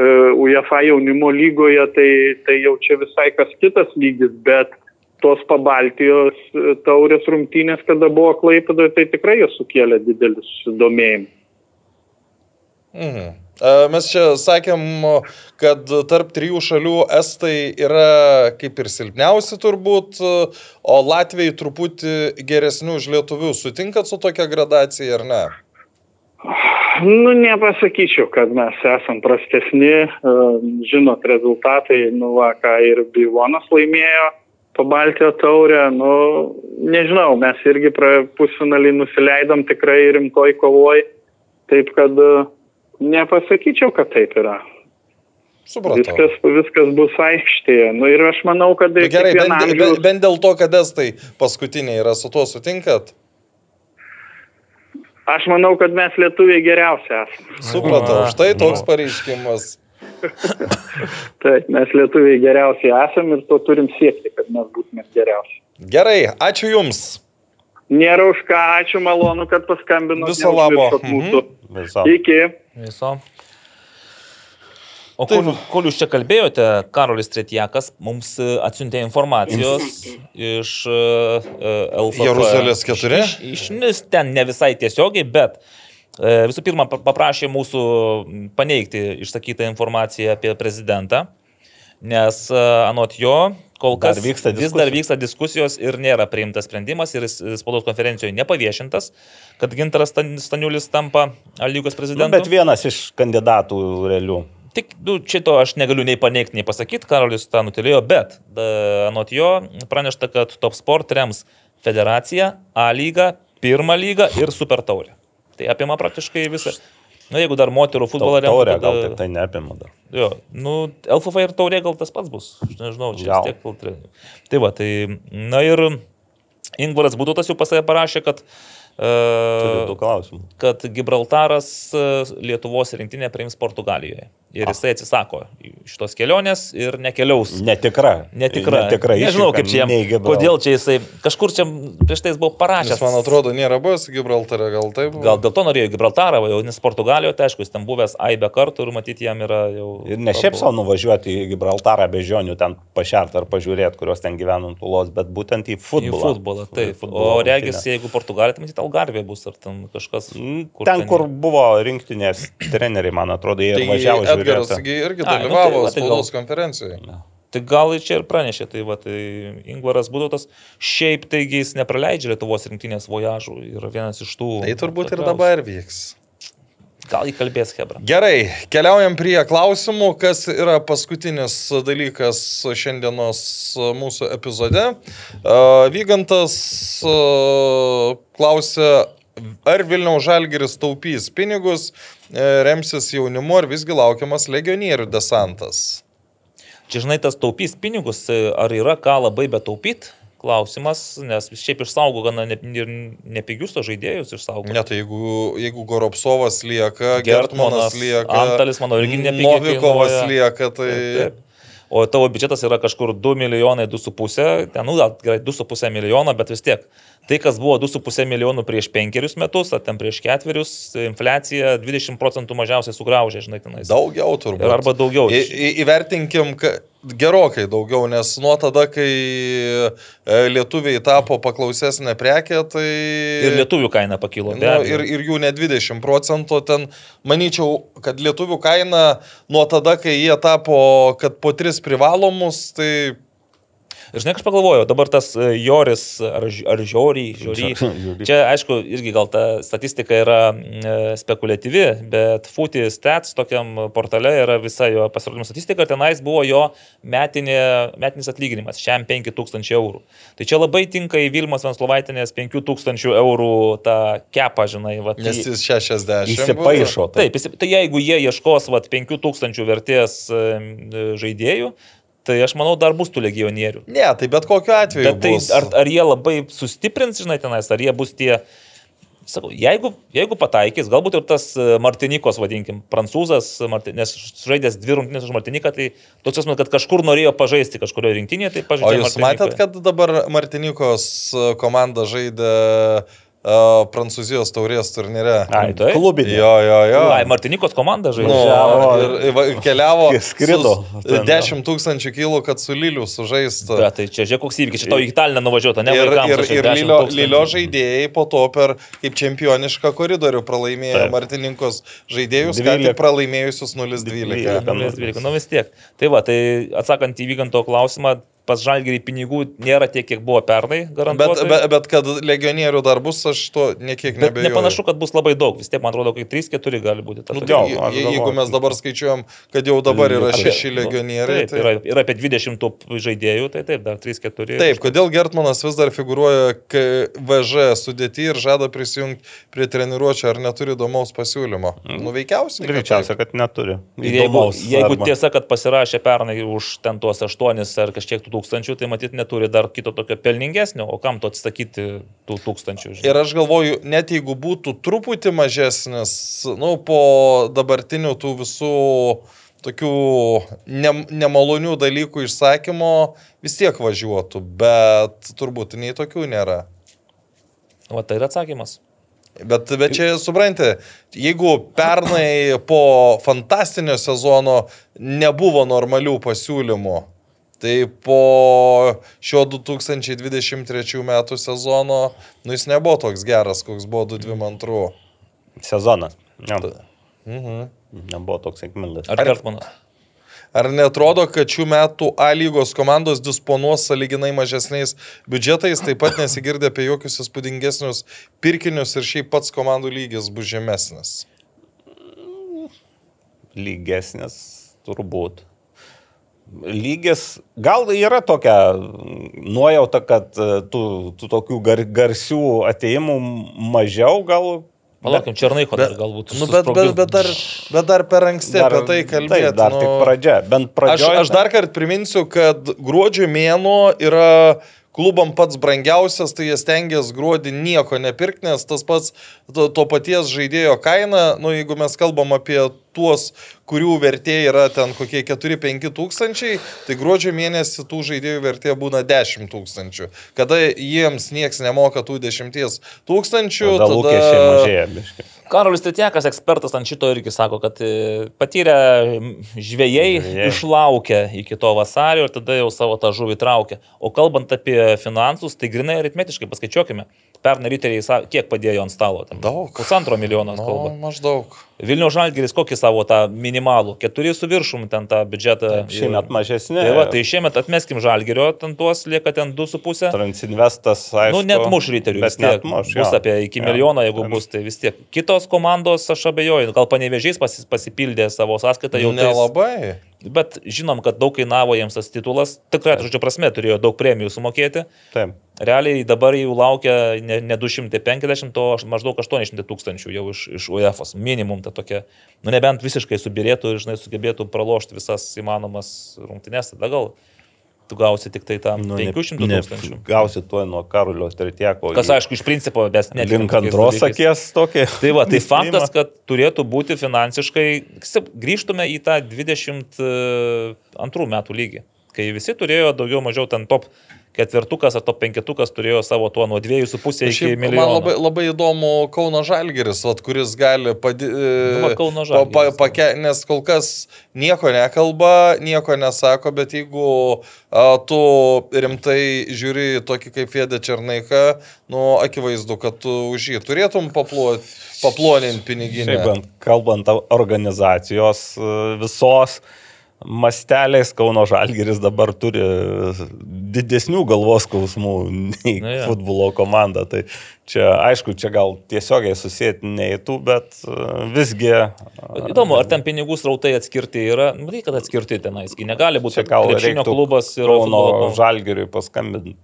e, UEFA jaunimo lygoje, tai, tai jau čia visai kas kitas lygis, bet tos pabaltijos e, taurės rungtynės, kada buvo Klaipėdoje, tai tikrai jos sukėlė didelis sudomėjimas. Mhm. E, Mes čia sakėm, kad tarp trijų šalių Estai yra kaip ir silpniausi turbūt, o Latvijai truputį geresnių už lietuvių. Sutinkat su tokia gradacija ar ne? Nu, nepasakyčiau, kad mes esam prastesni. Žinot, rezultatai, nu, va, ką ir Bivonas laimėjo po Baltijo taurę, nu, nežinau, mes irgi pusfinalį nusileidom tikrai rimtoj kovoj. Taip kad e, nepasakyčiau, kad taip yra. Supratau. Viskas, viskas bus aikštėje. Nu, ir aš manau, kad Nu, Gerai, bent, amžiaus- bent, bent dėl to, kad Estai paskutiniai yra, su tuo sutinkat? Aš manau, kad mes lietuviai geriausi esame. Supratau, štai toks pareiškimas. Taip, mes lietuviai geriausi esame ir to turim siekti, kad mes būtume geriausi. Gerai, ačiū Jums. Nėra už ką, ačiū malonu, kad paskambinote. Viso labo. Mhm. Viso. Iki. Viso. O kol, kol jūs čia kalbėjote, Karolis Tretjakas mums e, atsiuntė informacijos iš uh, LFF. Jeruzalės keturi? Iš, iš, iš ten ne visai tiesiogiai, bet uh, visų pirma pa- paprašė mūsų paneigti išsakytą informaciją apie prezidentą, nes uh, anot jo kol Dar kas vyksta vis dar diskusijos. vyksta diskusijos ir nėra priimtas sprendimas ir spaudos konferencijoje nepaviešintas, kad Gintaras Stan- Staniulis tampa lygos Nu, prezidentu. bet vienas iš kandidatų realių. Tik nu, šito aš negaliu nei paneigti, nei pasakyti, Karolis tą nutilėjo, bet da, anot jo pranešta, kad Top Sport rems federaciją, A lygą, pirmą lygą ir Super taurę. Tai apima praktiškai visą. Na, jeigu dar moterų futbolą Taurė remtų, gal tada- tik tai neapima dar. Jo, nu, LFF ir taurė gal tas pats bus. Aš nežinau, čia Gal. tiek filtrai. Tai va, tai, na ir Ingvaras Būdutas jau pasakė parašė, kad, uh. Kad Gibraltaras e, Lietuvos rinktinė priims Portugalijoje. Ir jisai atsisako šitos kelionės ir nekeliaus. Netikra. Netikra. Netikra. Nežinau, kaip čia jam. Kodėl čia jisai. Kažkur čia prieš tai jis buvo parašęs. Jis, man atrodo, nėra buvęs Gibraltare, gal taip? buvo? Gal dėl to norėjo į Gibraltarą, jau, nes Portugalijoje, tai aišku, jis ten buvęs aibę kartų ir matyti jam yra jau... Ir ne šiaip savo nuvažiuoti į Gibraltarą bežionių ten pašert ar pažiūrėti, kurios ten gyvena ant ulos, bet būtent į Į futbolą. futbolą, taip. Futbolo O regis, jeigu Portugalija, tai matyti Algarvė bus ar ten kažkas. Mm, Ten, kur buvo rinktinės treneriai, man atrodo, jie ir Tai važiavo Edgaras žiūrėti. gi irgi Ai, nu tai dalyvavo tai gal- spaudos konferencijoje. Tai gal čia ir pranešė, tai va, tai Ingvaras Būdotas šiaip taigi jis nepraleidžia Lietuvos rinktinės vojažų, yra vienas iš tų. Tai turbūt ir dabar vyks. Gal įkalbės Hebra. Gerai, keliaujam prie klausimų, kas yra paskutinis dalykas šiandienos mūsų epizode. Vygantas klausė, ar Vilniaus Žalgeris taupys pinigus, e, remsis jaunimu, ar visgi laukiamas legionierių desantas. Čia žinai, tas taupys pinigus, ar yra ką labai betaupyti? Klausimas, nes šiaip išsaugo gana ne- ir nepigius to žaidėjus išsaugo. Ne, tai jeigu, jeigu Goropsovas lieka, Gertmanas, Gertmanas lieka, Antalis, manau, irgi nepigiai Novikovas lieka, tai... Taip, taip. O tavo biudžetas yra kažkur 2 milijonai, 2,5, ten, nu, gerai, 2,5 milijono, bet vis tiek. Tai, kas buvo 2,5 milijonų prieš penkerius metus, ar ten prieš ketverius, infliacija 20 procentų mažiausiai sugraužė, žinai, tenais. Daugiau turbūt. Ir arba daugiau. Į, į, įvertinkim, ka, gerokai daugiau, nes nuo tada, kai e, lietuviai tapo paklausesnė prekė, tai... Ir lietuvių kaina pakilo. Nu, ir, ir jų ne 20 procentų, ten manyčiau, kad lietuvių kaina nuo tada, kai jie tapo, kad po 3 privalomus, tai Ir žinai, aš pagalvojau, dabar tas e, Joris ar, ar Žiorį, Žiorį. Čia, aišku, irgi gal ta statistika yra e, spekuliatyvi, bet Footy Stats tokiam portale yra visa jo pasirodymo statistika tenais buvo jo metinė, metinis atlyginimas, šiam 5000 eurų. Tai čia labai tinka į Vilmos Venslovaitinės 5000 eurų tą kepą, žinai. Va, tai- nes jis 60. Įsipaišo. Taip, jis- tai jeigu jie ieškos vat, 5000 vertės em, žaidėjų, tai aš manau dar bus tų legionierių. Ne, tai bet kokiu atveju. Bet tai bus. ar, ar jie labai sustiprins, žinai, tenais, ar jie bus tie... Sakau, jeigu, jeigu pataikys, galbūt ir tas e, Martinikos, vadinkim, prancūzas, Marti- nes žaidęs dvi rungtynės už Martiniką, tai toks jausmas, kad kažkur norėjo pažaisti kažkurioje rinktinėje, tai O pažaidė. jūs matėt, kad dabar Martinikos e, komanda žaidė uh, Prancūzijos taurės turnyre? Ai, tai? Klubinė. Jo, jo, jo. Ai, Martinikos komanda Nu, žaidė. Važiavo ir, ir keliavo. Skrido su- ten, 10 tūkstančių kilų, kad su Liliu sužaistų. Bet tai čia žiūrėk, koks įvykis, čia tau į Italiją nuvažiuota, ne Ir, vaikams. ir, ir 10 Lilio. Lilio žaidėjai po to per kaip čempionišką koridorių pralaimėjo Taip. Martininkos žaidėjus, ką 12. tik pralaimėjusius 0-12. 0,12. Nu vis tiek. Tai va, tai atsakant į Vyganto klausimą, pas Žalgirį pinigų nėra tiek, kiek buvo pernai, Bet, garantuotai. bet, bet kad legionierių dar bus, aš to niekiek Bet nebejoju. nepanašu, kad bus labai daug. Vis tiek, man atrodo, kai 3-4 gali būti. ta Nu, tai, aš je- jeigu galvoju. mes dabar skaičiuojam, kad jau dabar yra Apie- šeši legionieriai. Taip, yra, yra apie 20 tų žaidėjų, tai taip, dar 3-4. Taip, kodėl Gertmanas vis dar figuruoja KVŽ sudėti ir žada prisijungti prie treniruočio, ar neturi įdomaus pasiūlymo? Mm. Nu, veikiausiai. kad Greičiausia, kad neturi. Jeigu, Įdomaus jeigu arba- tiesa, kad pasirašė pernai už ten tuos 8 ar kažkiek tų tūkstančių, tai matyt neturi dar kito tokio pelningesnio, o kam to atsakyti tų tūkstančių? žinai? Ir aš galvoju, net jeigu būtų truputį mažesnis, nu, po dabartinių tų visų tokių ne, nemalonių dalykų išsakymo vis tiek važiuotų, bet turbūt nei tokių nėra. Va tai yra atsakymas. Bet, bet čia suprantate, jeigu pernai po fantastinio sezono nebuvo normalių pasiūlymų, tai po šio 2023 metų sezono, nu jis nebuvo toks geras, koks buvo 2022. Sezonas. Ne, Mhm. nebuvo toks sėkmingas. Ar Gertmanas? Ar netrodo, kad šių metų A lygos komandos disponuos saliginai mažesniais biudžetais, taip pat nesigirdė apie jokius įspūdingesnius pirkinius ir šiaip pats komandų lygis bus žemesnis? lygesnis, turbūt. Lygis, gal yra tokia nuojauta, kad e, tų, tų tokių gar, garsių ateimų mažiau, gal. Palaukim, Černaiko dar galbūt. Nu, bet, bet, bet, dar, bet dar per anksti dar, apie tai kalbėti. Taip, dar nu, tik pradžia. Bent Aš, pradžioje. aš dar kartą priminsiu, kad gruodžio mėnuo yra klubam pats brangiausias, tai jie stengiasi gruodį nieko nepirkti, nes tas pats to, to paties žaidėjo kaina, nu jeigu mes kalbam apie tuos, kurių vertė yra ten kokie 4-5 tūkstančiai, tai gruodžio mėnesį tų žaidėjų vertė būna 10 tūkstančių. Kada jiems nieks nemoka tų 10 tūkstančių, Tada lūkesčiai mažėja. biški. Karolis Titiekas, ekspertas ant šito irgi sako, kad e, patyrę žvėjai Žvejai. išlaukia iki to vasario ir tada jau savo tą žuvį traukia. O kalbant apie finansus, tai grinai aritmetiškai paskaičiuokime. Pernai riteriai, kiek padėjo ant stalo? Ten? Daug. Pusantro milijono Nu, kalba. maždaug. Vilnių Žalgiris kokį savo tą minimalų? Keturi su viršum ten tą biudžetą. Šiemet mažesnė. Tai, va, tai šiemet atmeskim Žalgirio, ten tuos lieka ten 2,5. Transinvestas, aišku. Nu, net muš ryterių. Vis tiek. net muš. Bus apie iki Jo. milijono, jeigu Ten- bus, tai vis tiek. Kitos komandos, aš abejoju, gal panevežiais pasi, pasipildė savo sąskaitą jau tais- Nelabai. Bet žinom, kad daug kainavo jiems tas titulas. Tikrai, žodžiu, prasme, turėjo daug premijų sumokėti. Taip. Realiai dabar jų laukia ne, ne 250, o maždaug 800 tūkstančių jau iš, iš UEFOS. Minimum ta tokia. Nu, nebent visiškai subirėtų ir, žinai, sugebėtų pralošti visas įmanomas rungtynes, tada gal tu gausi tik tai tam Nu, nu, ne- 500 ne- tūkstančių. Gausi tuo nuo Karolio Tretieko. Kas aišku, iš principo, mes net Link antros akies tokie. Tai va, tai faktas, kad turėtų būti finansiškai, grįžtume į tą 22 metų lygį, kai visi turėjo daugiau mažiau ten top ketvirtukas ar top penketukas turėjo savo tuo nuo 2,5 iki Šiaip man milijono. labai, labai įdomu Kauno Žalgeris, vat, kuris gali padi, Nu, va, Kauno pa, Žalgiris. pa, pake, nes kol kas nieko nekalba, nieko nesako, bet jeigu a, tu rimtai žiūri tokį kaip Fėdė Černaiką, nu, akivaizdu, kad tu už jį turėtum papluot, paploninti bent kalbant organizacijos e, visos masteliais, Kauno Žalgeris dabar turi didesnių galvos skausmų nei Na, jo. futbolo komanda. Tai čia, aišku, čia gal tiesiogiai susijęti neįtų, bet e, visgi. Įdomu, ar ten pinigų srautai atskirti yra, nu, reikia kad atskirti tenais, gi negali būti gal krepšinio klubas ir Kauno Žalgeriui paskambinti.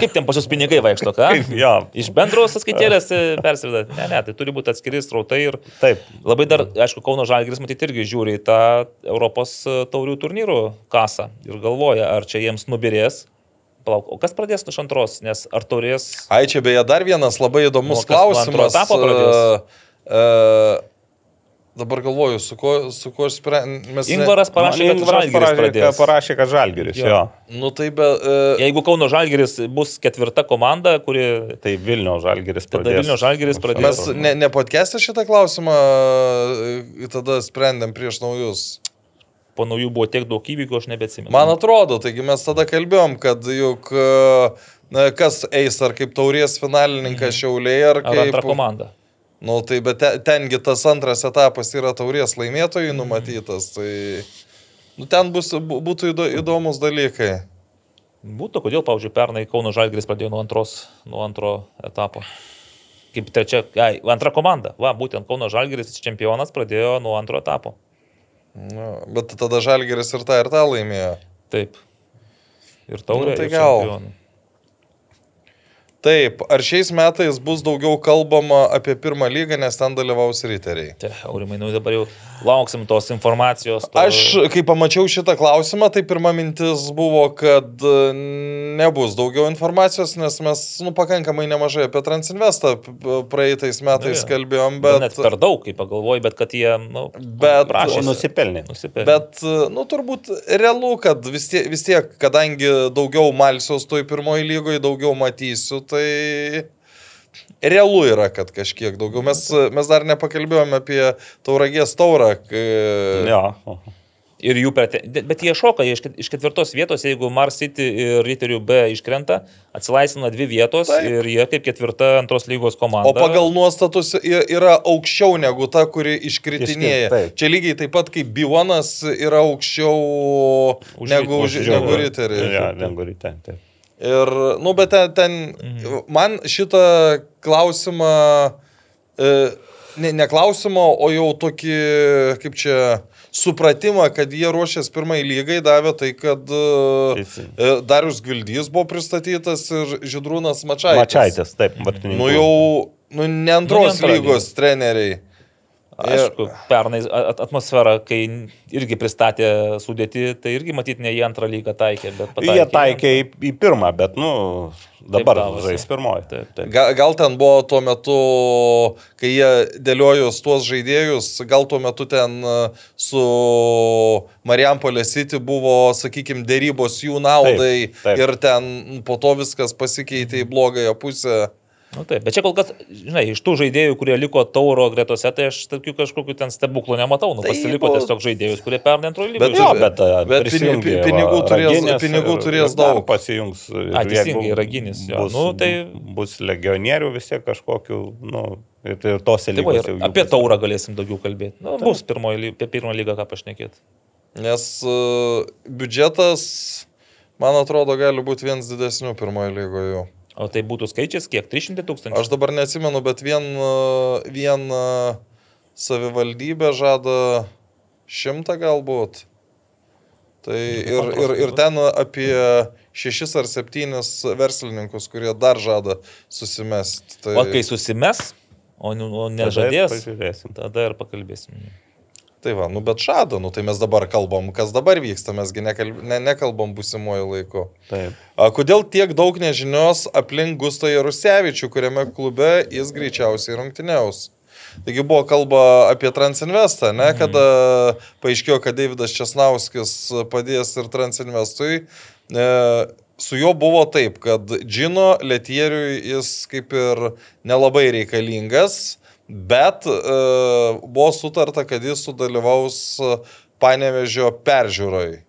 Kaip ten pas jūs pinigai vaikšto, ką? Jo. Iš bendros sąskaitėlės persiveda. Ne, ne, tai turi būti atskiri srautai ir Taip, labai dar, aišku, Kauno Žalgiris matyti irgi žiūri į tą Europos e, taurių turnyrų kasą ir galvoja, ar čia jiems nubirės. Palauk, o kas pradės iš antros, nes ar turės... Ai, čia beje dar vienas labai įdomus Nu, klausimas. etapo pradės? E, e, dabar galvoju, su kuo, su kuo sprendžiame. Ingvaras parašė, kad Ingvaras Žalgiris parašė, kad Žalgeris, Jo. jo. Nu tai be... E, Jeigu Kauno Žalgiris bus ketvirta komanda, kuri Tai Vilnių Žalgeris Tada pradės. Vilniaus Žalgiris pradės. mes ne, ne podcast'e šitą klausimą tada sprendėm prieš naujus. Po naujų buvo tiek daug įvykių, aš nebeatsimenu. Man atrodo, taigi mes tada kalbėjom, kad juk e, na, kas eis, ar kaip taurės finalininkas ar Mhm. Ar kaip... antra komanda? Nu tai bet te- tengi tas antras etapas yra taurės laimėtojai numatytas, tai... Nu, ten bus, bu- būtų įdo, įdomus dalykai. Būtų, kodėl, pavyzdžiui, pernai Kauno Žalgiris pradėjo nuo, antros, nuo antro etapo. Kaip trečia, ai, antra komanda. Va, būtent Kauno Žalgiris čempionas pradėjo nuo antro etapo. Nu, bet tada Žalgeris ir tą ir tą laimėjo. Taip. Ir taurė. Nu, tai gal. čempionų. Taip, ar šiais metais bus daugiau kalbama apie pirmą lygą, nes ten dalyvaus riteriai? Tai, Aurimai, nu dabar jau lauksim tos informacijos. To... Aš, kai pamačiau šitą klausimą, tai pirma mintis buvo, kad e, nebus daugiau informacijos, nes mes nu, pakankamai nemažai apie Transinvestą praeitais metais jo. kalbėjom, Bet... bet... Net per daug, kaip pagalvoju, bet kad jie, nu, Bet- prašė. Nusipelnė. Nusipelnė. Bet, nu, turbūt realu, kad vis tiek, vis tiek kadangi daugiau malsiaus toj pirmoji lygoje, daugiau matysiu, tai realu yra, kad kažkiek daugiau. Mes, mes dar nepakalbėjome apie tauragės taurą. kai- Jo. Ir jų prete... Bet jie šoka jie iš ket- iš ketvirtos vietos, jeigu Mars City ir Riterių B iškrenta, atsilaisvina dvi vietos Taip. ir jie kaip ketvirta antros lygos komanda. O pagal nuostatus yra aukščiau negu ta, kuri iškritinėja. Iškrit, taip. Čia lygiai taip pat kaip Bivonas yra aukščiau Už negu, už, negu riteriai. Ja, negu ryte. Ir, nu, bet ten, ten Mhm. man šitą klausimą, e, ne, ne klausimą, o jau tokį, kaip čia, supratimą, kad jie ruošės pirmai lygai, davė tai, kad e, Teisingai. e, Darius Gvildys buvo pristatytas ir Židrūnas Mačiaitis. Mačiaitės, taip, Martininkų. Nu jau, nu, ne antros antra lygos treneriai. Aišku, pernai at- atmosfera, kai irgi pristatė sudėti, tai irgi matyt ne į antrą lygą taikė, bet pataikė. Jie taikė į, į pirmą, bet, nu, dabar žais pirmoji. Taip, taip. Gal, gal ten buvo tuo metu, kai jie dėliojus tuos žaidėjus, gal tuo metu ten e, su Marijampolė City buvo, sakykime, dėrybos jų naudai Taip, taip. ir ten po to viskas pasikeitė į blogąją pusę. Nu, taip. Bet čia kol kas, žinai, iš tų žaidėjų, kurie liko tauro gretose, tai aš tokių kažkokių ten stebuklų nematau. Nu, Tai pasiliko buvo- tiesiog žaidėjus, kurie pernai antrojo lygio. Bet- Jo, bet, bet pinigų va, turės- Raginės pinigų turės ir daug. Pasijungs. ir A, jeigu teisingai, Raginis, jo. Bus, Nu, tai- bus legionierių vis tiek kažkokių, nu, ir, ir tos Tai ir jau jų apie bus. taurą galėsim daugiau kalbėti. Nu, bus pirmoji, apie pirmą lygą ką pašnekėti. Nes uh, biudžetas, man atrodo, gali būti vienas didesnių pirmojo lygoje jau. O tai būtų skaičius kiek? 300 tūkstančių? Aš dabar neatsimenu, bet vien, uh, vien uh, savivaldybė žada šimtą galbūt. Tai ir, ir, ir ten apie šešis ar septynis verslininkus, kurie dar žada susimesti. Tai, O kai susimes, o, nu- o Tada ir nežadės, pažiūrėsim. tada ir pakalbėsim. Tai va, nu bet žada, nu tai mes dabar kalbam, kas dabar vyksta, mesgi nekalb, ne, nekalbam busimuoju laiku. Taip. A, kodėl tiek daug nežinios aplink Gusto Jarusevičių, kuriame klube jis greičiausiai rungtyniaus? Taigi buvo kalba apie Transinvestą, ne, kada paaiškėjo, kad Davidas Česnauskis padės ir Transinvestui. E, su juo buvo taip, kad Džino Letieriui jis kaip ir nelabai reikalingas, bet e, buvo sutarta, kad jis sudalyvaus panevežio peržiūroj.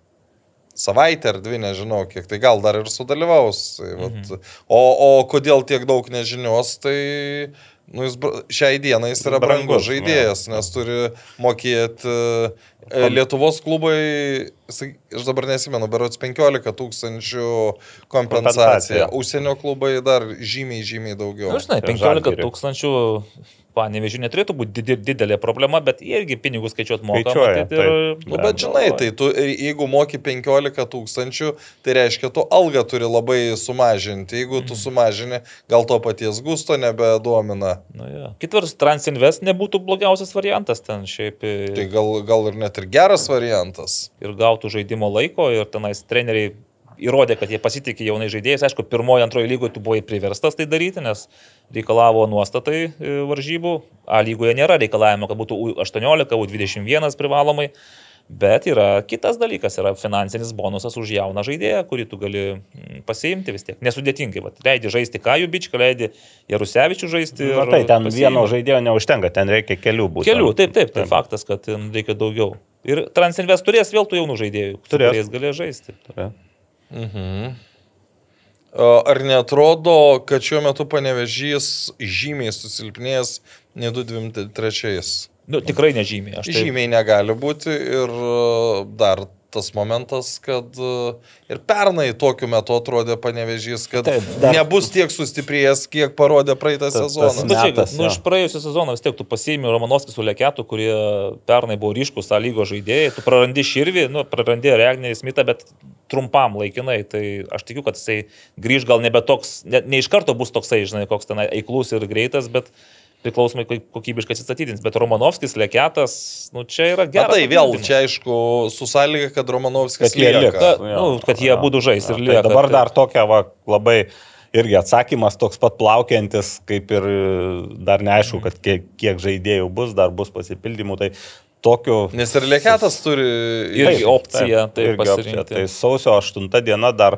Savaitę ar dvi, nežinau, kiek tai gal dar ir sudalyvaus. Tai, vat, Mhm. o, o kodėl tiek daug nežinios, tai nu, jis, šiai dienai jis yra brangus, Brangus, žaidėjas, nes turi mokėti e, Lietuvos klubai, aš dabar nesimenu, berots 15 tūkstančių kompensacija. Kompensacija. Užsienio klubai dar žymiai, žymiai daugiau. Na, Nu, žinai, Per 15 Žalgirį. tūkstančių panevežių neturėtų būti didi- didelė problema, bet jie irgi pinigus skaičiuot moka. Skaičiuoja, matyt, ir- Nu, bet žinai, tai tu, jeigu moki 15 tūkstančių, tai reiškia, tu algą turi labai sumažinti. Jeigu tu sumažini, gal to paties gusto nebedomina. Nu, ja. Kitvars Transinvest nebūtų blogiausias variantas ten šiaip. e, Tai gal, gal ir net ir geras variantas. ir gautų žaidimo laiko ir tenais treneriai įrodė, kad jie pasitikė jaunai žaidėjais. Aišku, pirmoji, antroji lygoje tu buvai priverstas tai daryti, nes reikalavo nuostatai e, varžybų. A lygoje nėra reikalavimo, kad būtų U18, U21 privalomai. Bet yra kitas dalykas, yra finansinis bonusas už jauną žaidėją, kurį tu gali mm, pasiimti vis tiek. Nesudėtingai, vat, leidi žaisti Kajų bičką, leidi Jarusevičių žaisti. Na tai ten pasiimi. vieno žaidėjo neužtenka, ten reikia kelių būti. Kelių, taip, taip, tai faktas, kad ten reikia daugiau. Ir Transinvest turės vėl tų jaunų žaidėjų, Turės. kuriais galės žaisti. Ar netrodo, kad šiuo metu panevežys žymiai susilpnėjęs nei 223? Nu, tikrai nežymiai. Taip, Žymiai negali būti ir dar tas momentas, kad e, ir pernai tokiu metu atrodė panevežys, kad Taip, dar- nebus tiek sustiprėjęs, kiek parodė praeitą Tas- sezoną. tas Bet čia, nu, iš praėjusią sezoną vis tiek tu pasiėmė Romanovskis su Leketu, kurie pernai buvo ryškus tą lygo žaidėjai, tu prarandi Širvį, nu, prarandi Regnį Smithą, bet trumpam laikinai, tai aš tikiu, kad jisai grįž gal nebe toks, ne, ne iš karto bus toksai, žinai, koks ten eiklus ir greitas, bet priklausomai kaip kokybiškai atsistatydins. Bet Romanovskis, Leketas, nu, čia yra Na geras. tai vėl, čia aišku, su sąlyga, kad Romanovskis Kad lieka. lieka. Na, nu, kad jie būtų žais ir Tai lieka. dabar tai- dar tokia va, labai irgi atsakymas toks pat plaukiantis, kaip ir dar neaišku, kad kiek, kiek žaidėjų bus, dar bus pasipildymų. Tai tokiu... Nes ir Leketas turi... Irgi opcija, taip, irgi opcija. pasirinkti. Tai sausio 8 diena dar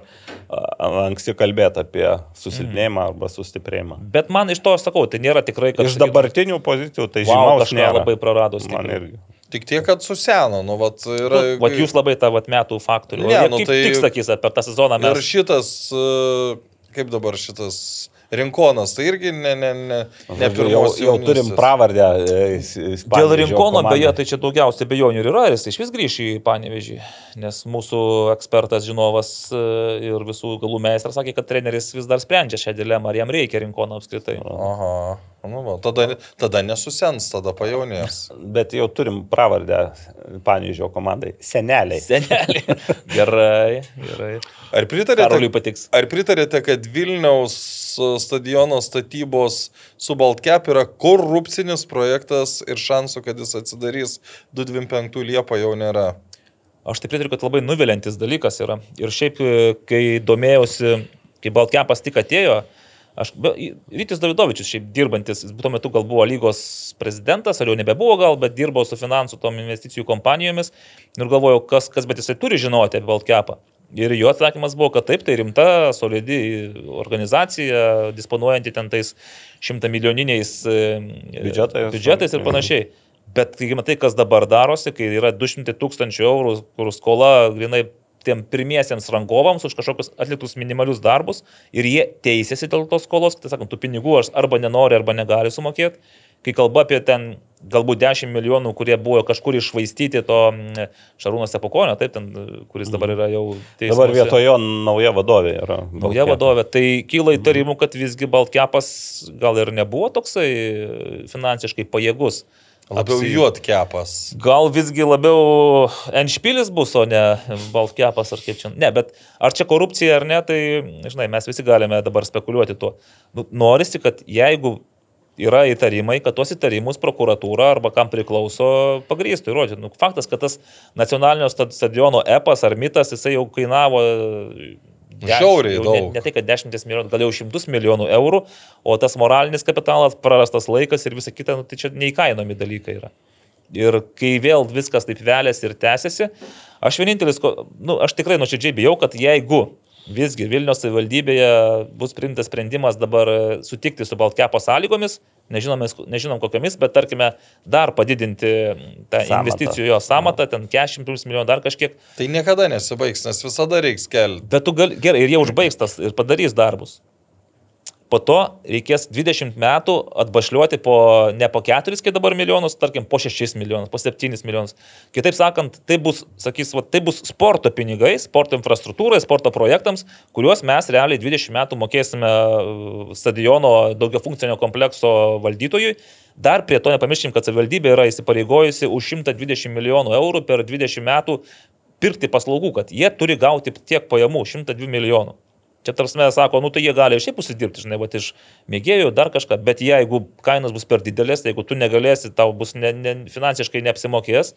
anksti kalbėti apie susilpnėjimą arba sustiprėjimą. Bet man iš to aš sakau, tai nėra tikrai, kad... Iš dabartinių pozicijų tai Wow, žymaus kažką nėra. labai prarado Man irgi. Tik tiek, kad suseno. Nu, vat, yra, Nu, vat jūs labai tą vat metų faktorių. Ne, nu tai- tik sakys, per tą sezoną Ir mes... šitas, e, kaip dabar šitas Rinkonas, tai irgi ne, ne, ne, ne Žodžiu, jau, jau turim pravardę. e, is- Dėl Rinkono, komandai. beje, tai čia daugiausiai bejonių ir yra, jis iš vis grįš į Panevežį, nes mūsų ekspertas žinovas e, ir visų galų meistras sakė, kad treneris vis dar sprendžia šią dilemą, ar jam reikia Rinkono apskritai. Aha, nu, va, tada, tada nesusens, tada pajaunės. Bet jau turim pravardę Panežio komandai. Seneliai. Senelį. Gerai, gerai. Ar pritarėte, ar pritarėte, kad Vilniaus stadiono statybos su Baltkep yra korupcinis projektas ir šansų, kad jis atsidarys 225 Liepą jau nėra? Aš taip pritariu, kad labai nuvilintis dalykas yra. Ir šiaip, e, kai domėjausi, kai Baltkepas tik atėjo, aš, Rytis Davidovičius, šiaip dirbantis, tuo metu gal buvo lygos prezidentas, ar jau nebebuvo gal, bet dirbo su finansų tom investicijų kompanijomis ir galvojau, kas, kas bet jisai turi žinoti apie Baltkepą. Ir jo atsakymas buvo, kad taip, tai rimta, solidi organizacija, disponuojanti ten tais šimta milijoniniais Biudžetais. biudžetais ir panašiai. Bet kai matai, kas dabar darosi, kai yra 200 tūkstančių eurų, kur skola grinai tiem pirmiesiems rangovams už kažkokius atliktus minimalius darbus ir jie teisėsi dėl tos skolos, tai sakant, tų pinigų aš arba nenori, arba negali sumokėti. Kai kalba apie ten galbūt 10 milijonų, kurie buvo kažkur išvaistyti to mm, Šarūno Sepokonio, taip, ten, kuris dabar yra jau teismuose. Dabar vietoje jo nauja vadovė yra. Nauja vadovė. Tai kyla įtarimų, kad visgi Baltkepas gal ir nebuvo toksai finansiškai pajėgus. Labiau Apsi- juot kepas. Gal visgi labiau Enšpilis bus, o ne Baltkepas ar kaip čia. Ne, bet ar čia korupcija ar ne, tai, žinai, mes visi galime dabar spekuliuoti tuo. Nu, norisi, kad jeigu yra įtarimai, kad tuos įtarimus prokuratūra arba kam priklauso pagrįstų įrodyti. Nu, faktas, kad tas nacionalinio stad- stadiono epas ar mitas, jisai jau kainavo Žiauriai daug. Ne, ne tai, kad dešimtis milijonų, gal jau šimtus milijonų eurų, o tas moralinis kapitalas, prarastas laikas ir visa kita, nu, tai čia neįkainomi dalykai yra. Ir kai vėl viskas taip vėlėsi ir tęsiasi, aš vienintelis, nu, aš tikrai nuoširdžiai bijau, kad jeigu visgi Vilnius savivaldybėje bus priimtas sprendimas dabar e, sutikti su Baltkepo sąlygomis, nežinom, nežinom kokiamis, bet tarkime dar padidinti tą Sąmatą. investicijų jo samatą, ten 40 plus milijonų dar kažkiek, Tai niekada nesibaigs, nes visada reiks kelti. bet tu gali, gerai, ir jie užbaigs tas ir padarys darbus. Po to reikės 20 metų atbašliuoti po, ne po 4, kaip dabar milijonus, tarkim, po 6 milijonus, po 7 milijonus. Kitaip sakant, tai bus, sakys, va, tai bus sporto pinigai, sporto infrastruktūrai, sporto projektams, kuriuos mes realiai 20 metų mokėsime uh, stadiono daugiafunkcinio komplekso valdytojui. Dar prie to nepamirškim, kad savivaldybė yra įsipareigojusi už 120 milijonų eurų per 20 metų pirkti paslaugų, kad jie turi gauti tiek pajamų - 102 milijonų. Čia tarsi sako, nu tai jie gali šiaip užsidirbti, žinai, va iš mėgėjų dar kažką, bet jeigu kainos bus per didelės, tai jeigu tu negalėsi, tau bus ne, ne, finansiškai neapsimokės,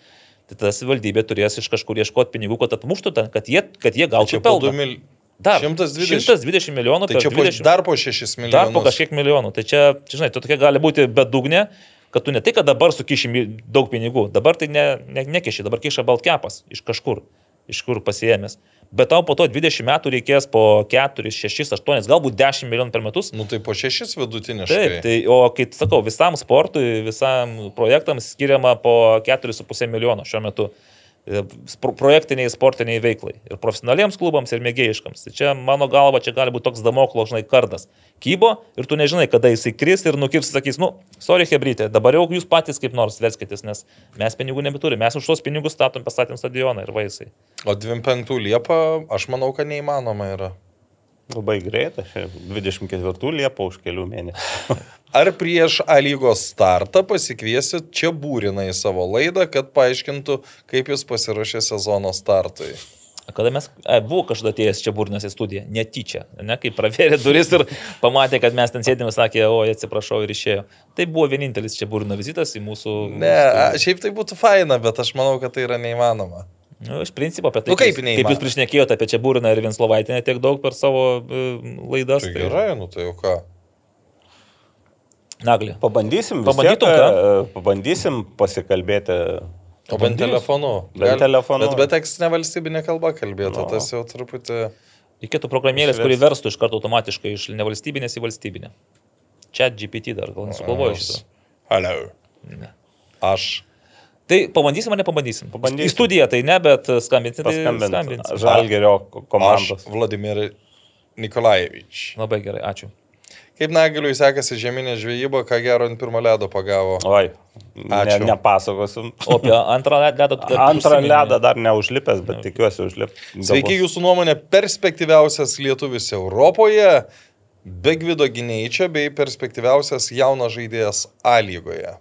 tai tas valdybė turės iš kažkur ieškoti pinigų, kad atmuštų ten, kad jie, kad jie gautų po 2 pelną. mil... Dar 120. 120 milijonų. Tai čia po, 20 dar po 6 milijonų. Dar po kažkiek milijonų. Tai čia, žinai, tu tokia gali būti bedugnė, kad tu ne tai, kad dabar sukiši mi- daug pinigų, dabar tai ne, ne, nekiši, dabar kiša baltkepas iš kažkur, iš kur pasiemęs. Bet tau po to 20 metų reikės po 4, 6, 8, galbūt 10 milijonų per metus. Nu tai po 6 vidutiniškai. Taip, tai, o kaip sakau, visam sportui, visam projektams skiriama po 4,5 milijono šiuo metu projektiniai sportiniai veiklai. Ir profesionaliems klubams, ir mėgėjiškams. Tai čia, mano galva, čia gali būti toks damoklo, žinai, kardas. Kybo ir tu nežinai, kada jisai kris ir nukirs, sakys, nu, sorry, hebrytė, dabar jau jūs patys kaip nors verskitės, nes mes pinigų nebeturime. Mes už tos pinigus statom, pastatėm stadioną ir vaisai. O 25 Liepa, aš manau, kad neįmanoma yra. Labai greitai, 24 Liepo už kelių mėnesių. Ar prieš A lygos startą pasikviesit čia būriną į savo laidą, kad paaiškintų, kaip jis pasiruošė sezono startui? Kada mes, e, buvo kažkada atėjęs čia burnas į studiją, netyčia, ne, kai pravėrė duris ir pamatė, kad mes ten sėdėme, sakė, o atsiprašau ir išėjo. Tai buvo vienintelis čia burno vizitas į mūsų... Ne, a, šiaip tai būtų faina, bet aš manau, kad tai yra neįmanoma. Nu, iš principo apie tai, Nu, kaip kaip jūs priešnekėjote apie čia burną ir Vinslovaitinę tiek daug per savo e, laidas. Tai gerai, nu tai jau ką. Naglį. Pabandysim, vis Pabandytum tiek, ką? e, pabandysim pasikalbėti. O bent telefonu. Bent telefonu. Bet, bet tekstinė valstybinė kalba kalbėtų, Nu. tas jau truputį... Reikėtų programėlės, kuri verstų iš karto automatiškai iš nevalstybinės į valstybinę. Čia GPT dar, gal nesugalvoju šito. Hello. Ne. Aš. Tai pabandysim ar nepabandysim? Pabandysim. Į studiją tai ne, bet skambinti. Tai Paskambinti skambinsim. Žalgerio Aš komandos. Vladimir Nikolajevič. Labai gerai, ačiū. Kaip Nagiliui sekasi žeminė žvejyba, ką gero ant pirmo ledo pagavo? Oi, ne, Ačiū. nepasakosim. O apie antrą ledą. Antrą ledą dar neužlipęs, bet tikiuosi užlipti. Sveiki, jūsų nuomonė perspektyviausias lietuvis Europoje, be Gvido Gineičio bei perspektyviausias jaunas žaidėjas A lygoje.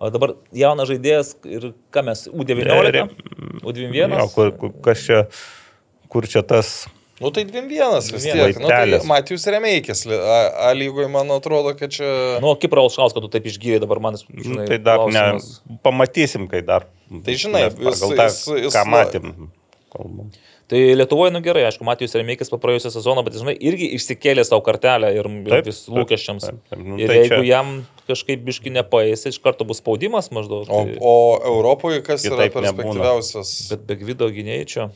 O dabar jaunas žaidėjas ir ką mes, U19, U21. Jo, kur, kur, kas čia, kur čia tas... Nu tai 2-1 vis tiek. Nu, tai. Matijus Remeikis A, A lygoje, man atrodo, kad čia... Nu, Kipro Alšauską tu taip išgyrė dabar man, Nu, žinai, tai dar ne, klausimas. pamatysim, kai dar. Tai žinai, jis- tą, jis- jis- ką matėm. kalbam. Tai Lietuvoje, nu gerai, aišku, Matijus Remeikis po praėjusią sezoną, bet, žinai, irgi išsikėlė savo kartelę ir, Taip, vis taip, lūkesčiams. taip, taip. Nu, ir tai jeigu čia- jam kažkaip biški nepaės, iš karto bus spaudimas maždaug. O, Tai, o Europoje kas yra Kitaip nebūna. perspektyviausias? bet be Gvido gynėjčio.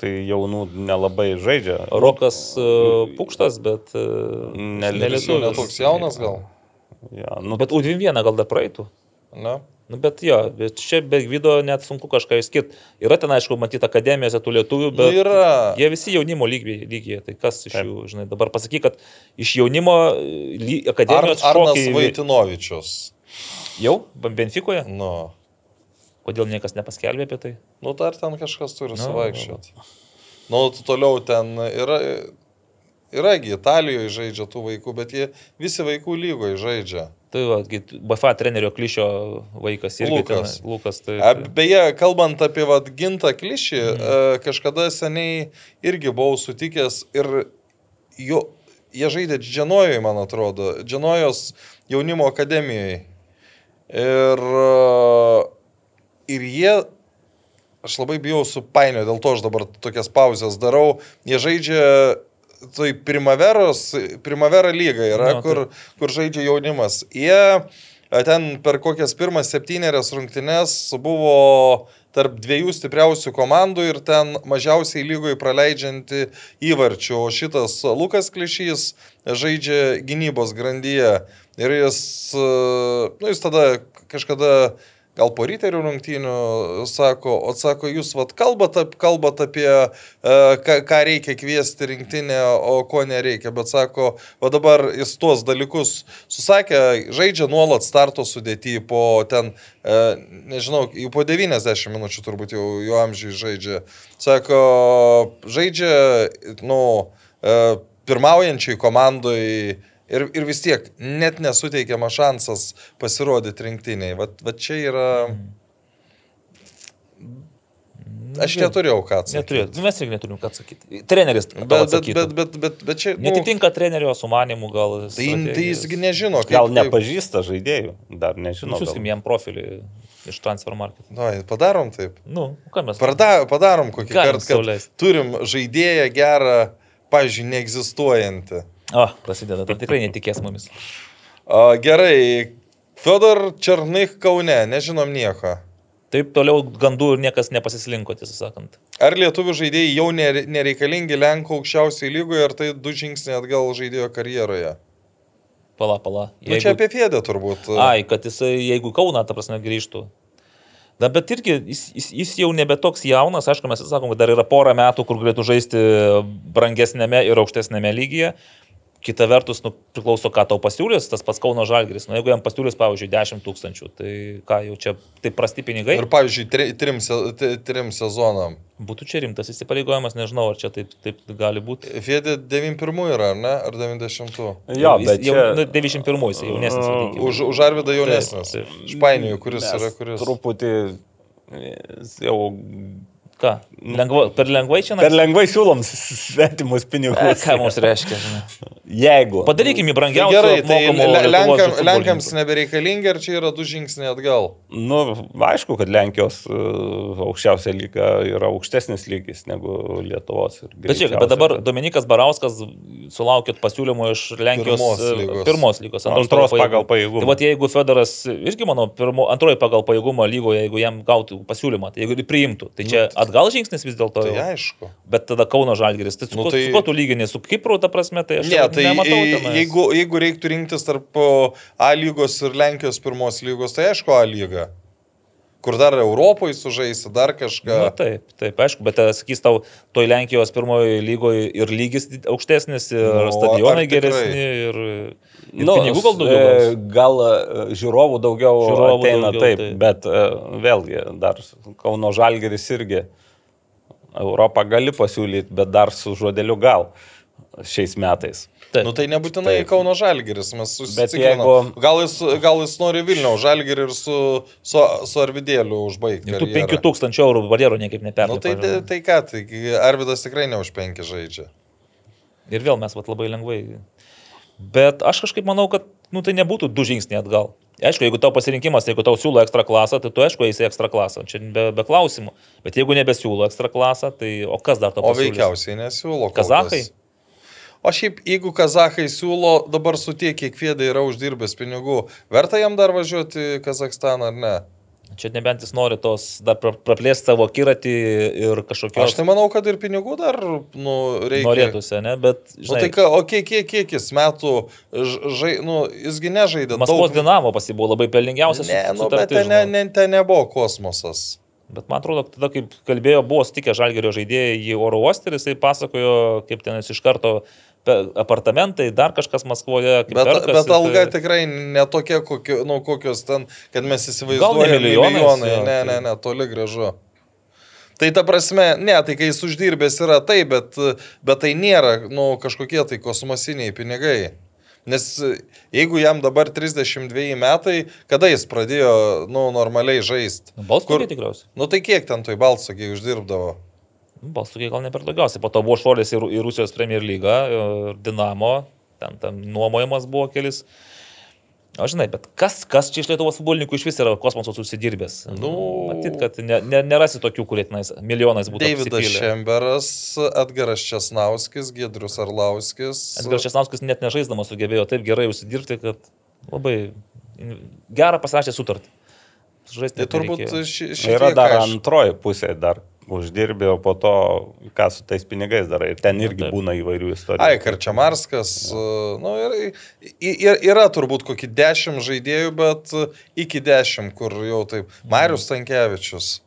Tai jaunų nelabai žaidžia. Rokas uh, Pukštas, bet... Uh, Ne- Jis jau netoks jaunas gal? Ja, nu, Bet U21 gal dar praeitų. Ne? Nu, bet jo, bet čia be Gvido net sunku kažką išskirti. Yra ten, aišku, matyti akademijose tų lietuvių, Nu, bet... yra. Jie visi jaunimo lygiai, lygiai. tai kas iš Taip. jų, žinai, dabar pasakyk, kad iš jaunimo ly, Ar, akademijos Arnas šokiai Vaitinovičius. jau Benfikoje, Nu. kodėl niekas nepaskelbė apie tai? Nu, dar ten kažkas turi Nu, suvaikščioti. Nu, tu toliau ten yra, yragi Italijoje žaidžia tų vaikų, bet jie visi vaikų lygoje žaidžia. Tai va, BFA trenerio klišio vaikas irgi Lukas. Ten, Lukas tai, A, Beje, kalbant apie vat, gintą klišį, mm. kažkada seniai irgi buvau sutikęs ir jo, jie žaidė Dženojoje, man atrodo, Dženojos jaunimo akademijoje. Ir, ir jie, aš labai bijau supainio, dėl to aš dabar tokias pauzes darau, jie žaidžia tai primaveros, primavera lyga yra, Nu, kur, kur žaidžia jaunimas. Jie ten per kokias pirmas septynerias rungtynes buvo tarp dviejų stipriausių komandų ir ten mažiausiai lygoje praleidžianti įvarčių. O šitas Lukas Klišys žaidžia gynybos grandyje. Ir jis, nu, jis tada kažkada gal po ryterių rungtynių sako, o sako, jūs vat kalbat, kalbat apie e, ką, ką reikia kviesti rinktinę, o ko nereikia, bet sako, o dabar jis tuos dalykus susakė, žaidžia nuolat starto sudėti po ten, e, nežinau, po 90 minučių turbūt jau jo amžiai žaidžia. Sako, žaidžia, nu, e, pirmaujančiai komandai ir, ir vis tiek net nesuteikiamas šansas pasirodyti rinktiniai. Vat, vat čia yra... Aš neturėjau ką atsakyti. Neturėjau. Nu, Mes irgi neturim ką atsakyti. Treneris. Bet, bet, bet, bet, bet, bet čia... nu, Netitinka trenerio sumanimų gal. Tai, tai jisgi nežino, kaip... Gal nepažįsta žaidėjų, dar nežinau. gal. Nusiuskim jam profilį iš transfer market. Nu, padarom taip. Nu, ką mes. Parda, padarom kokį kartą, kad turim žaidėją gerą, pavyzdžiui, neegzistuojantį. O, prasideda, tai tikrai netikės mumis. A, gerai, Fedor Černych Kaune, nežinom nieko. Taip toliau gandų ir niekas nepasislinko, tiesą sakant. Ar lietuvių žaidėjai jau nere- nereikalingi Lenkų aukščiausiai lygoje, ar tai du žingsniai atgal žaidėjo karjeroje? Pala, pala. Jeigu... Nu, čia apie Fėdę turbūt. Ai, kad jisai, jeigu Kauna, ta prasme, grįžtų. Na, bet irgi jis, jis, jis jau nebe toks jaunas, aišku, mes sakom, kad dar yra pora metų, kur galėtų žaisti brangesnėme ir aukštesnėme lygyje. Kita vertus, nu, priklauso, ką tau pasiūlys, tas pats Kauno Žalgris. Nu, jeigu jam pasiūlys, pavyzdžiui, 10 tūkstančių, tai ką jau čia, tai prasti pinigai. Ir, pavyzdžiui, tri, trim, se, trim sezonam. Būtų čia rimtas įsipareigojimas, nežinau, ar čia taip, taip gali būti. Fėdė 91 yra, ar ne? Ar 90? Jo, Jis bet jau čia... nu, 91 jis jaunesnis. vadinkim. Už, už Arvidą jaunesnis. Špainijų, kuris mes yra, kuris. Truputį jis jau Ką? Lengva, per lengvai čia per lengvai siūlom svetimus pinigus. Ką mums reiškia? žinai? Jeigu. Padarykime brangiausią. gerai, tai Le- Lenkam. Lenkams nebereikalingi, ar čia yra du žingsniai atgal? Nu, aišku, kad Lenkijos uh, aukščiausia lyga yra aukštesnis lygis negu Lietuvos. ir Bet žiūrėk, bet dabar Dominikas Barauskas sulaukėt pasiūlymų iš Lenkijos Pirmos e, lygos. pirmos lygos. Antros pagal pajėgumą. Tai vat jeigu Fedoras irgi, manau, pirmo, antroji pagal pajėgumą lygoje, jeigu jam gautų pasiūlymą, tai jeigu jį priimtų, tai čia atgal žingsnis vis dėlto. Tai aišku. Bet tada Kauno Žalgeris, tai su, Nu, tai- su kuo tu lygini, su Kipru, ta prasme, tai aš Ne, tai nematau. tenais. jeigu, jeigu reiktų rinktis tarp A lygos ir Lenkijos pirmos lygos, tai aišku A lyga. Kur dar Europoje sužaisi, dar kažką. Na, taip, taip, aišku, bet sakys tau, toj Lenkijos pirmojo lygoje ir lygis aukštesnis, ir Nu, nu, stadionai geresni, ir, ir Nu, pinigų gal daugiau. e. Gal e, žiūrovų daugiau Žiūrovų ateina daugiau, taip, taip. bet e, vėlgi dar Kauno Žalgeris irgi Europą gali pasiūlyti, bet dar su žodeliu gal šiais metais. Taip. Nu tai nebūtinai Taip. Kauno Žalgeris, mes susitikome. jeigu- Gal, jis, gal jis nori Vilniaus Žalgerį ir su, su, su Arvidėliu užbaigti. Tų karjerą. 5000 eurų barjerų niekaip Nu, neperlipa. tai, tai, tai ką, tai Arvidas tikrai ne už penki žaidžia. Ir vėl mes vat, labai lengvai. Bet aš kažkaip manau, kad nu, tai nebūtų du žingsniai atgal. Aišku, jeigu tau pasirinkimas, jeigu tau siūlo ekstra klasą, tai tu aišku eisi ekstra klasą, čia be, be klausimų. Bet jeigu nebesiūlo ekstra klasą, tai o kas dar tau O pasiūlys? veikiausiai nesiūlo. kol Kazachai? kas. O šiaip, jeigu kazahai siūlo dabar su tiek, kiek Fėdai yra uždirbęs pinigų, verta jam dar važiuoti į Kazakstaną ar ne? Čia nebent jis nori tos dar pra- praplėsti savo kiratį ir kažkokios Aš tai manau, kad ir pinigų dar nu, reikia. norėtųsi, ne? Bet, Nu, žinai, tai ką, o kiek, kiek, kiek jis metų, žai, nu, jisgi nežaidė Maskvos daug. dinamo pasibuvo labai pelningiausias. Ne, nu, sutartis, bet ten, ne, žinau. ne, ten nebuvo kosmosas. Bet man atrodo, tada, kaip kalbėjo, buvo stikę žalgerio žaidėjai į oro uostą ir jisai pasakojo, kaip ten jis iš karto apartamentai, dar kažkas Maskvoje. Bet, perkasi, bet alga tai- tikrai netokia, kokio, nu, kokios ten, kad mes Gal įsivaizduojame. ne milijonais, milijonai. jo, Ne, tai- ne, ne, toli gražu. Tai ta prasme, ne, tai kai jis uždirbęs yra tai, bet, bet tai nėra nu, kažkokie tai kosmosiniai pinigai. Nes jeigu jam dabar 32 metai, kada jis pradėjo nu, normaliai žaisti? Balsų tikriausiai. Nu tai kiek ten toj balsakiai uždirbdavo? Balsų gal ne per daugiausiai. Po to buvo šuolis į, į Rusijos Premier lygą, ir Dinamo. ten tam nuomojamas buvo kelis. O žinai, bet kas, kas čia iš Lietuvos futbolininkų iš vis yra kosmoso susidirbęs? Nu. matyt, kad ne, ne, nerasi tokių, kurie tenais milijonais būtų. Davidas. Šemberas, Edgaras Česnauskis, Gedrius Arlauskis. Edgaras Česnauskas net nežaisdamas sugebėjo taip gerai užsidirbti, kad labai gerą pasirašė sutartį. Žaisti Tai net turbūt ši, šitie yra dar kaž- antroji pusė, dar uždirbi, o po to ką su tais pinigais darai. Ir ten irgi būna įvairių istorijų. Ai, Karčiamarskas, nu, ir, ir, yra turbūt kokį dešimt žaidėjų, bet e, iki dešimt, kur jau taip. Marius Tankievičius.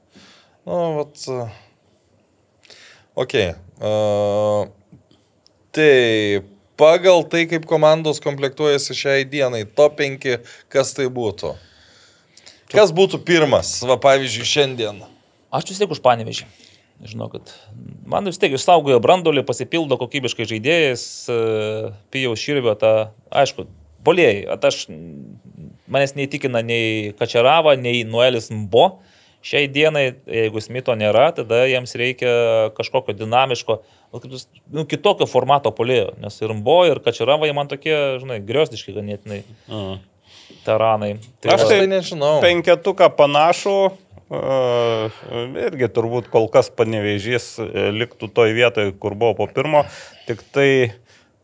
Nu, vat. e, Ok. Uh, tai pagal tai, kaip komandos komplektuojasi šiai dienai, top 5, kas tai būtų? Kas būtų pirmas, va pavyzdžiui, šiandien? Aš vis tiek už panevežį. Žinau, kad man vis tiek išsaugojo brandolį, pasipildo kokybiškai žaidėjais, e, pijau širvio tą, aišku, polėjai. Aš, manęs neįtikina nei Kačerava, nei Noelis Mbo. Šiai dienai, jeigu Smito nėra, tada jiems reikia kažkokio dinamiško, nu, nu, kitokio formato polėjo. Nes ir Mbo, ir Kačerava, jie man tokie, žinai, griozdiški ganėtinai Mhm. taranai. Aš Aš tai tai nežinau. Penketuką panašų. Irgi turbūt kol kas panevežys e, liktų toj vietoje, kur buvo po pirmo. Tik tai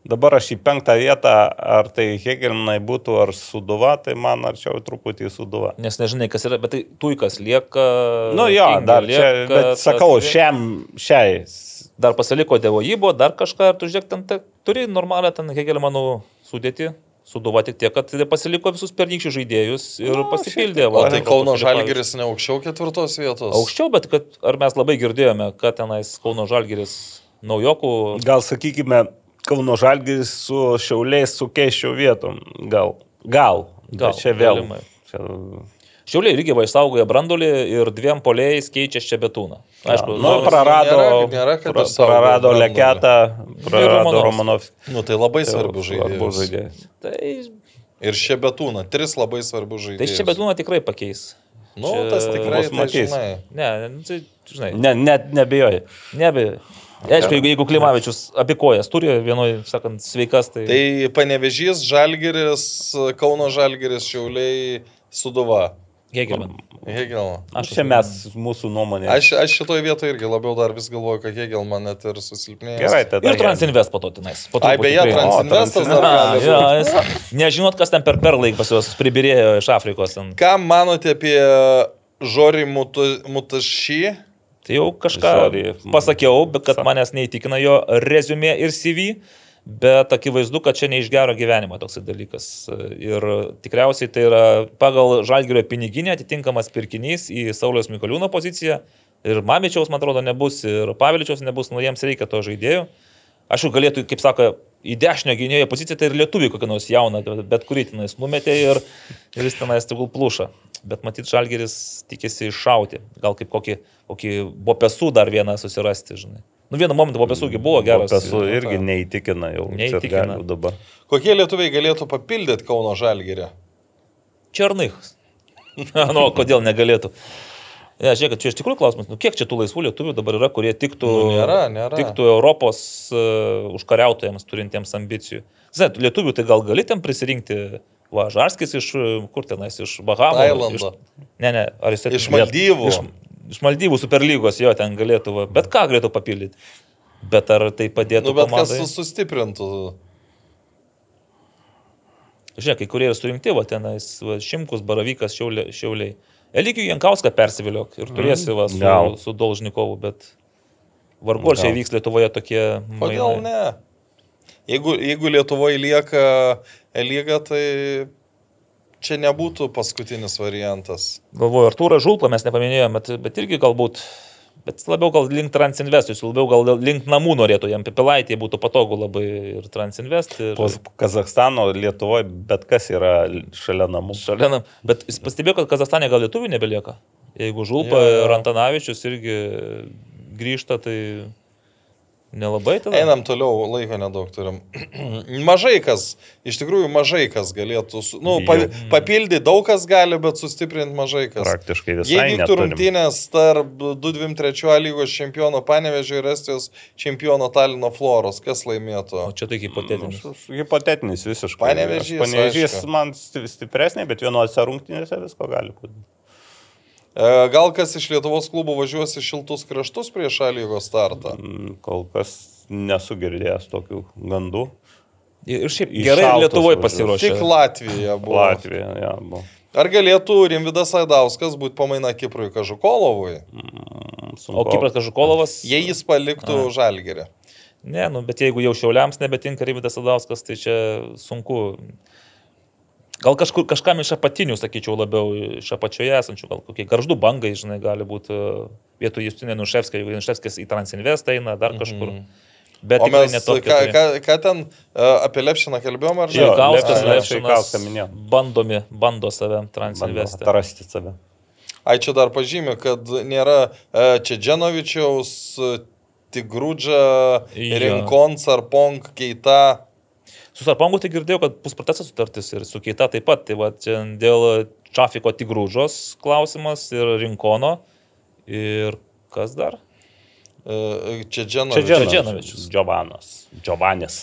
dabar aš į penktą vietą, ar tai Hegelinai būtų, ar Suduva, tai man arčiau truputį Suduva. Nes nežinai, kas yra, bet tai tuikas lieka. Nu jo, dar čia, lieka, bet sakau, tas- šiam, šiai. Dar pasiliko Devojibo, dar kažką, ir tu žiūrėk, ten te, turi normalią ten Hegelmanų sudėti. Suduva tik tiek, kad pasiliko visus pernykščius žaidėjus ir Nu, pasipildė. O va, tai Europos Kauno lygos Žalgeris ne aukščiau ketvirtos vietos? Aukščiau, bet kad, ar mes labai girdėjome, kad tenais Kauno Žalgeris naujokų. Gal sakykime, Kauno Žalgis su Šiauliais su keiščiau vietom. Gal. Gal. Gal, Bet čia vėl. galimai. Čia... Šiauliai irgi va išsaugojo brandolį ir dviem poliais keičia čia betūną. Aišku, nu, nu, prarado, nėra- nėra, pra- prarado. Leketą, prarado Romanovskį. Nu, tai labai svarbu Svarbus žaidėjas. žaidėjas. tai, Ir Šebetūna, tris labai svarbu žaidėjus. tai čia betūną tikrai pakeis. Nu, čia tas tikrai tai matys. žinai. Ne, nu, tai, žinai. Ne, net nebejoju. Nebe. Aišku, jeigu, jeigu Klimavičius abi kojas turi, vienoje, sakant, sveikas, tai... Tai Panevežys, Žalgeris, Kauno Žalgeris, Šiauliai, Suduva. Hegelman. Hegelman. Aš Čia mes, mūsų nuomonė. Aš, aš šitoje vietoje irgi labiau dar vis galvoju, kad Hegelman net ir susilpnėjęs. Gerai, tada. Ir Transinvest po to tenais. Po Ai, beje. Transinvestas dar A, gali jo, būti. jis- Nežinot, kas ten per perlaik pas juos pribirėjo iš Afrikos. Ten. Ką manote apie Žorį Mutu- Mutašį? Tai jau kažką Sorry. pasakiau, bet kad manęs neįtikina jo rezumė ir CV. Bet akivaizdu, kad čia ne iš gero gyvenimo toks dalykas. Ir tikriausiai tai yra pagal Žalgirio piniginę atitinkamas pirkinys į Sauliaus Mikoliūno poziciją. Ir Mamičiaus, man atrodo, nebus, ir Paviličiaus nebus, nu jiems reikia to žaidėjų. Aš jau galėtų, kaip sako, į dešinio gynėjo poziciją, tai ir lietuvių kokią nors jauną, bet kurį tenais numetė ir, ir jis tenais tegul pluša. Bet matyt, Žalgeris tikisi iššauti. Gal kaip kokį, kokį bopesų dar vieną susirasti, žinai. Nu, vienu momentu bopesųgi buvo geras. Ir- irgi neįtikina jau. Neįtikina. Dabar. Kokie lietuviai galėtų papildyti Kauno Žalgerį? Černychas. nu, kodėl negalėtų? Ja, žiūrėk, čia iš tikrųjų klausimas, nu, kiek čia tų laisvų lietuvių dabar yra, kurie tiktų, Nu, nėra, nėra. tiktų Europos uh, užkariautojams turintiems ambicijų. Žinai, lietuvių tai gal gali ten prisirinkti, va, Žarskis iš, uh, kur tenais, iš Bahamų. Tailando. Iš, ne, ne, ar jis Iš Maldyvų. Iš, iš Maldyvų superlygos jo ten galėtų, va, bet ką galėtų papildyti. Bet ar tai padėtų Nu, bet kas komandai? su- sustiprintų? Žiūrėk, kai kurie yra surinkti, va tenais, va, Šimkus, Baravykas, šiauliai. šiauliai. Eligijų Jankauską persiviliok ir turėsi va, su, Gal. su Dolžnikovu, bet vargu ar čia vyks Lietuvoje tokie... Kodėl ne? Jeigu, jeigu Lietuvoje lieka lyga, tai čia nebūtų paskutinis variantas. Galvoju, Artūrą Žulplą mes nepaminėjome, bet, bet irgi galbūt, bet labiau gal link Transinvest, jis labiau gal link namų norėtų, jam Pipilaitė būtų patogu labai ir Transinvest. Ir... Po Kazakstano, Lietuvoje, bet kas yra šalia namų. Šalia, nam- bet jis pastebėjo, kad Kazastane gal lietuvių nebelieka. Jeigu Žulpa Jo, jo. ir Antanavičius irgi grįžta, tai Nelabai tada. Einam toliau, laiko nedaug turim. mažai kas, iš tikrųjų mažai kas galėtų, su- nu, pa, papildyti daug kas gali, bet sustiprinti mažai kas. Praktiškai visai Jei vyktų rungtynės tarp 2-2-3 lygos čempiono Panevežio ir Estijos čempiono Talino Floros, kas laimėtų? O čia tai hipotetinis. Hipotetinis visiškai. Panevežys aišku. man sti- stipresnė, bet vienose rungtynėse visko gali būti. E, Gal kas iš Lietuvos klubų važiuos į šiltus kraštus prieš A lygos startą? Mm, Kol kas nesu girdėjęs tokių gandų. Ir šiaip gerai Lietuvoje pasiruošė. Tik Latvija buvo. Latvija, ja, buvo. Ar galėtų Rimvidas Aidauskas būti pamaina Kiprui Kažukolovui, Mm, O sunku. Kipras Kažukolovas. jei jis paliktų Žalgerį? Ne, nu, bet jeigu jau šiauliams nebetinka Ryvidas Adauskas, tai čia sunku. Gal kažkur, kažkam iš apatinių, sakyčiau, labiau iš apačioje esančių, gal kokie garždų bangai, žinai, gali būti e, vietoj Justinė Nuševskio, jeigu Nuševskis į Transinvest eina, dar kažkur. Mm -hmm. Bet O mes netokia. ką, ką, ką ten uh, apie Lepšiną kalbėjom, ar ne? Kauskas, Lepšinas, bandomi, bando save Bando Transinvest. atrasti save. Ai, čia dar pažymė, kad nėra uh, Čedženovičiaus, Tigrūdžia, Jo. Rinkon, Sarpong, Keita. Su Sarpongu tai girdėjau, kad bus protestas sutartis ir su Keita taip pat. Tai va, čia dėl Čafiko Tigrūžos klausimas ir Rinkono. Ir kas dar? Čia Čedženovičius. Čedženovičius. Džiovanas. Džiovanis.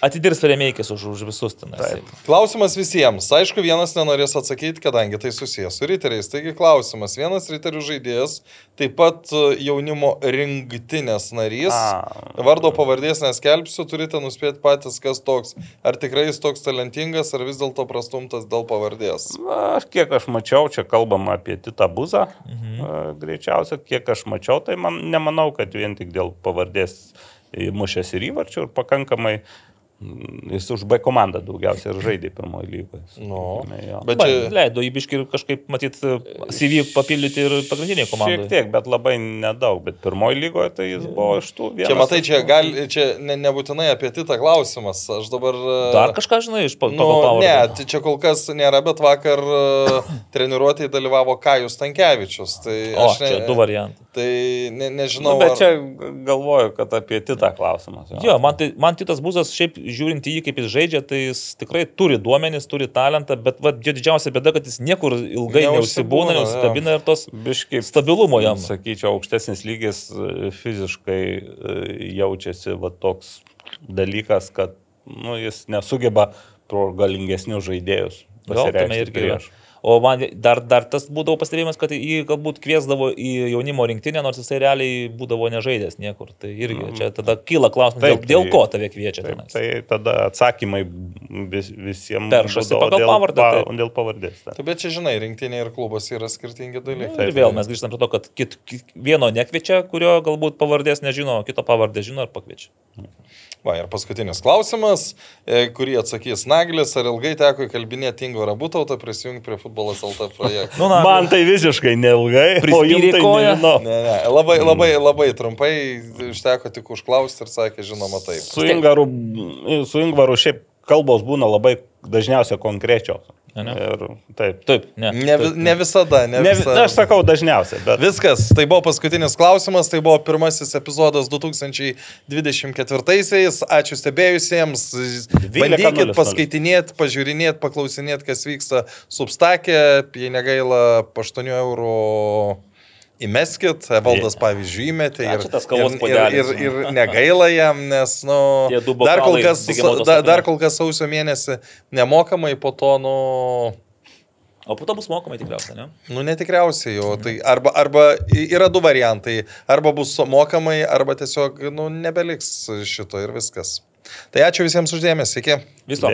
Atidirs Remeikis už, už visus ten. Taip. Klausimas visiems. Aišku, vienas nenorės atsakyti, kadangi tai susijęs su riteriais. Taigi klausimas. Vienas riterių žaidėjas, taip pat e, jaunimo rinktinės narys. A. Vardo pavardės neskelbsiu, turite nuspėti patys, kas toks. Ar tikrai jis toks talentingas, ar vis dėlto prastumtas dėl pavardės. Na, kiek aš mačiau, čia kalbama apie Titą Buzą. Mhm. Greičiausia, kiek aš mačiau, tai man nemanau, kad vien tik dėl pavardės mušęs ir įvarčių ir pakankamai mm, jis už B komandą daugiausiai ir žaidė pirmojo lygoje. Nu, jo. bet čia-. Leido įbiški kažkaip, matyt, CV papildyti ir pagrindiniai komandai. Šiek tiek, bet labai nedaug, bet pirmojo lygoje tai jis buvo iš tų vienas. Čia matai, čia, gal, čia ne, nebūtinai apie titą klausimas. Aš dabar... e, Dar kažką žinai iš pa- Nu, pagal pavardę. ne, tai čia kol kas nėra, bet vakar uh, treniruotėje dalyvavo Kajus Tankievičius. Tai O, aš ne, čia du variantai. Tai ne, nežinau. Nu, bet ar- čia galvoju, kad apie Titą klausimas. Jo, man, tai, man Titas Buzas, šiaip žiūrint į jį, kaip jis žaidžia, tai jis tikrai turi duomenis, turi talentą, bet va, jo didžiausia bėda, kad jis niekur ilgai Neužsibūna, jo. neužsikabina ir tos Biškai stabilumo jam. Sakyčiau, aukštesnis lygis e, fiziškai e, jaučiasi va, toks dalykas, kad nu, jis nesugeba pro galingesnius žaidėjus. Gal tame irgi prieš. O man dar, dar tas būdavo pastebėjimas, kad jį galbūt kviesdavo į jaunimo rinktinę, nors jisai realiai būdavo nežaidęs niekur. Tai irgi čia tada kyla klausimas, dėl, Taip, dėl tai- ko tave kviečia Taip, tenais. tai tada atsakymai vis, visiems Peršasi būdavo pagal dėl pavardę, pa- taip. Dėl pavardės. taip. Tai bet čia, žinai, rinktinė ir klubas yra skirtingi dalykai. Ir vėl mes grįžtame prie to, kad kit, kit, vieno nekviečia, kurio galbūt pavardės nežino, kito pavardę žino ir pakviečia. Va, ir paskutinis klausimas, e, kurį atsakys Naglis. Ar ilgai teko įkalbinėti Ingo Rabutautą prisijungti prie futbolas LT projekto? Nu, na, Man tai visiškai neilgai. jum tai koją. nežinau. Ne, ne, labai, labai, labai trumpai užteko tik užklausti ir sakė, žinoma, taip. Su Ingvaru, su Ingvaru šiaip kalbos būna labai dažniausiai konkrečios. Ane? Ir taip. Taip, ne. Ne, vi- ne visada, ne, Ne, visada. aš sakau dažniausiai, bet Viskas, tai buvo paskutinis klausimas, tai buvo pirmasis epizodas 2024-aisiais. Ačiū stebėjusiems. 12.00. Bandykit paskaitinėti, pažiūrinėti, paklausinėti, kas vyksta substakė, jei negaila po 8 eurų. Įmeskit, Valdas pavyzdžiui įmetė ir, ir, ir, ir, ir negaila jam, nes nu, dar, kol kas, da, dar kol kas sausio mėnesį nemokamai, po to, nu, O po to bus mokamai tikriausiai, ne? Nu, netikriausiai jau. Tai arba, arba yra du variantai. Arba bus mokamai, arba tiesiog nu, nebeliks šito ir viskas. Tai ačiū visiems uždėmesi. Iki. Viso.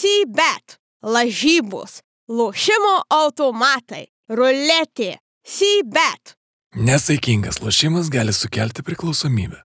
Sybet, lažybos, lošimo automatai, ruletė, Sybet. Nesaikingas lošimas gali sukelti priklausomybę.